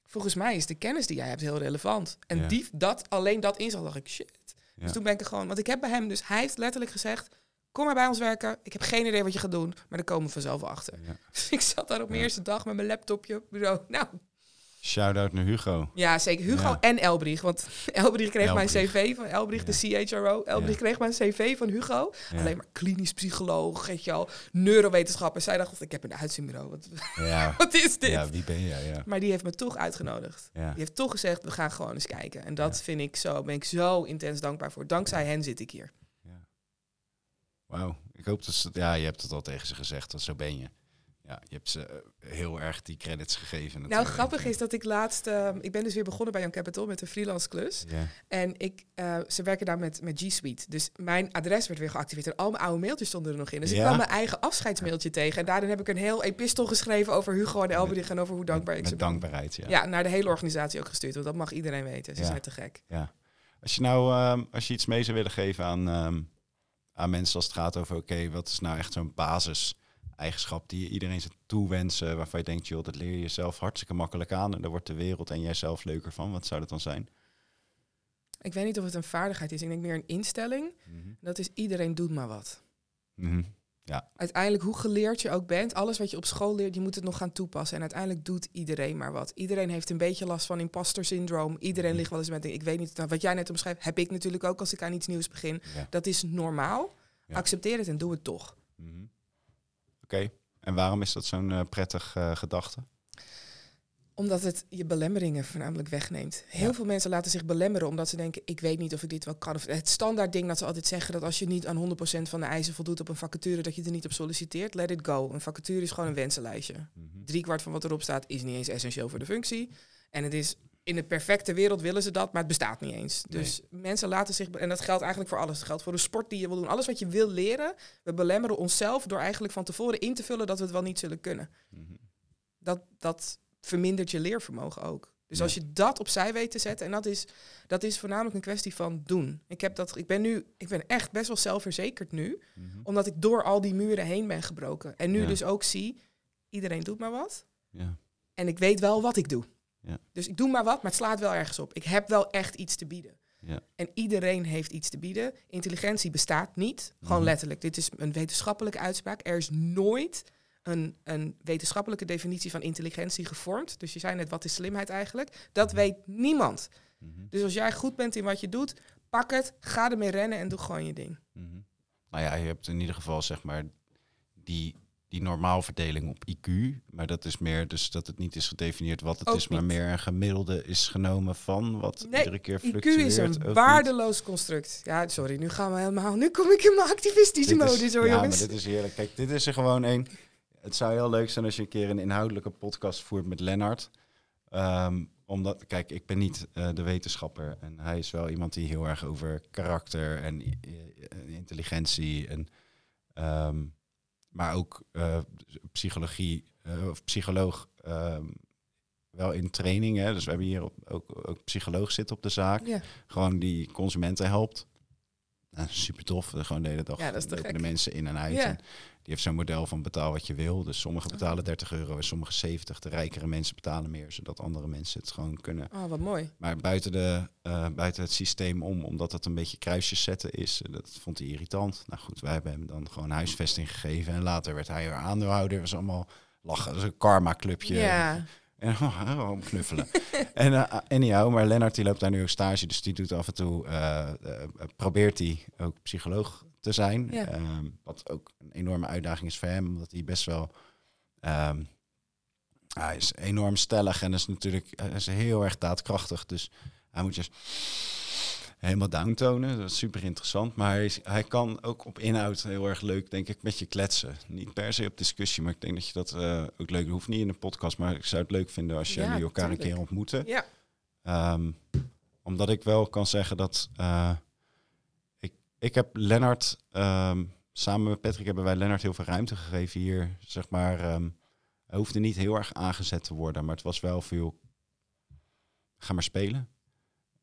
volgens mij is de kennis die jij hebt heel relevant. En die, dat, alleen dat inzag, dacht ik, shit. Dus toen ben ik er gewoon, want ik heb bij hem dus, hij heeft letterlijk gezegd, kom maar bij ons werken. Ik heb geen idee wat je gaat doen, maar daar komen we vanzelf achter. Ja. Dus (laughs) ik zat daar op mijn Ja. eerste dag met mijn laptopje, bureau. Nou, Shout-out naar Hugo. ja, zeker. Hugo Ja. en Elbrich. Want (laughs) Elbrich kreeg mijn cv van Elbrich, de CHRO. Elbrich kreeg mijn cv van Hugo. Alleen maar klinisch psycholoog, weet je wel, neurowetenschapper. Zij dacht, ik heb een uitzendbureau. Wat, (laughs) wat is dit? ja, wie ben jij? Ja. Maar die heeft me toch uitgenodigd. Ja. Die heeft toch gezegd, we gaan gewoon eens kijken. En dat vind ik zo, ben ik zo intens dankbaar voor. Dankzij hen zit ik hier. Wauw. Ik hoop dat ze... Ja, je hebt het al tegen ze gezegd, want zo ben je. Ja, je hebt ze eh, heel erg die credits gegeven. Nou, natuurlijk. grappig is dat ik laatst... eh, ik ben dus weer begonnen bij Young Capital met een freelance klus. Ja. En ik, eh, ze werken daar met, met G Suite. Dus mijn adres werd weer geactiveerd. En al mijn oude mailtjes stonden er nog in. Dus ik Ja. kwam mijn eigen afscheidsmailtje tegen. En daarin heb ik een heel epistel geschreven over Hugo en Elberich... en over hoe dankbaar ik ze ben. dankbaarheid, ja. Ja, naar de hele organisatie ook gestuurd. Want dat mag iedereen weten. Ze Ja. zijn te gek. Ja. Als je nou, ehm, als je iets mee zou willen geven aan, ehm, aan mensen als het gaat over, oké, wat is nou echt zo'n basiseigenschap die je iedereen zou toewensen, waarvan je denkt, joh, dat leer je jezelf hartstikke makkelijk aan en daar wordt de wereld en jijzelf leuker van. Wat zou dat dan zijn? Ik weet niet of het een vaardigheid is. Ik denk meer een instelling. Dat is iedereen doet maar wat. Mhm. Uiteindelijk, hoe geleerd je ook bent, alles wat je op school leert, je moet het nog gaan toepassen. En uiteindelijk doet iedereen maar wat. Iedereen heeft een beetje last van imposter syndroom. Iedereen ligt wel eens met, ik weet niet, nou, wat jij net omschrijft, heb ik natuurlijk ook als ik aan iets nieuws begin. Ja. Dat is normaal. Ja. Accepteer het en doe het toch. Mhm. Oké, en waarom is dat zo'n eh, prettig eh, gedachte? Omdat het je belemmeringen voornamelijk wegneemt. Heel Ja. veel mensen laten zich belemmeren omdat ze denken, ik weet niet of ik dit wel kan. Of het standaard ding dat ze altijd zeggen, dat als je niet aan 100% van de eisen voldoet op een vacature, dat je er niet op solliciteert. Let it go. Een vacature is gewoon een wensenlijstje. Mhm. Driekwart van wat erop staat is niet eens essentieel voor de functie. En het is in de perfecte wereld willen ze dat, maar het bestaat niet eens. Dus mensen laten zich, en dat geldt eigenlijk voor alles. Het geldt voor de sport die je wil doen. Alles wat je wil leren, we belemmeren onszelf door eigenlijk van tevoren in te vullen dat we het wel niet zullen kunnen. Mhm. Dat, dat vermindert je leervermogen ook. Dus Ja. als je dat opzij weet te zetten, en dat is, dat is voornamelijk een kwestie van doen. Ik, heb dat, ik ben nu, ik ben echt best wel zelfverzekerd nu, Mhm. omdat ik door al die muren heen ben gebroken. En nu Ja. dus ook zie, iedereen doet maar wat. Ja. En ik weet wel wat ik doe. Ja. Dus ik doe maar wat, maar het slaat wel ergens op. Ik heb wel echt iets te bieden. Ja. En iedereen heeft iets te bieden. Intelligentie bestaat niet. Gewoon Mhm. letterlijk. Dit is een wetenschappelijke uitspraak. Er is nooit een, een wetenschappelijke definitie van intelligentie gevormd. Dus je zei net, wat is slimheid eigenlijk? Dat Mhm. weet niemand. Mhm. Dus als jij goed bent in wat je doet, pak het, ga ermee rennen en doe gewoon je ding. Mhm. Nou ja, je hebt in ieder geval zeg maar die, die normaalverdeling op IQ. Maar dat is meer dus dat het niet is gedefinieerd wat het Ook is, maar niet. meer een gemiddelde is genomen van wat Nee, iedere keer IQ fluctueert. is ook een niet. waardeloos construct. Ja, sorry, nu gaan we helemaal. Nu kom ik in mijn activistische is- modus hoor, ja, jongens. maar dit is heerlijk. Kijk, dit is er gewoon één. Het zou heel leuk zijn als je een keer een inhoudelijke podcast voert met Lennart. Ehm, omdat, kijk, ik ben niet eh, de wetenschapper. En hij is wel iemand die heel erg over karakter en i- i- intelligentie en ehm, maar ook eh, psychologie eh, of psycholoog ehm, wel in training. Hè? Dus we hebben hier ook, ook, ook psycholoog zitten op de zaak. Ja. Gewoon die consumenten helpt. Nou, super tof. Gewoon de hele dag Ja, dat gek. de mensen in en uit. Ja. En die heeft zo'n model van betaal wat je wil. Dus sommigen betalen 30 euro en sommigen 70. De rijkere mensen betalen meer, zodat andere mensen het gewoon kunnen. Oh, wat mooi. Maar buiten, de, eh, buiten het systeem om, omdat het een beetje kruisjes zetten is, eh, dat vond hij irritant. Nou goed, wij hebben hem dan gewoon huisvesting gegeven. En later werd hij weer aandeelhouder. Dat was allemaal lachen. Dat is een karma-clubje. Ja. En (laughs) oh, om knuffelen. (laughs) en uh, anyhow, maar Lennart die loopt daar nu ook stage, dus die doet af en toe, eh, probeert hij ook psycholoog te zijn. Ja. Ehm, wat ook een enorme uitdaging is voor hem, omdat hij best wel, ehm, hij is enorm stellig en is natuurlijk, is heel erg daadkrachtig, dus hij moet je helemaal downtonen. Dat is super interessant. Maar hij, is, hij kan ook op inhoud heel erg leuk, denk ik, met je kletsen. Niet per se op discussie, maar ik denk dat je dat eh, ook leuk hoeft niet in een podcast. Maar ik zou het leuk vinden als Ja, jullie elkaar een keer ontmoeten. Ja. Ehm, omdat ik wel kan zeggen dat eh, ik, ik heb Lennart, ehm, samen met Patrick hebben wij Lennart heel veel ruimte gegeven hier. Zeg maar, ehm, hij hoefde niet heel erg aangezet te worden, maar het was wel veel, ga maar spelen.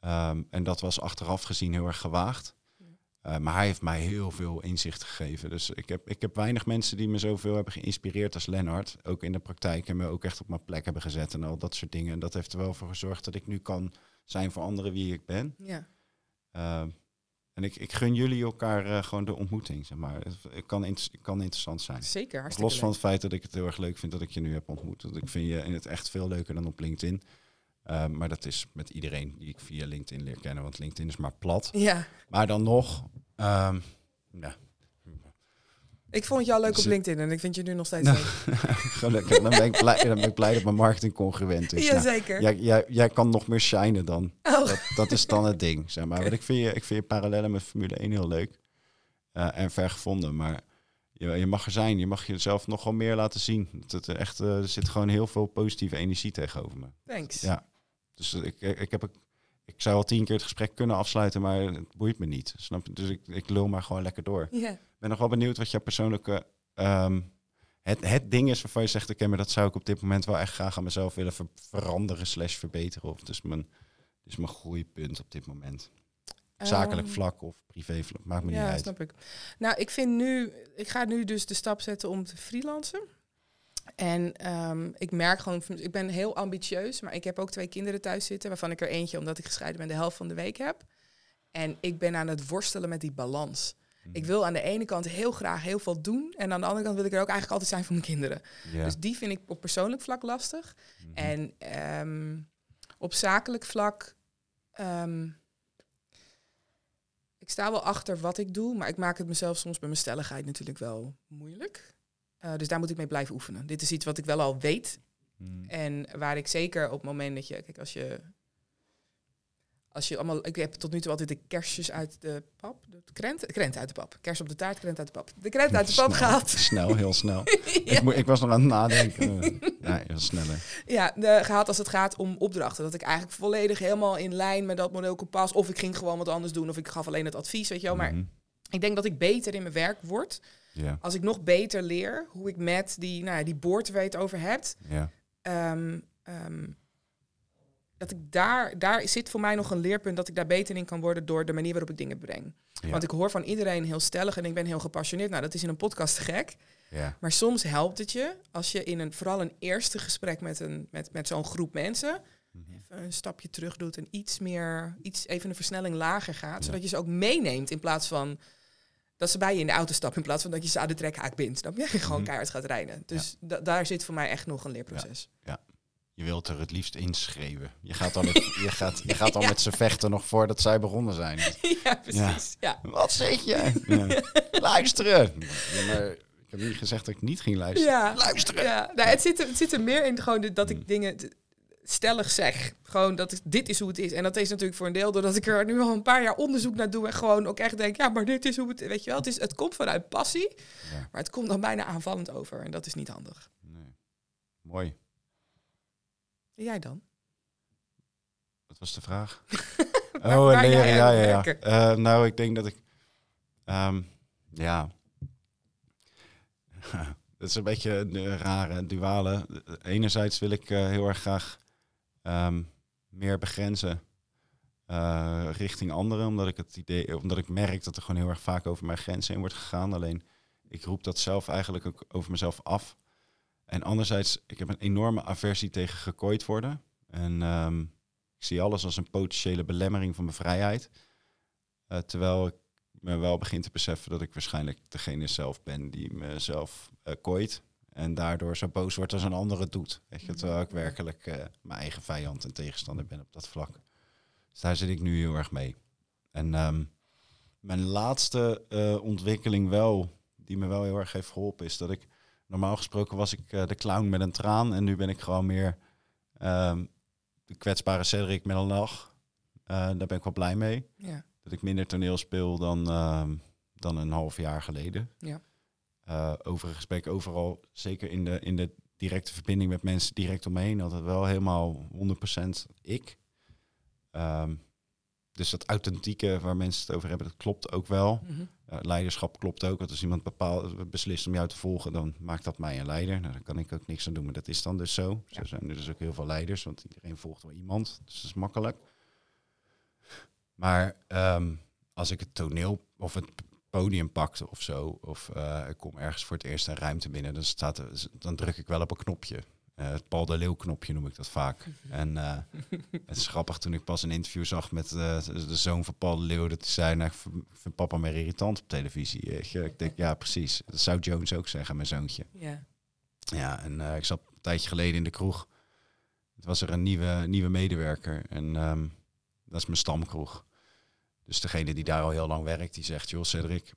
Ehm, en dat was achteraf gezien heel erg gewaagd. Uh, maar hij heeft mij heel veel inzicht gegeven. Dus ik heb, ik heb weinig mensen die me zoveel hebben geïnspireerd als Lennart. Ook in de praktijk en me ook echt op mijn plek hebben gezet en al dat soort dingen. En dat heeft er wel voor gezorgd dat ik nu kan zijn voor anderen wie ik ben. Ja. Uh, en ik, ik gun jullie elkaar uh, gewoon de ontmoeting, zeg maar. Het kan, kan interessant zijn. Zeker, hartstikke Los van het feit dat ik het heel erg leuk vind dat ik je nu heb ontmoet. Dat ik vind je in het echt veel leuker dan op LinkedIn. Uh, maar dat is met iedereen die ik via LinkedIn leer kennen, want LinkedIn is maar plat. Ja. Maar dan nog, um, ja. Ik vond jou leuk op LinkedIn en ik vind je nu nog steeds Nou, leuk. (laughs) Gelukkig, dan ben, ik blij, dan ben ik blij dat mijn marketing congruent is. Nou, Jazeker. jij, jij, jij kan nog meer shinen dan. Oh. Dat, dat is dan het ding, zeg maar. Want ik vind je, ik vind je parallellen met Formule 1 heel leuk. Uh, en ver gevonden, maar je, je mag er zijn. Je mag jezelf nog wel meer laten zien. Het, het echt, eh, er zit gewoon heel veel positieve energie tegenover me. Thanks. Ja. Dus ik, ik, heb... Ik zou al tien keer het gesprek kunnen afsluiten, maar het boeit me niet. Snap je? Dus ik, ik lul maar gewoon lekker door. Ja. Ik ben nog wel benieuwd wat jouw persoonlijke... ehm, het, het ding is waarvan je zegt, oké, maar dat zou ik op dit moment wel echt graag aan mezelf willen ver- veranderen slash verbeteren. Of dus mijn, dus mijn groeipunt op dit moment. Zakelijk Ehm, vlak of privé vlak, maakt me niet Ja, uit. snap ik. Nou, ik vind nu, ik ga nu dus de stap zetten om te freelancen. En ehm, ik merk gewoon, ik ben heel ambitieus, maar ik heb ook twee kinderen thuis zitten, waarvan ik er eentje, omdat ik gescheiden ben, de helft van de week heb. En ik ben aan het worstelen met die balans. Mhm. Ik wil aan de ene kant heel graag heel veel doen. En aan de andere kant wil ik er ook eigenlijk altijd zijn voor mijn kinderen. Dus die vind ik op persoonlijk vlak lastig. Mhm. En ehm, op zakelijk vlak. ehm, ik sta wel achter wat ik doe, maar ik maak het mezelf soms bij mijn stelligheid natuurlijk wel moeilijk. Eh, dus daar moet ik mee blijven oefenen. Dit is iets wat ik wel al weet. Mhm. En waar ik zeker op het moment dat je. Kijk, als je. Als je allemaal. Ik heb tot nu toe altijd de kersjes uit de pap. De krent, krent uit de pap. Kers op de taart, krent uit de pap. De krent uit de pap Snel, gehaald. Snel, heel snel. (laughs) ja. ik, ik was nog aan het nadenken. ja, heel sneller. Ja, de, gehaald als het gaat om opdrachten. Dat ik eigenlijk volledig helemaal in lijn met dat model kompas. Of ik ging gewoon wat anders doen. Of ik gaf alleen het advies, weet je wel. Maar Mhm. ik denk dat ik beter in mijn werk word. Als ik nog beter leer hoe ik met die, nou, ja, die boord waar je het over hebt. ehm, ehm, dat ik daar, daar zit voor mij nog een leerpunt dat ik daar beter in kan worden door de manier waarop ik dingen breng. Want ik hoor van iedereen heel stellig en ik ben heel gepassioneerd. Nou, dat is in een podcast gek. Maar soms helpt het je als je in een, vooral een eerste gesprek met, een, met, met zo'n groep mensen Mhm. even een stapje terug doet en iets meer, iets even een versnelling lager gaat, Ja. zodat je ze ook meeneemt in plaats van dat ze bij je in de auto stappen in plaats van dat je ze aan de trekhaak bindt. Dan je (laughs) gewoon Mhm. keihard gaat rijden. Dus da- daar zit voor mij echt nog een leerproces. Je wilt er het liefst inschreeuwen. Je gaat al, (laughs) met, je gaat, je gaat al Ja. met ze vechten nog voordat zij begonnen zijn. (laughs) Ja, precies. Ja. Wat zeg je? Ja. Luisteren. Ja, maar ik heb niet gezegd dat ik niet ging luisteren. Ja. Luisteren. Ja. Nou, het, zit er, het zit er meer in gewoon de- dat ik Mm. dingen stellig zeg. Gewoon dat dit is hoe het is. En dat is natuurlijk voor een deel doordat ik er nu al een paar jaar onderzoek naar doe en gewoon ook echt denk, ja, maar dit is hoe het, weet je wel. Het, is, het komt vanuit passie, Ja. maar het komt dan bijna aanvallend over. En dat is niet handig. Nee. Mooi. En jij dan? Wat was de vraag? (laughs) Oh, leren. Ja, ja, ja. Eh, nou, ik denk dat ik... ehm, ja... (laughs) Het is een beetje een eh, rare duale. Enerzijds wil ik eh, heel erg graag ehm, meer begrenzen eh, richting anderen, omdat ik het idee, omdat ik merk dat er gewoon heel erg vaak over mijn grenzen heen wordt gegaan. Alleen ik roep dat zelf eigenlijk ook over mezelf af. En anderzijds, ik heb een enorme aversie tegen gekooid worden. En ehm, ik zie alles als een potentiële belemmering van mijn vrijheid. Eh, terwijl ik me wel begin te beseffen dat ik waarschijnlijk degene zelf ben die mezelf eh kooit. En daardoor zo boos wordt als een ander het doet. Weet je, terwijl ik werkelijk eh, mijn eigen vijand en tegenstander ben op dat vlak. Dus daar zit ik nu heel erg mee. En ehm, mijn laatste eh, ontwikkeling wel, die me wel heel erg heeft geholpen, is dat ik normaal gesproken was ik eh, de clown met een traan. En nu ben ik gewoon meer ehm, de kwetsbare Cedric met een lach. Daar ben ik wel blij mee. Ja. Dat ik minder toneel speel dan, ehm, dan een half jaar geleden. Ja. Eh, overigens ik overal, zeker in de, in de directe verbinding met mensen direct om me altijd wel helemaal 100% ik. Ehm, dus dat authentieke waar mensen het over hebben, dat klopt ook wel. Mhm. Uh, leiderschap klopt ook. Want als iemand bepaalt, beslist om jou te volgen, dan maakt dat mij een leider. Nou, daar kan ik ook niks aan doen, maar dat is dan dus zo. Ja. Zo zijn er dus ook heel veel leiders, want iedereen volgt wel iemand. Dus dat is makkelijk. Maar ehm, als ik het toneel of het podium pakte of zo, of eh, ik kom ergens voor het eerst een ruimte binnen, dan, staat dan druk ik wel op een knopje. Eh, het Paul de Leeuw knopje noem ik dat vaak. (laughs) En eh, het is grappig toen ik pas een interview zag met de zoon van Paul de Leeuw, dat hij zei, nou, ik vind- papa meer irritant op televisie. Ik denk, ja precies. Dat zou Jones ook zeggen, mijn zoontje. Ja. Ja, en ik zat een tijdje geleden in de kroeg. Het was er een nieuwe, nieuwe medewerker en ehm, dat is mijn stamkroeg. Dus degene die daar al heel lang werkt, die zegt, joh Cedric,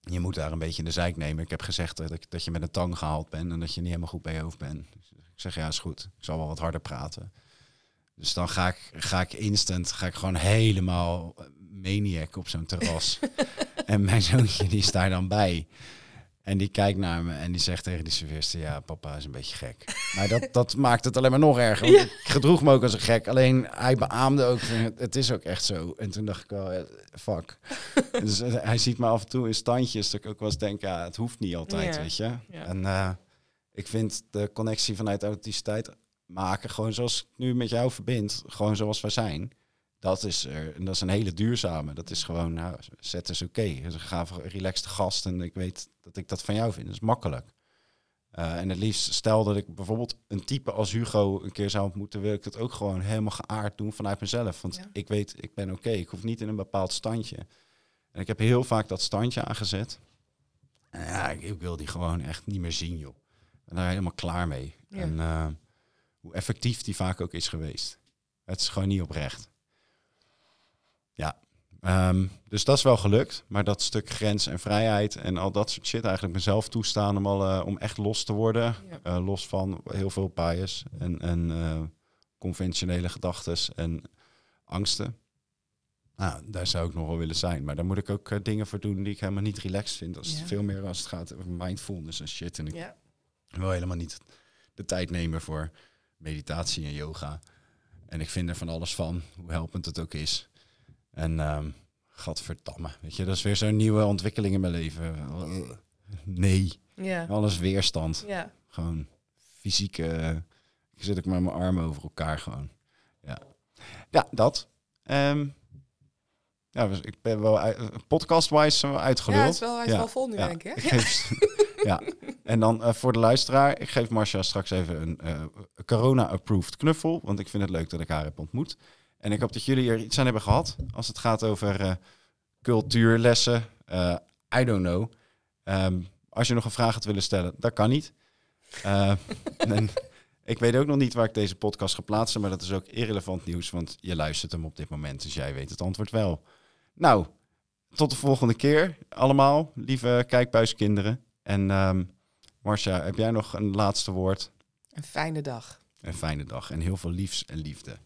je moet daar een beetje in de zijk nemen. Ik heb gezegd dat, ik, dat je met een tang gehaald bent en dat je niet helemaal goed bij je hoofd bent. Dus ik zeg, ja is goed. Ik zal wel wat harder praten. Dus dan ga ik, ga ik instant, ga ik gewoon helemaal maniac op zo'n terras. (laughs) en mijn zoontje die is daar dan bij. En die kijkt naar me en die zegt tegen die serveerster... ja, papa is een beetje gek. Maar dat, dat (laughs) maakt het alleen maar nog erger. Want ik gedroeg me ook als een gek. Alleen hij beaamde ook, het, is ook echt zo. En toen dacht ik wel, eh, fuck. (laughs) dus eh, hij ziet me af en toe in standjes... dat ik ook wel eens denk, ja, het hoeft niet altijd, Ja. weet je. Ja. En eh, ik vind de connectie vanuit authenticiteit maken... gewoon zoals ik nu met jou verbind, gewoon zoals wij zijn... Dat is, er, en dat is een hele duurzame. Dat is gewoon, nou, zet is oké. Het is een relaxed gast. En ik weet dat ik dat van jou vind. Dat is makkelijk. Eh, en het liefst, stel dat ik bijvoorbeeld een type als Hugo een keer zou ontmoeten, wil ik dat ook gewoon helemaal geaard doen vanuit mezelf. Want Ja. ik weet, ik ben oké. Ik hoef niet in een bepaald standje. En ik heb heel vaak dat standje aangezet. En ja, ik, ik wil die gewoon echt niet meer zien, joh. Ik ben daar helemaal klaar mee. Ja. En eh, hoe effectief die vaak ook is geweest. Het is gewoon niet oprecht. Ja, Ehm, dus dat is wel gelukt. Maar dat stuk grens en vrijheid en al dat soort shit eigenlijk mezelf toestaan om, al, om echt los te worden. Ja. Eh, los van heel veel bias en, en eh, conventionele gedachten en angsten. Nou, daar zou ik nog wel willen zijn. Maar daar moet ik ook eh, dingen voor doen die ik helemaal niet relaxed vind. Als Ja. het veel meer als het gaat over mindfulness en shit. En ik Ja. wil helemaal niet de tijd nemen voor meditatie en yoga. En ik vind er van alles van, hoe helpend het ook is. En ehm gadverdamme, weet je, dat is weer zo'n nieuwe ontwikkeling in mijn leven. Nee, Ja. alles weerstand. Ja. Gewoon fysieke... Ik zit ook met mijn armen over elkaar gewoon. Ja, ja dat. Ehm, ja, dus ik ben wel podcast-wise we Ja, uitgeluld. het is wel, hij is Ja. wel vol nu, Ja. denk ik. Ik hè? geef, (laughs) (laughs) ja, en dan eh, voor de luisteraar, ik geef Marcia straks even een eh, corona-approved knuffel, want ik vind het leuk dat ik haar heb ontmoet. En ik hoop dat jullie er iets aan hebben gehad als het gaat over eh, cultuurlessen. Eh, I don't know. Ehm, als je nog een vraag had willen stellen, dat kan niet. Eh, (laughs) en ik weet ook nog niet waar ik deze podcast ga plaatsen, maar dat is ook irrelevant nieuws, want je luistert hem op dit moment, dus jij weet het antwoord wel. Nou, tot de volgende keer allemaal, lieve kijkbuiskinderen. En ehm Marcia, heb jij nog een laatste woord? Een fijne dag. Een fijne dag en heel veel liefs en liefde.